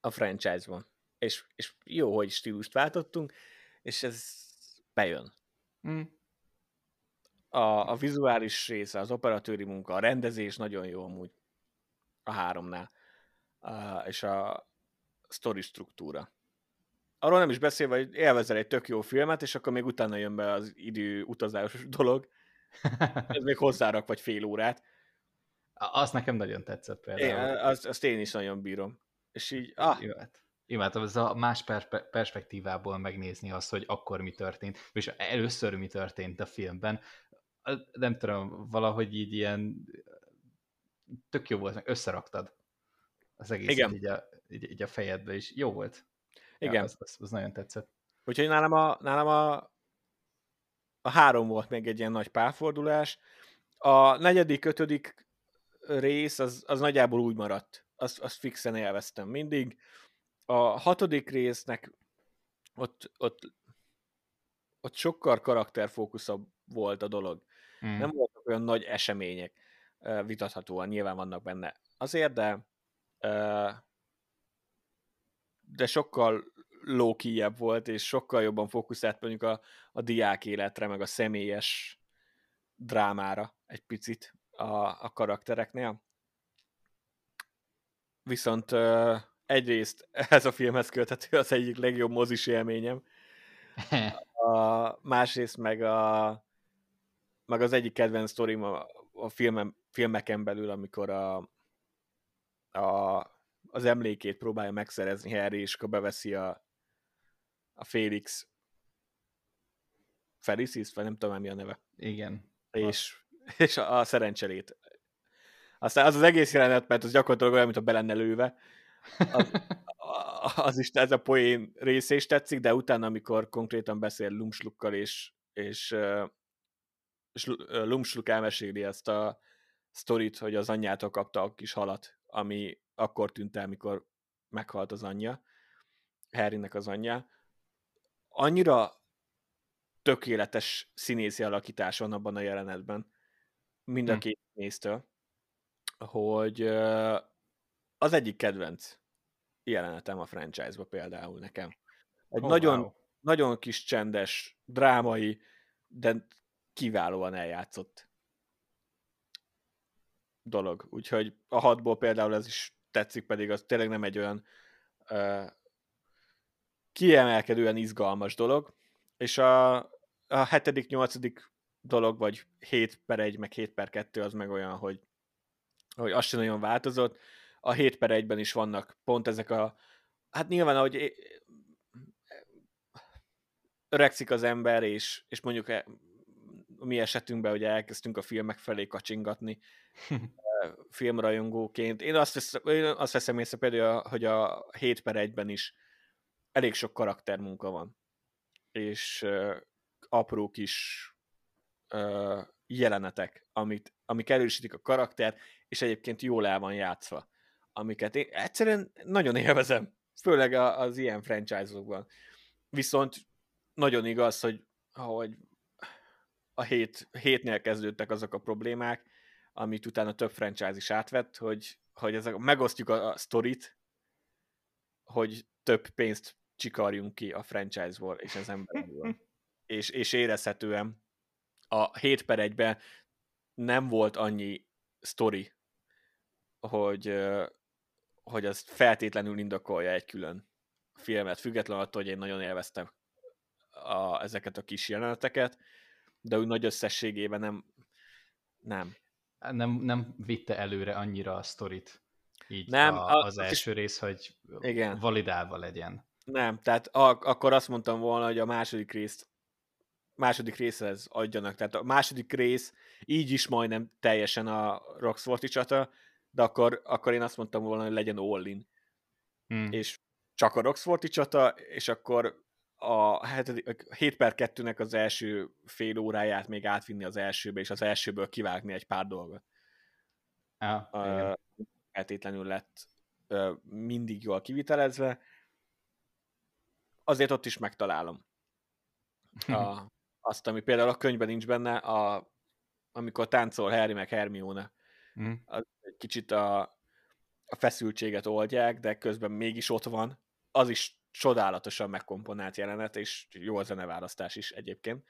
a franchise-ban. És, és jó, hogy stílust váltottunk, és ez bejön. Mm. A, a vizuális része, az operatőri munka, a rendezés nagyon jó amúgy a háromnál, uh, és a story struktúra. Arról nem is beszélve, hogy élvezel egy tök jó filmet, és akkor még utána jön be az idő utazás dolog. Ez [LAUGHS] még hozzárak vagy fél órát. Azt nekem nagyon tetszett például. Én, azt, azt én is nagyon bírom. És így, ah. Imád. Imádtam, ez a más per- perspektívából megnézni azt, hogy akkor mi történt, és először mi történt a filmben. Nem tudom, valahogy így ilyen tök jó volt, meg összeraktad az egész Igen. Így, a, így, így a fejedbe is. Jó volt. Igen. Ja, az, az, az nagyon tetszett. Úgyhogy nálam a, nálam a, a három volt még egy ilyen nagy párfordulás. A negyedik, ötödik rész az, az nagyjából úgy maradt. Azt, azt fixen élveztem mindig. A hatodik résznek ott, ott, ott sokkal karakterfókuszabb volt a dolog. Mm. Nem voltak olyan nagy események vitathatóan, nyilván vannak benne azért, de de sokkal lókijebb volt, és sokkal jobban fókuszált mondjuk a, a diák életre, meg a személyes drámára egy picit a, a karaktereknél. Viszont uh, egyrészt [LAUGHS] ez a filmhez köthető az egyik legjobb mozis élményem, a, másrészt meg, a, meg az egyik kedvenc sztorim a, a filmem, filmeken belül, amikor a, a, az emlékét próbálja megszerezni Harry, és akkor beveszi a, a Félix Felicis, vagy nem tudom, mi a neve. Igen. És, [LAUGHS] és a, a szerencselét. Aztán az az egész jelenet, mert az gyakorlatilag olyan, mint a be lenne lőve. Az, az is, ez a poén része is tetszik, de utána, amikor konkrétan beszél Lumslukkal, és, és, és Lumsluk elmeséli ezt a sztorit, hogy az anyjától kapta a kis halat, ami akkor tűnt el, mikor meghalt az anyja, Harrynek az anyja. Annyira tökéletes színészi alakítás van abban a jelenetben, mind a hm. két néztől, hogy az egyik kedvenc jelenetem a franchise-ba például nekem. Egy oh, nagyon, wow. nagyon kis csendes, drámai, de kiválóan eljátszott dolog. Úgyhogy a hatból például ez is tetszik, pedig az tényleg nem egy olyan kiemelkedően izgalmas dolog. És a, a hetedik, nyolcadik dolog, vagy 7 per 1, meg 7 per 2 az meg olyan, hogy, hogy az sem nagyon változott. A 7 per 1-ben is vannak pont ezek a, hát nyilván, ahogy öregszik az ember, és, és mondjuk e, a mi esetünkben, hogy elkezdtünk a filmek felé kacsingatni [LAUGHS] filmrajongóként. Én azt, vesz, én azt veszem észre például, hogy a 7 per 1-ben is elég sok karaktermunka van. És uh, apró kis uh, jelenetek, amit, amik erősítik a karaktert, és egyébként jól el van játszva. Amiket én egyszerűen nagyon élvezem, főleg az ilyen franchise-okban. Viszont nagyon igaz, hogy, hogy a hét, hétnél kezdődtek azok a problémák, amit utána több franchise is átvett, hogy, hogy ezek, megosztjuk a, a sztorit, hogy több pénzt csikarjunk ki a franchise-ból és az emberből. és, és érezhetően a 7 per 1 nem volt annyi sztori, hogy, hogy azt feltétlenül indokolja egy külön filmet, függetlenül attól, hogy én nagyon élveztem a, ezeket a kis jeleneteket, de úgy nagy összességében nem, nem. Nem, nem vitte előre annyira a sztorit így nem, a, az a, első rész, hogy igen. validálva legyen. Nem, tehát a, akkor azt mondtam volna, hogy a második részt második részhez adjanak. Tehát a második rész így is majdnem teljesen a Roxforti csata, de akkor, akkor én azt mondtam volna, hogy legyen all Hmm. És csak a Roxforti csata, és akkor a 7 per 2-nek az első fél óráját még átvinni az elsőbe, és az elsőből kivágni egy pár dolgot. Ja, uh, feltétlenül lett ö, mindig jól kivitelezve, azért ott is megtalálom. A, azt, ami például a könyvben nincs benne, a, amikor táncol Harry meg Hermione. Mm. Az egy kicsit a, a feszültséget oldják, de közben mégis ott van. Az is csodálatosan megkomponált jelenet, és jó a zeneválasztás is egyébként.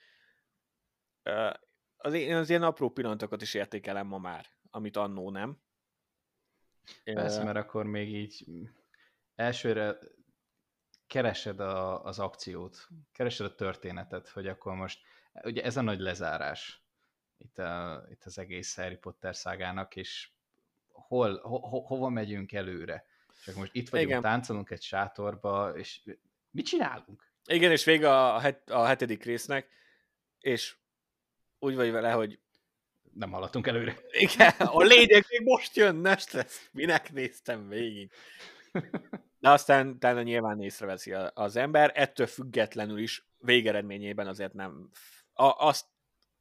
Az, én az ilyen apró pillanatokat is értékelem ma már, amit annó nem. Persze, mert akkor még így elsőre keresed a, az akciót, keresed a történetet, hogy akkor most, ugye ez a nagy lezárás itt, a, itt az egész Harry Potter szágának, és hol, ho, ho, hova megyünk előre. Csak most itt vagyunk, Igen. táncolunk egy sátorba, és mit csinálunk? Igen, és vége a, het, a hetedik résznek, és úgy vagy vele, hogy nem haladtunk előre. Igen, a lényeg még most jön, lesz. Minek néztem végig. [LAUGHS] De aztán utána nyilván észreveszi az ember, ettől függetlenül is végeredményében azért nem... A, azt,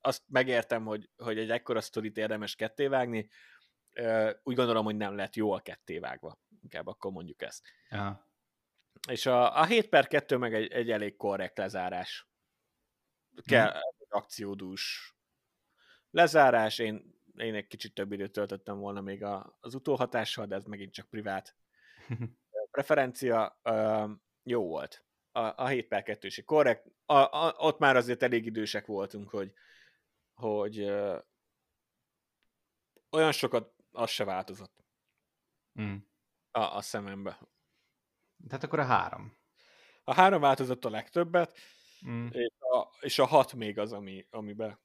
azt megértem, hogy, hogy egy ekkora sztorit érdemes kettévágni, úgy gondolom, hogy nem lett jó a kettévágva. Inkább akkor mondjuk ezt. Aha. És a, a 7 per 2 meg egy, egy elég korrekt lezárás. Kell hmm. akciódús lezárás. Én, én egy kicsit több időt töltöttem volna még a, az utóhatással, de ez megint csak privát [LAUGHS] preferencia. Uh, jó volt. A, a 7 per 2 is korrekt. A, a, ott már azért elég idősek voltunk, hogy, hogy uh, olyan sokat az se változott. Mm. A, a szemembe. Tehát akkor a három. A három változott a legtöbbet, mm. és, a, és a hat még az, ami, amiben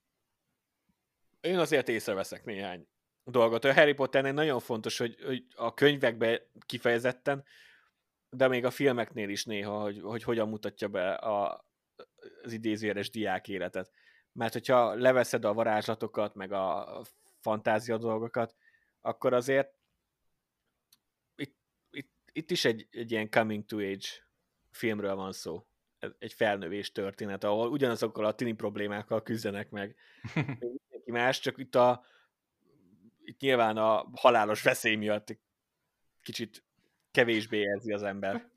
én azért észreveszek néhány dolgot. A Harry Potternél nagyon fontos, hogy, hogy a könyvekben kifejezetten, de még a filmeknél is néha, hogy, hogy hogyan mutatja be a, az idézőjeles diák életet. Mert hogyha leveszed a varázslatokat, meg a fantázia dolgokat, akkor azért itt, itt, itt is egy, egy ilyen coming to age filmről van szó. Egy felnövés történet, ahol ugyanazokkal a tini problémákkal küzdenek meg [LAUGHS] mindenki más, csak itt a itt nyilván a halálos veszély miatt kicsit kevésbé érzi az ember.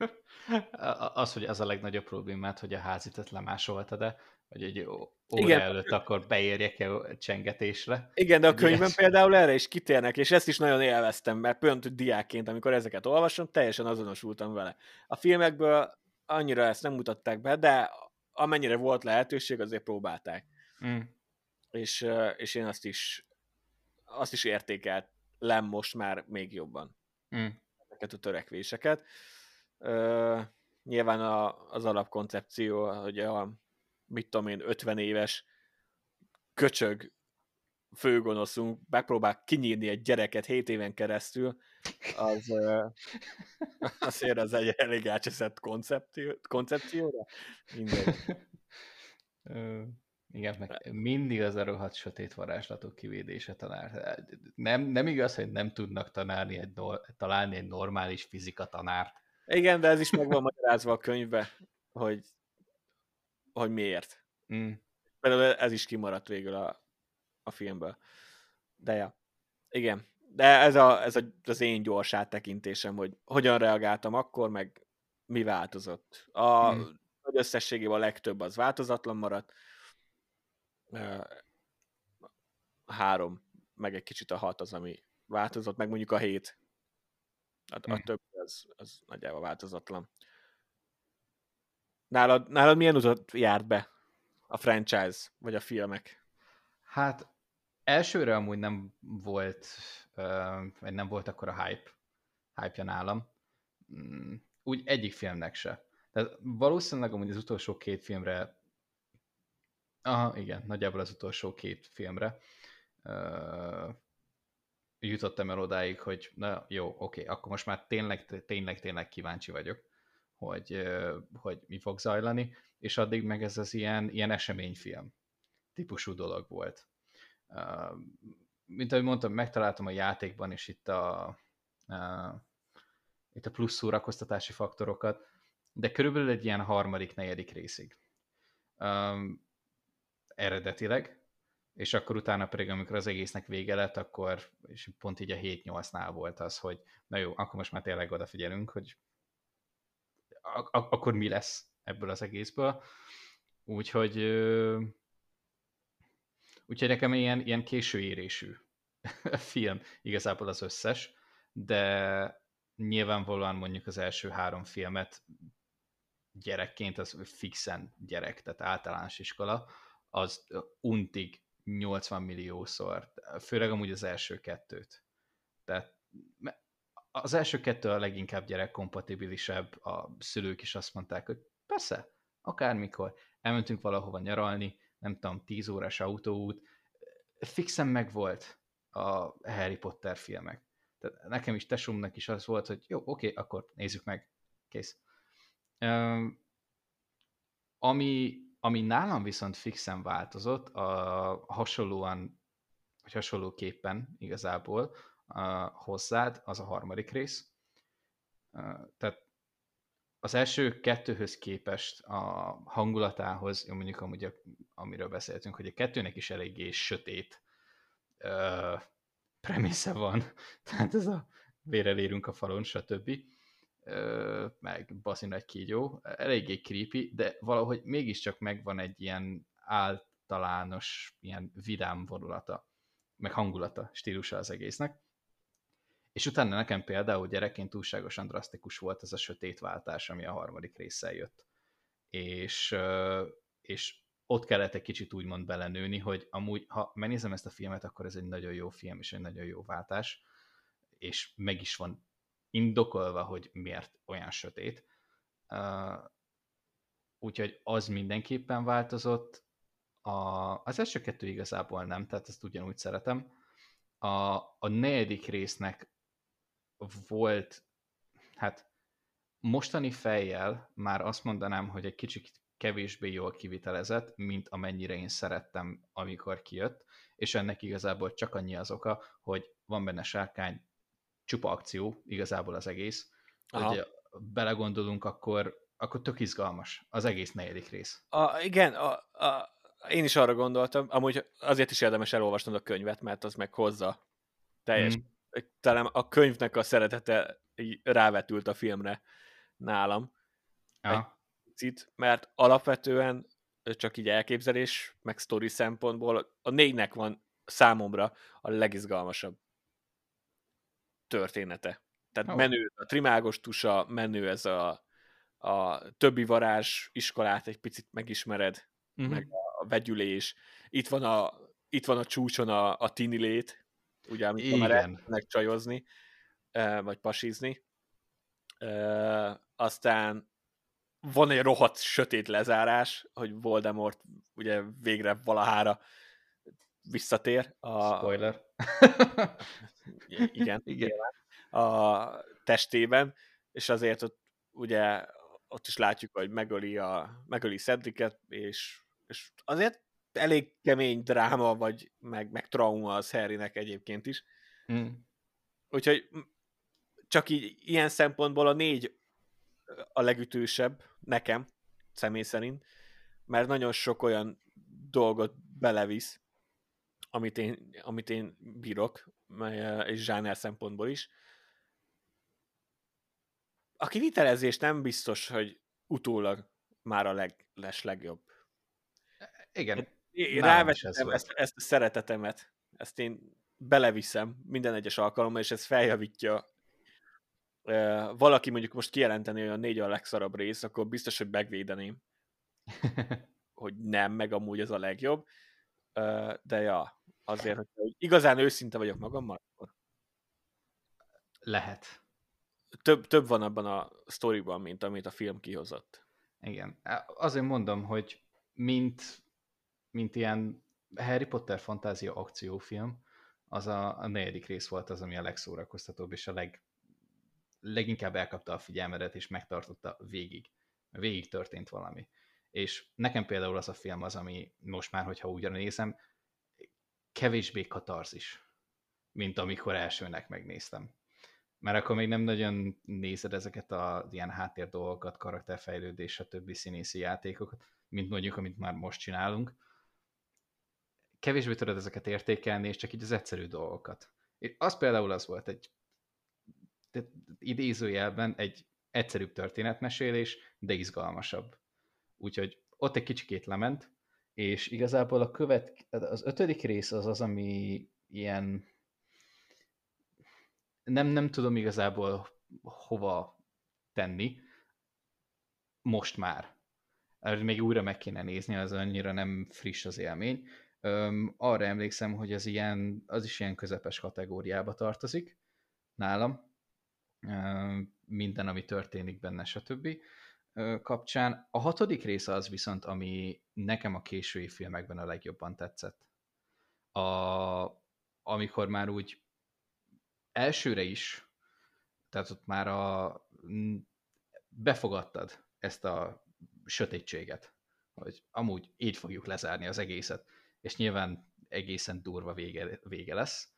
Az, hogy ez a legnagyobb problémát, hogy a házitet lemásolta, de hogy egy óra Igen. előtt akkor beérjek-e csengetésre. Igen, de a könyvben Ilyes. például erre is kitérnek, és ezt is nagyon élveztem, mert pont diákként, amikor ezeket olvasom, teljesen azonosultam vele. A filmekből annyira ezt nem mutatták be, de amennyire volt lehetőség, azért próbálták. Mm. És, és én azt is azt is értékelt lem most már még jobban. Mm. Ezeket a törekvéseket. Ö, nyilván a, az alapkoncepció, hogy a mit tudom én, 50 éves köcsög főgonoszunk megpróbál kinyírni egy gyereket 7 éven keresztül, az [LAUGHS] azért az egy elég elcseszett koncepció, koncepcióra. Mindegy. Igen, meg mindig az a rohadt sötét varázslatok kivédése tanár. Nem, nem igaz, hogy nem tudnak tanálni egy, találni egy normális fizika tanárt. Igen, de ez is meg van magyarázva a könyvbe, hogy, hogy miért. Mm. Például ez is kimaradt végül a, a filmből. De ja, igen. De ez, a, ez a, az én gyors áttekintésem, hogy hogyan reagáltam akkor, meg mi változott. A mm. összességében a legtöbb az változatlan maradt, három, meg egy kicsit a hat az, ami változott, meg mondjuk a hét. A, a hmm. több az, az nagyjából változatlan. Nálad, nálad milyen utat járt be a franchise, vagy a filmek? Hát elsőre amúgy nem volt, vagy nem volt akkor a hype, hype-ja nálam. Mm, úgy egyik filmnek se. Tehát valószínűleg amúgy az utolsó két filmre Aha, igen, nagyjából az utolsó két filmre uh, jutottam el odáig, hogy na jó, oké, akkor most már tényleg, tényleg, tényleg kíváncsi vagyok, hogy, uh, hogy mi fog zajlani, és addig meg ez az ilyen, ilyen eseményfilm típusú dolog volt. Uh, mint ahogy mondtam, megtaláltam a játékban is itt a, uh, itt a plusz szórakoztatási faktorokat, de körülbelül egy ilyen harmadik, negyedik részig. Um, eredetileg, és akkor utána pedig, amikor az egésznek vége lett, akkor és pont így a 7-8-nál volt az, hogy na jó, akkor most már tényleg odafigyelünk, hogy ak- akkor mi lesz ebből az egészből. Úgyhogy úgyhogy nekem ilyen, ilyen késő érésű [LAUGHS] film igazából az összes, de nyilvánvalóan mondjuk az első három filmet gyerekként, az fixen gyerek, tehát általános iskola, az untig 80 milliószor, főleg amúgy az első kettőt. Tehát az első kettő a leginkább gyerekkompatibilisebb, a szülők is azt mondták, hogy persze, akármikor, elmentünk valahova nyaralni, nem tudom, 10 órás autóút, fixen meg volt a Harry Potter filmek. Tehát nekem is, tesómnak is az volt, hogy jó, oké, akkor nézzük meg, kész. Um, ami, ami nálam viszont fixen változott, a hasonlóan, vagy hasonlóképpen igazából a hozzád, az a harmadik rész. Tehát az első kettőhöz képest a hangulatához, jó mondjuk amúgy, amiről beszéltünk, hogy a kettőnek is eléggé sötét uh, premisze van, [LAUGHS] tehát ez a vérelérünk a falon, stb. Meg baszi nagy kígyó, eléggé creepy, de valahogy mégiscsak megvan egy ilyen általános, ilyen vidám vonulata, meg hangulata, stílusa az egésznek. És utána nekem például gyerekként túlságosan drasztikus volt ez a sötétváltás, ami a harmadik résszel jött. És, és ott kellett egy kicsit úgymond belenőni, hogy amúgy, ha megnézem ezt a filmet, akkor ez egy nagyon jó film, és egy nagyon jó váltás, és meg is van indokolva, hogy miért olyan sötét. Úgyhogy az mindenképpen változott. A, az első kettő igazából nem, tehát ezt ugyanúgy szeretem. A, a negyedik résznek volt, hát mostani fejjel már azt mondanám, hogy egy kicsit kevésbé jól kivitelezett, mint amennyire én szerettem, amikor kijött, és ennek igazából csak annyi az oka, hogy van benne sárkány, csupa akció, igazából az egész, Aha. hogy belegondolunk, akkor, akkor tök izgalmas az egész negyedik rész. A, igen, a, a, én is arra gondoltam, amúgy azért is érdemes elolvasnod a könyvet, mert az meg hozza teljes mm talán a könyvnek a szeretete rávetült a filmre nálam. Ja. Egy mert alapvetően csak így elképzelés, meg sztori szempontból a négynek van számomra a legizgalmasabb története. Tehát oh. menő a trimágos tusa, menő ez a, a többi varázs iskolát egy picit megismered, uh-huh. meg a vegyülés. Itt van a, itt van a csúcson a, a tinilét, ugye, amikor Igen. már elmennek csajozni, vagy pasizni. Aztán van egy rohadt sötét lezárás, hogy Voldemort ugye végre valahára visszatér. A... Spoiler. [LAUGHS] Igen, Igen. A testében, és azért ott ugye ott is látjuk, hogy megöli, a, megöli Cedricet, és, és azért elég kemény dráma, vagy meg, meg trauma az Harrynek egyébként is. Mm. Úgyhogy csak így ilyen szempontból a négy a legütősebb nekem, személy szerint, mert nagyon sok olyan dolgot belevisz, amit én, amit én bírok, és zsáner szempontból is. A kivitelezés nem biztos, hogy utólag már a leg, les legjobb. Igen. Én rávettem ezt, ezt a szeretetemet, ezt én beleviszem minden egyes alkalommal, és ez feljavítja valaki mondjuk most kijelenteni, hogy a négy a legszarabb rész, akkor biztos, hogy megvédeném, [LAUGHS] hogy nem, meg amúgy ez a legjobb. De ja, azért, hogy igazán őszinte vagyok magammal, akkor lehet. Több, több van abban a sztoriban, mint amit a film kihozott. Igen. Azért mondom, hogy mint mint ilyen Harry Potter fantázia akciófilm, az a, a negyedik rész volt az, ami a legszórakoztatóbb, és a leg, leginkább elkapta a figyelmedet, és megtartotta végig. Végig történt valami. És nekem például az a film az, ami most már, hogyha úgy nézem, kevésbé katarzis, mint amikor elsőnek megnéztem. Mert akkor még nem nagyon nézed ezeket a ilyen háttér dolgokat, karakterfejlődés, a többi színészi játékokat, mint mondjuk, amit már most csinálunk, kevésbé tudod ezeket értékelni, és csak így az egyszerű dolgokat. Az például az volt egy idézőjelben egy egyszerűbb történetmesélés, de izgalmasabb. Úgyhogy ott egy kicsikét lement, és igazából a követ, az ötödik rész az az, ami ilyen nem, nem tudom igazából hova tenni, most már. Még újra meg kéne nézni, az annyira nem friss az élmény. Öm, arra emlékszem, hogy az, ilyen, az is ilyen közepes kategóriába tartozik nálam. Öm, minden, ami történik benne, stb. Kapcsán. A hatodik része az viszont, ami nekem a késői filmekben a legjobban tetszett. A, amikor már úgy elsőre is, tehát ott már a, befogadtad ezt a sötétséget, hogy amúgy így fogjuk lezárni az egészet, és nyilván egészen durva vége, vége lesz.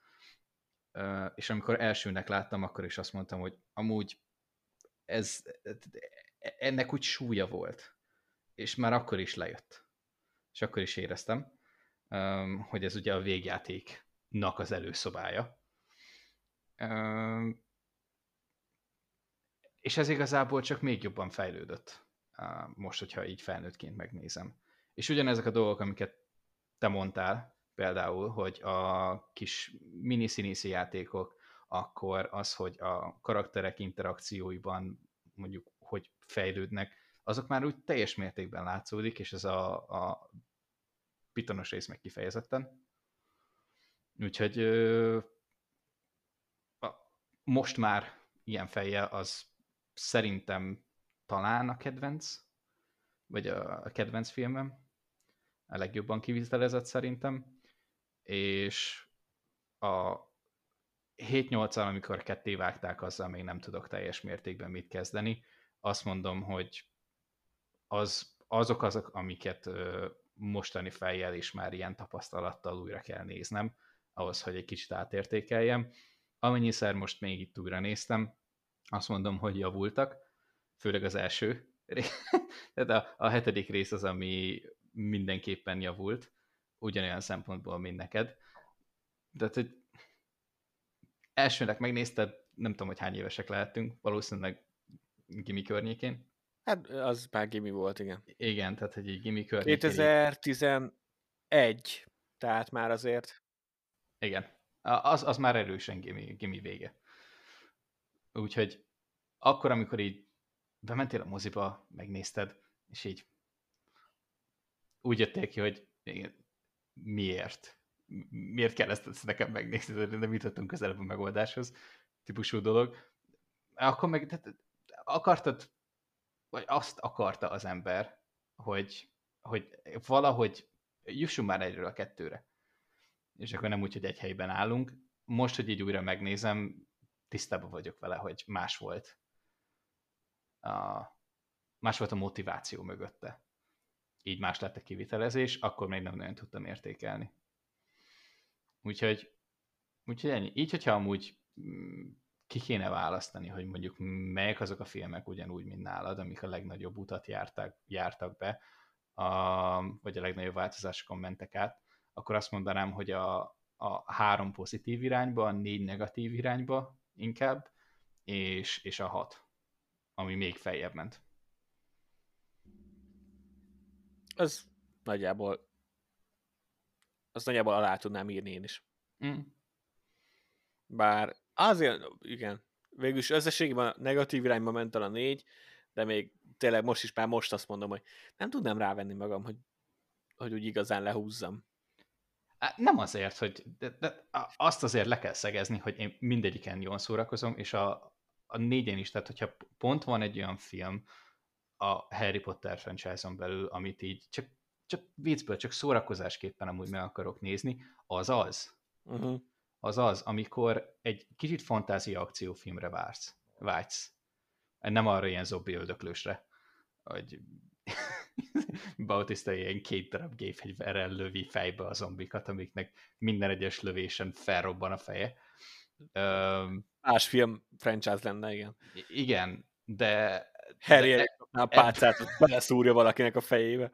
És amikor elsőnek láttam, akkor is azt mondtam, hogy amúgy ez, ennek úgy súlya volt, és már akkor is lejött. És akkor is éreztem, hogy ez ugye a végjátéknak az előszobája. És ez igazából csak még jobban fejlődött most, hogyha így felnőttként megnézem. És ugyanezek a dolgok, amiket te mondtál, például, hogy a kis mini-színészi játékok, akkor az, hogy a karakterek interakcióiban mondjuk, fejlődnek, azok már úgy teljes mértékben látszódik, és ez a, a pitonos rész meg kifejezetten. Úgyhogy ö, a, most már ilyen fejjel az szerintem talán a kedvenc, vagy a, a kedvenc filmem, a legjobban kivitelezett szerintem, és a 7-8-al, amikor ketté vágták, azzal még nem tudok teljes mértékben mit kezdeni. Azt mondom, hogy az, azok azok, amiket mostani fejjel is már ilyen tapasztalattal újra kell néznem, ahhoz, hogy egy kicsit átértékeljem. Amennyiszer most még itt újra néztem, azt mondom, hogy javultak, főleg az első. [LAUGHS] Tehát a, a hetedik rész az, ami mindenképpen javult, ugyanolyan szempontból, mint neked. Tehát, hogy elsőnek megnézted, nem tudom, hogy hány évesek lehetünk, valószínűleg Gimi környékén. Hát az már Gimi volt, igen. Igen, tehát egy Gimi környékén. 2011, tehát már azért. Igen, az, az már erősen Gimi, Gimi vége. Úgyhogy akkor, amikor így bementél a moziba, megnézted, és így úgy jöttél ki, hogy miért? Miért kell ezt, ezt nekem megnézni, de nem jutottunk közelebb a megoldáshoz, típusú dolog. Akkor meg tehát akartad, vagy azt akarta az ember, hogy, hogy valahogy jussunk már egyről a kettőre. És akkor nem úgy, hogy egy helyben állunk. Most, hogy így újra megnézem, tisztában vagyok vele, hogy más volt a, más volt a motiváció mögötte. Így más lett a kivitelezés, akkor még nem nagyon tudtam értékelni. Úgyhogy, úgyhogy ennyi. Így, hogyha amúgy mm, ki kéne választani, hogy mondjuk melyek azok a filmek ugyanúgy, mint nálad, amik a legnagyobb utat jártak, jártak be, a, vagy a legnagyobb változásokon mentek át, akkor azt mondanám, hogy a, a három pozitív irányba, a négy negatív irányba inkább, és, és a hat ami még feljebb ment. Az nagyjából az nagyjából alá tudnám írni én is. Mm. Bár azért, igen, végülis összességében negatív irányba ment el a négy, de még tényleg most is már most azt mondom, hogy nem tudnám rávenni magam, hogy, hogy úgy igazán lehúzzam. Nem azért, hogy de, de azt azért le kell szegezni, hogy én mindegyiken jól szórakozom, és a, a négyen is, tehát hogyha pont van egy olyan film a Harry Potter franchise-on belül, amit így csak, csak viccből, csak szórakozásképpen amúgy meg akarok nézni, az az. Uh-huh. Az az, amikor egy kicsit fantázia akciófilmre vársz, vágysz. Nem arra ilyen zombi öldöklősre, hogy [LAUGHS] Bautista ilyen két darab gépfegyverrel lövi fejbe a zombikat, amiknek minden egyes lövésen felrobban a feje. Más film franchise lenne, igen. Igen, de... Harry de, a pálcát, hogy beleszúrja valakinek a fejébe.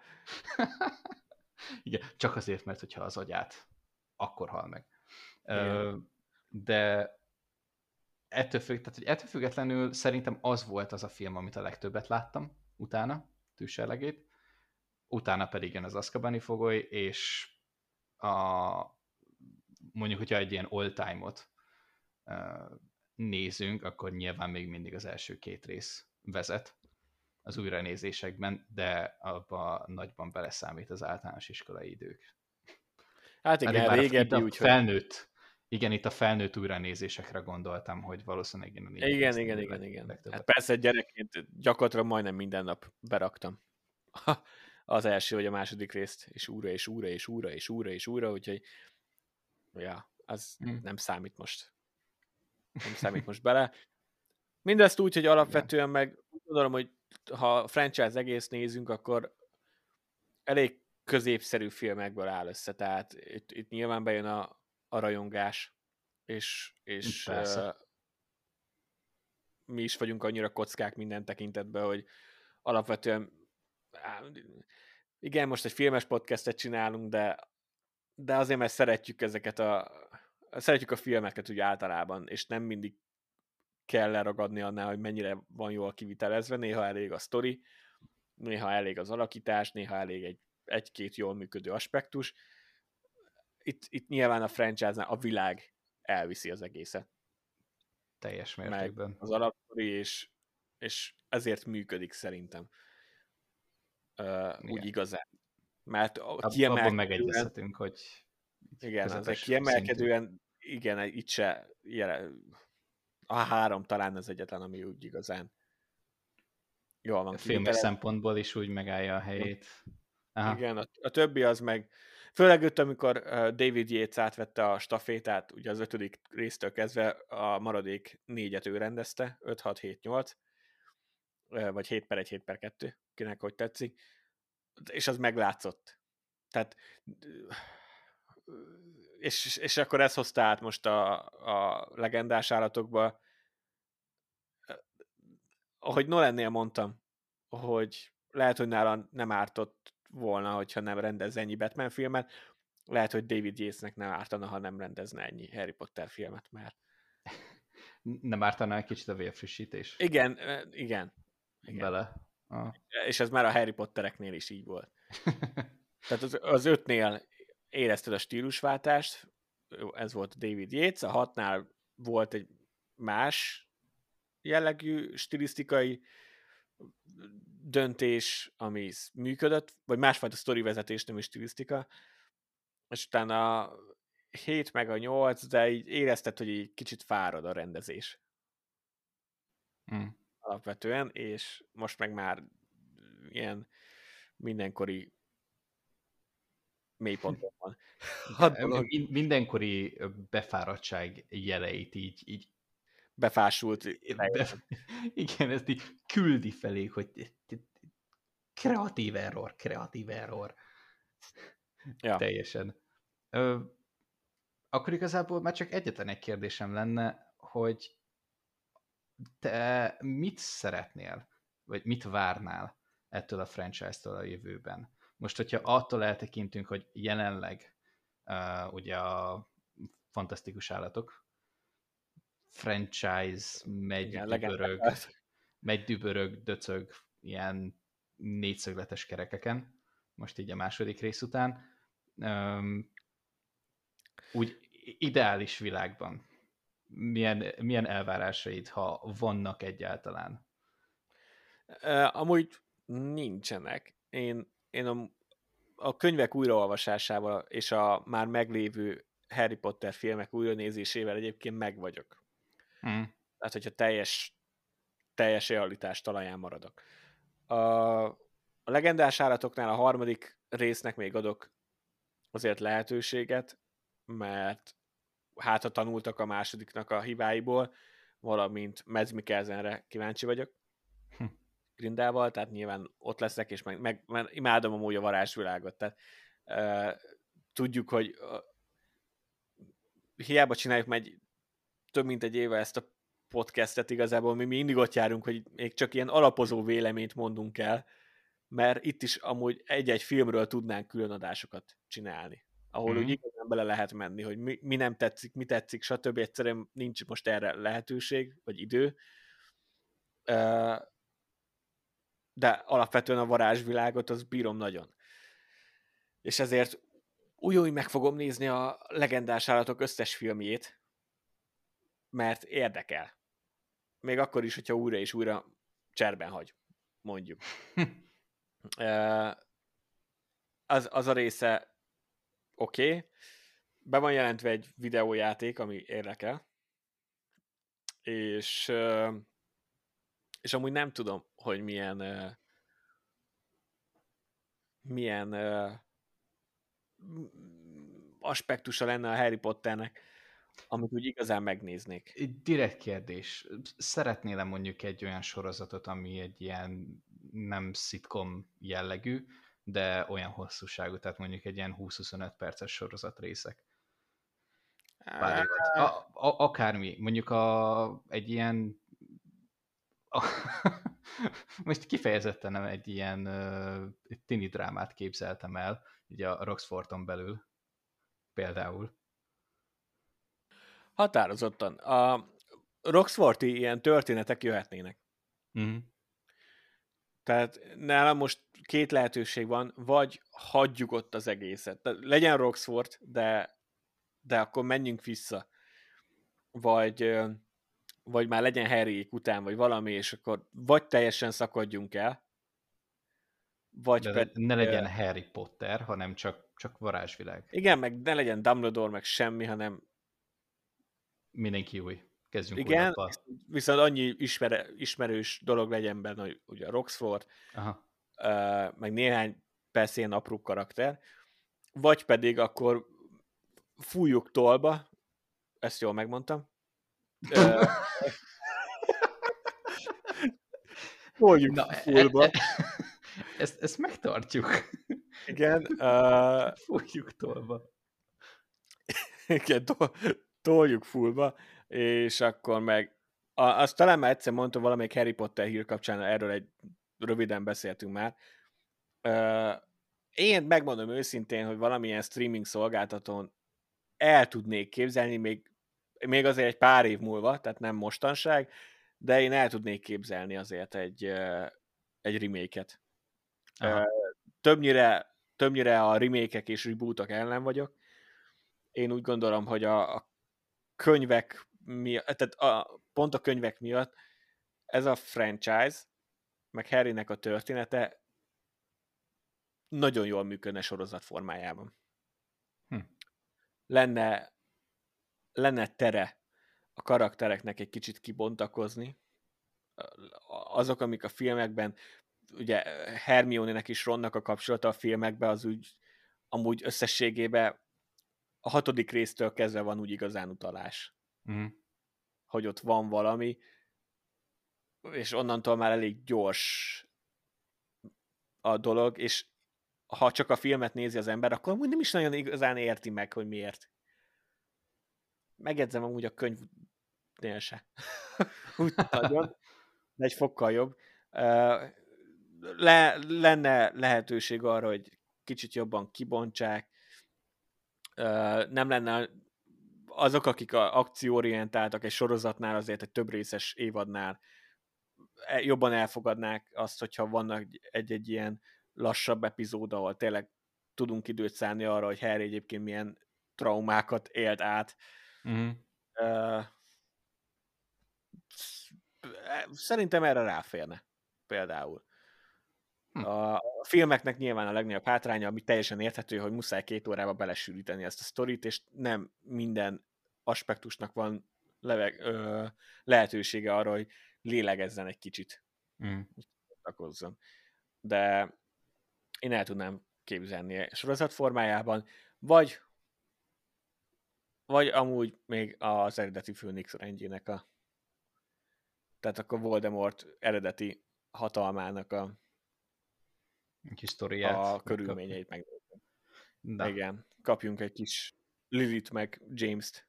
[LAUGHS] Igen, csak azért, mert hogyha az agyát, akkor hal meg. Igen. De ettől, függ, tehát, hogy ettől függetlenül szerintem az volt az a film, amit a legtöbbet láttam utána, tűzserlegét. Utána pedig jön az Azkabani fogoly, és a, mondjuk, hogyha egy ilyen all-time-ot nézünk, akkor nyilván még mindig az első két rész vezet az újranézésekben, de abba nagyban beleszámít az általános iskolai idők. Hát igen, régebbi, úgyhogy... Felnőtt, igen, itt a felnőtt újranézésekre gondoltam, hogy valószínűleg én a Igen, igen, igen, igen, igen. Hát persze gyerekként gyakorlatilag majdnem minden nap beraktam [LAUGHS] az első vagy a második részt, és újra, és újra, és újra, és újra, és újra, úgyhogy ja, az hmm. nem számít most. Nem számít most bele. Mindezt úgy, hogy alapvetően meg gondolom, hogy ha franchise egész nézünk, akkor elég középszerű filmekből áll össze, tehát itt, itt nyilván bejön a, a rajongás, és, és uh, mi is vagyunk annyira kockák minden tekintetben, hogy alapvetően igen, most egy filmes podcastet csinálunk, de, de azért, mert szeretjük ezeket a szeretjük a filmeket úgy általában, és nem mindig kell leragadni annál, hogy mennyire van jól kivitelezve, néha elég a sztori, néha elég az alakítás, néha elég egy, egy-két jól működő aspektus. Itt, itt nyilván a franchise-nál a világ elviszi az egészet. Teljes mértékben. Meg az alapsztori, és, és ezért működik szerintem. Uh, úgy igazán. Mert a kiemelkedően... Abban megegyezhetünk, hogy igen, az egy kiemelkedően, szintű. igen, itt se jele, a három talán az egyetlen, ami úgy igazán jól van. A filmes szempontból is úgy megállja a helyét. Aha. Igen, a, a többi az meg, főleg ott, amikor David Yates átvette a stafétát, ugye az ötödik résztől kezdve a maradék négyet ő rendezte, 5, 6, 7, 8, vagy 7 per 1, 7 per 2, kinek hogy tetszik, és az meglátszott. Tehát és, és akkor ez hozta át most a, a legendás állatokba, ahogy Nolannél mondtam, hogy lehet, hogy nála nem ártott volna, hogyha nem rendez ennyi Batman filmet, lehet, hogy David Yates-nek nem ártana, ha nem rendezne ennyi Harry Potter filmet, mert... Nem ártana egy kicsit a vérfrissítés? Igen, igen. igen. Bele. Ah. És ez már a Harry Pottereknél is így volt. [LAUGHS] Tehát az, az ötnél érezted a stílusváltást, ez volt David Yates, a hatnál volt egy más jellegű stilisztikai döntés, ami működött, vagy másfajta sztori vezetés, nem is stilisztika, és utána a 7 meg a 8, de így érezted, hogy így kicsit fárad a rendezés. Mm. Alapvetően, és most meg már ilyen mindenkori mélyponton van. [LAUGHS] Mindenkori befáradtság jeleit így, így befásult. Be, igen, ezt így küldi felé, hogy kreatív error, kreatív error. Ja. Teljesen. Ö, akkor igazából már csak egyetlen egy kérdésem lenne, hogy te mit szeretnél, vagy mit várnál ettől a franchise-től a jövőben? Most, hogyha attól eltekintünk, hogy jelenleg uh, ugye a fantasztikus állatok franchise megy Igen, dübörög, megy dübörög, döcög ilyen négyszögletes kerekeken, most így a második rész után. Um, úgy ideális világban milyen, milyen elvárásaid, ha vannak egyáltalán? amúgy nincsenek. Én én a, a könyvek újraolvasásával és a már meglévő Harry Potter filmek újranézésével egyébként meg vagyok. Mm. Tehát, hogyha teljes, teljes realitás talaján maradok. A, a legendás állatoknál a harmadik résznek még adok azért lehetőséget, mert hát ha tanultak a másodiknak a hibáiból, valamint Mads Mikkelsenre kíváncsi vagyok. Grindával, tehát nyilván ott leszek, és meg, meg mert imádom amúgy a varázsvilágot, tehát uh, tudjuk, hogy uh, hiába csináljuk meg több mint egy éve ezt a podcastet igazából, mi mindig ott járunk, hogy még csak ilyen alapozó véleményt mondunk el, mert itt is amúgy egy-egy filmről tudnánk külön adásokat csinálni, ahol mm. úgy igazán bele lehet menni, hogy mi, mi nem tetszik, mi tetszik, stb. Egyszerűen nincs most erre lehetőség, vagy idő. De alapvetően a varázsvilágot az bírom nagyon. És ezért úgy meg fogom nézni a legendás állatok összes filmjét, mert érdekel. Még akkor is, hogyha újra és újra cserben hagy, mondjuk. [LAUGHS] az, az a része oké, okay. be van jelentve egy videójáték, ami érdekel, és, és amúgy nem tudom, hogy milyen milyen aspektusa lenne a Harry Potternek, amit úgy igazán megnéznék. Direkt kérdés. Szeretnél-e mondjuk egy olyan sorozatot, ami egy ilyen nem szitkom jellegű, de olyan hosszúságú, tehát mondjuk egy ilyen 20-25 perces sorozat részek. a, a, akármi, mondjuk a, egy ilyen a, [LAUGHS] most kifejezetten nem egy ilyen uh, tini drámát képzeltem el, ugye a Roxforton belül például. Határozottan. A Roxforti ilyen történetek jöhetnének. Mm. Tehát nálam most két lehetőség van, vagy hagyjuk ott az egészet. Tehát legyen Roxford, de, de akkor menjünk vissza. Vagy, vagy már legyen harry után, vagy valami, és akkor vagy teljesen szakadjunk el, vagy de pedig, ne legyen Harry Potter, hanem csak, csak varázsvilág. Igen, meg ne legyen Dumbledore, meg semmi, hanem mindenki új. Kezdjünk Igen, viszont annyi ismer, ismerős dolog legyen benne, hogy ugye a Roxford, Aha. Uh, meg néhány persze ilyen apró karakter, vagy pedig akkor fújjuk tolba, ezt jól megmondtam, uh, [LAUGHS] Fújjuk Na, fullba. E, e, ezt, ezt megtartjuk. Igen. Uh, Fújjuk tolba. [LAUGHS] Igen, toljuk fullba, és akkor meg a, azt talán már egyszer mondtam valamelyik Harry Potter hír kapcsán, erről egy röviden beszéltünk már. Uh, én megmondom őszintén, hogy valamilyen streaming szolgáltatón el tudnék képzelni, még, még azért egy pár év múlva, tehát nem mostanság, de én el tudnék képzelni azért egy, egy remake-et. Többnyire, többnyire a remake és rebootok ellen vagyok. Én úgy gondolom, hogy a, a könyvek miatt, tehát a, pont a könyvek miatt ez a franchise, meg Harrynek a története nagyon jól működne sorozat formájában. Hm. Lenne, lenne tere a karaktereknek egy kicsit kibontakozni. Azok, amik a filmekben, ugye Hermione-nek is Ronnak a kapcsolata a filmekben, az úgy amúgy összességében a hatodik résztől kezdve van úgy igazán utalás. Mm. Hogy ott van valami, és onnantól már elég gyors a dolog, és ha csak a filmet nézi az ember, akkor nem is nagyon igazán érti meg, hogy miért. Megedzem amúgy a könyvnél se. [LAUGHS] Úgy nagyon, de egy fokkal jobb. Le, lenne lehetőség arra, hogy kicsit jobban kibontsák, nem lenne azok, akik a akcióorientáltak egy sorozatnál, azért egy több részes évadnál e, jobban elfogadnák azt, hogyha vannak egy-egy ilyen lassabb epizód, ahol tényleg tudunk időt szállni arra, hogy Harry egyébként milyen traumákat élt át. Mm. Uh, szerintem erre ráférne például. Hm. A filmeknek nyilván a legnagyobb hátránya, ami teljesen érthető, hogy muszáj két órába belesűríteni ezt a sztorit, és nem minden aspektusnak van leveg, ö, lehetősége arra, hogy lélegezzen egy kicsit. Mm. De én el tudnám képzelni sorozat formájában, vagy vagy amúgy még az eredeti Phoenix rendjének a tehát akkor Voldemort eredeti hatalmának a kis sztoriát. A körülményeit meg. Igen, kapjunk egy kis Lilith meg James-t.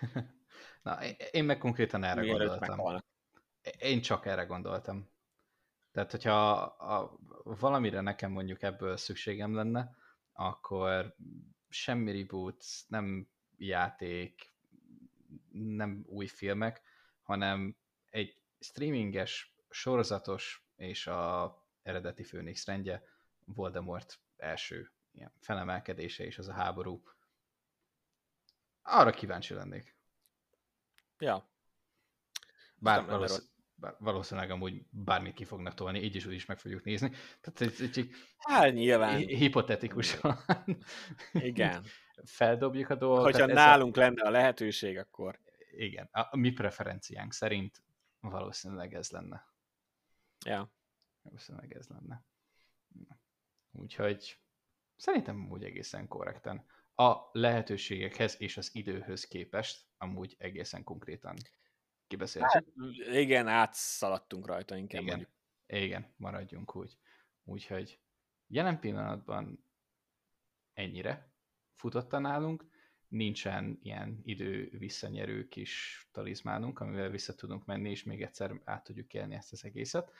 [LAUGHS] Na, én meg konkrétan erre Mielőtt gondoltam. Meghalnak. Én csak erre gondoltam. Tehát, hogyha a, a, valamire nekem mondjuk ebből szükségem lenne, akkor semmi reboot, nem játék, nem új filmek, hanem egy streaminges, sorozatos és a eredeti Főnix rendje Voldemort első ilyen felemelkedése és az a háború. Arra kíváncsi lennék. Ja. Bár valószínűleg, valószínűleg amúgy bármit ki fognak tolni, így is úgy is meg fogjuk nézni. Tehát ez egy hát nyilván. hipotetikusan [LAUGHS] Igen. feldobjuk a dolgokat. Hogyha nálunk a... lenne a lehetőség, akkor... Igen, a mi preferenciánk szerint valószínűleg ez lenne. Ja. Valószínűleg ez lenne. Úgyhogy szerintem úgy egészen korrekten. A lehetőségekhez és az időhöz képest amúgy egészen konkrétan kibeszéltük. Hát, igen, átszaladtunk rajta inkább. Igen, mondjuk. igen, maradjunk úgy. Úgyhogy jelen pillanatban ennyire futotta nálunk, nincsen ilyen idő visszanyerő kis talizmánunk, amivel vissza tudunk menni, és még egyszer át tudjuk élni ezt az egészet.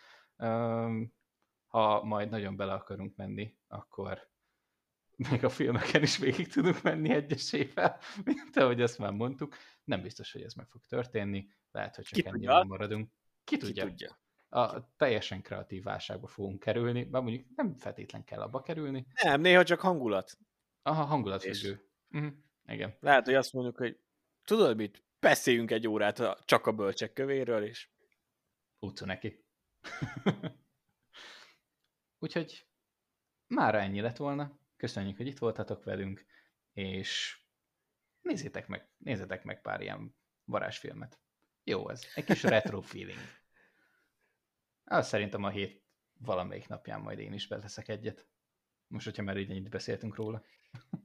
Ha majd nagyon bele akarunk menni, akkor még a filmeken is végig tudunk menni egyesével, [LAUGHS] mint ahogy azt már mondtuk. Nem biztos, hogy ez meg fog történni, lehet, hogy csak ennyire maradunk. Ki tudja? Ki tudja? A teljesen kreatív válságba fogunk kerülni, bár mondjuk nem feltétlen kell abba kerülni. Nem, néha csak hangulat. Aha, hangulatfüggő. Uh-huh. Igen. Lehet, hogy azt mondjuk, hogy tudod mit, beszéljünk egy órát a, csak a bölcsek kövéről, és... Utca neki. [LAUGHS] Úgyhogy már ennyi lett volna. Köszönjük, hogy itt voltatok velünk, és nézzétek meg, nézzetek meg pár ilyen varázsfilmet. Jó ez, egy kis retro [LAUGHS] feeling. Azt szerintem a hét valamelyik napján majd én is beteszek egyet. Most, hogyha már így ennyit beszéltünk róla. [LAUGHS]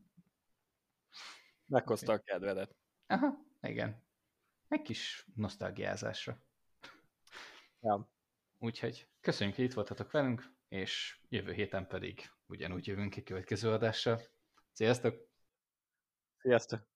Meghozta a kedvedet. Aha, igen. Egy kis nosztalgiázásra. Ja. Úgyhogy köszönjük, hogy itt voltatok velünk, és jövő héten pedig ugyanúgy jövünk ki következő adással. Sziasztok! Sziasztok!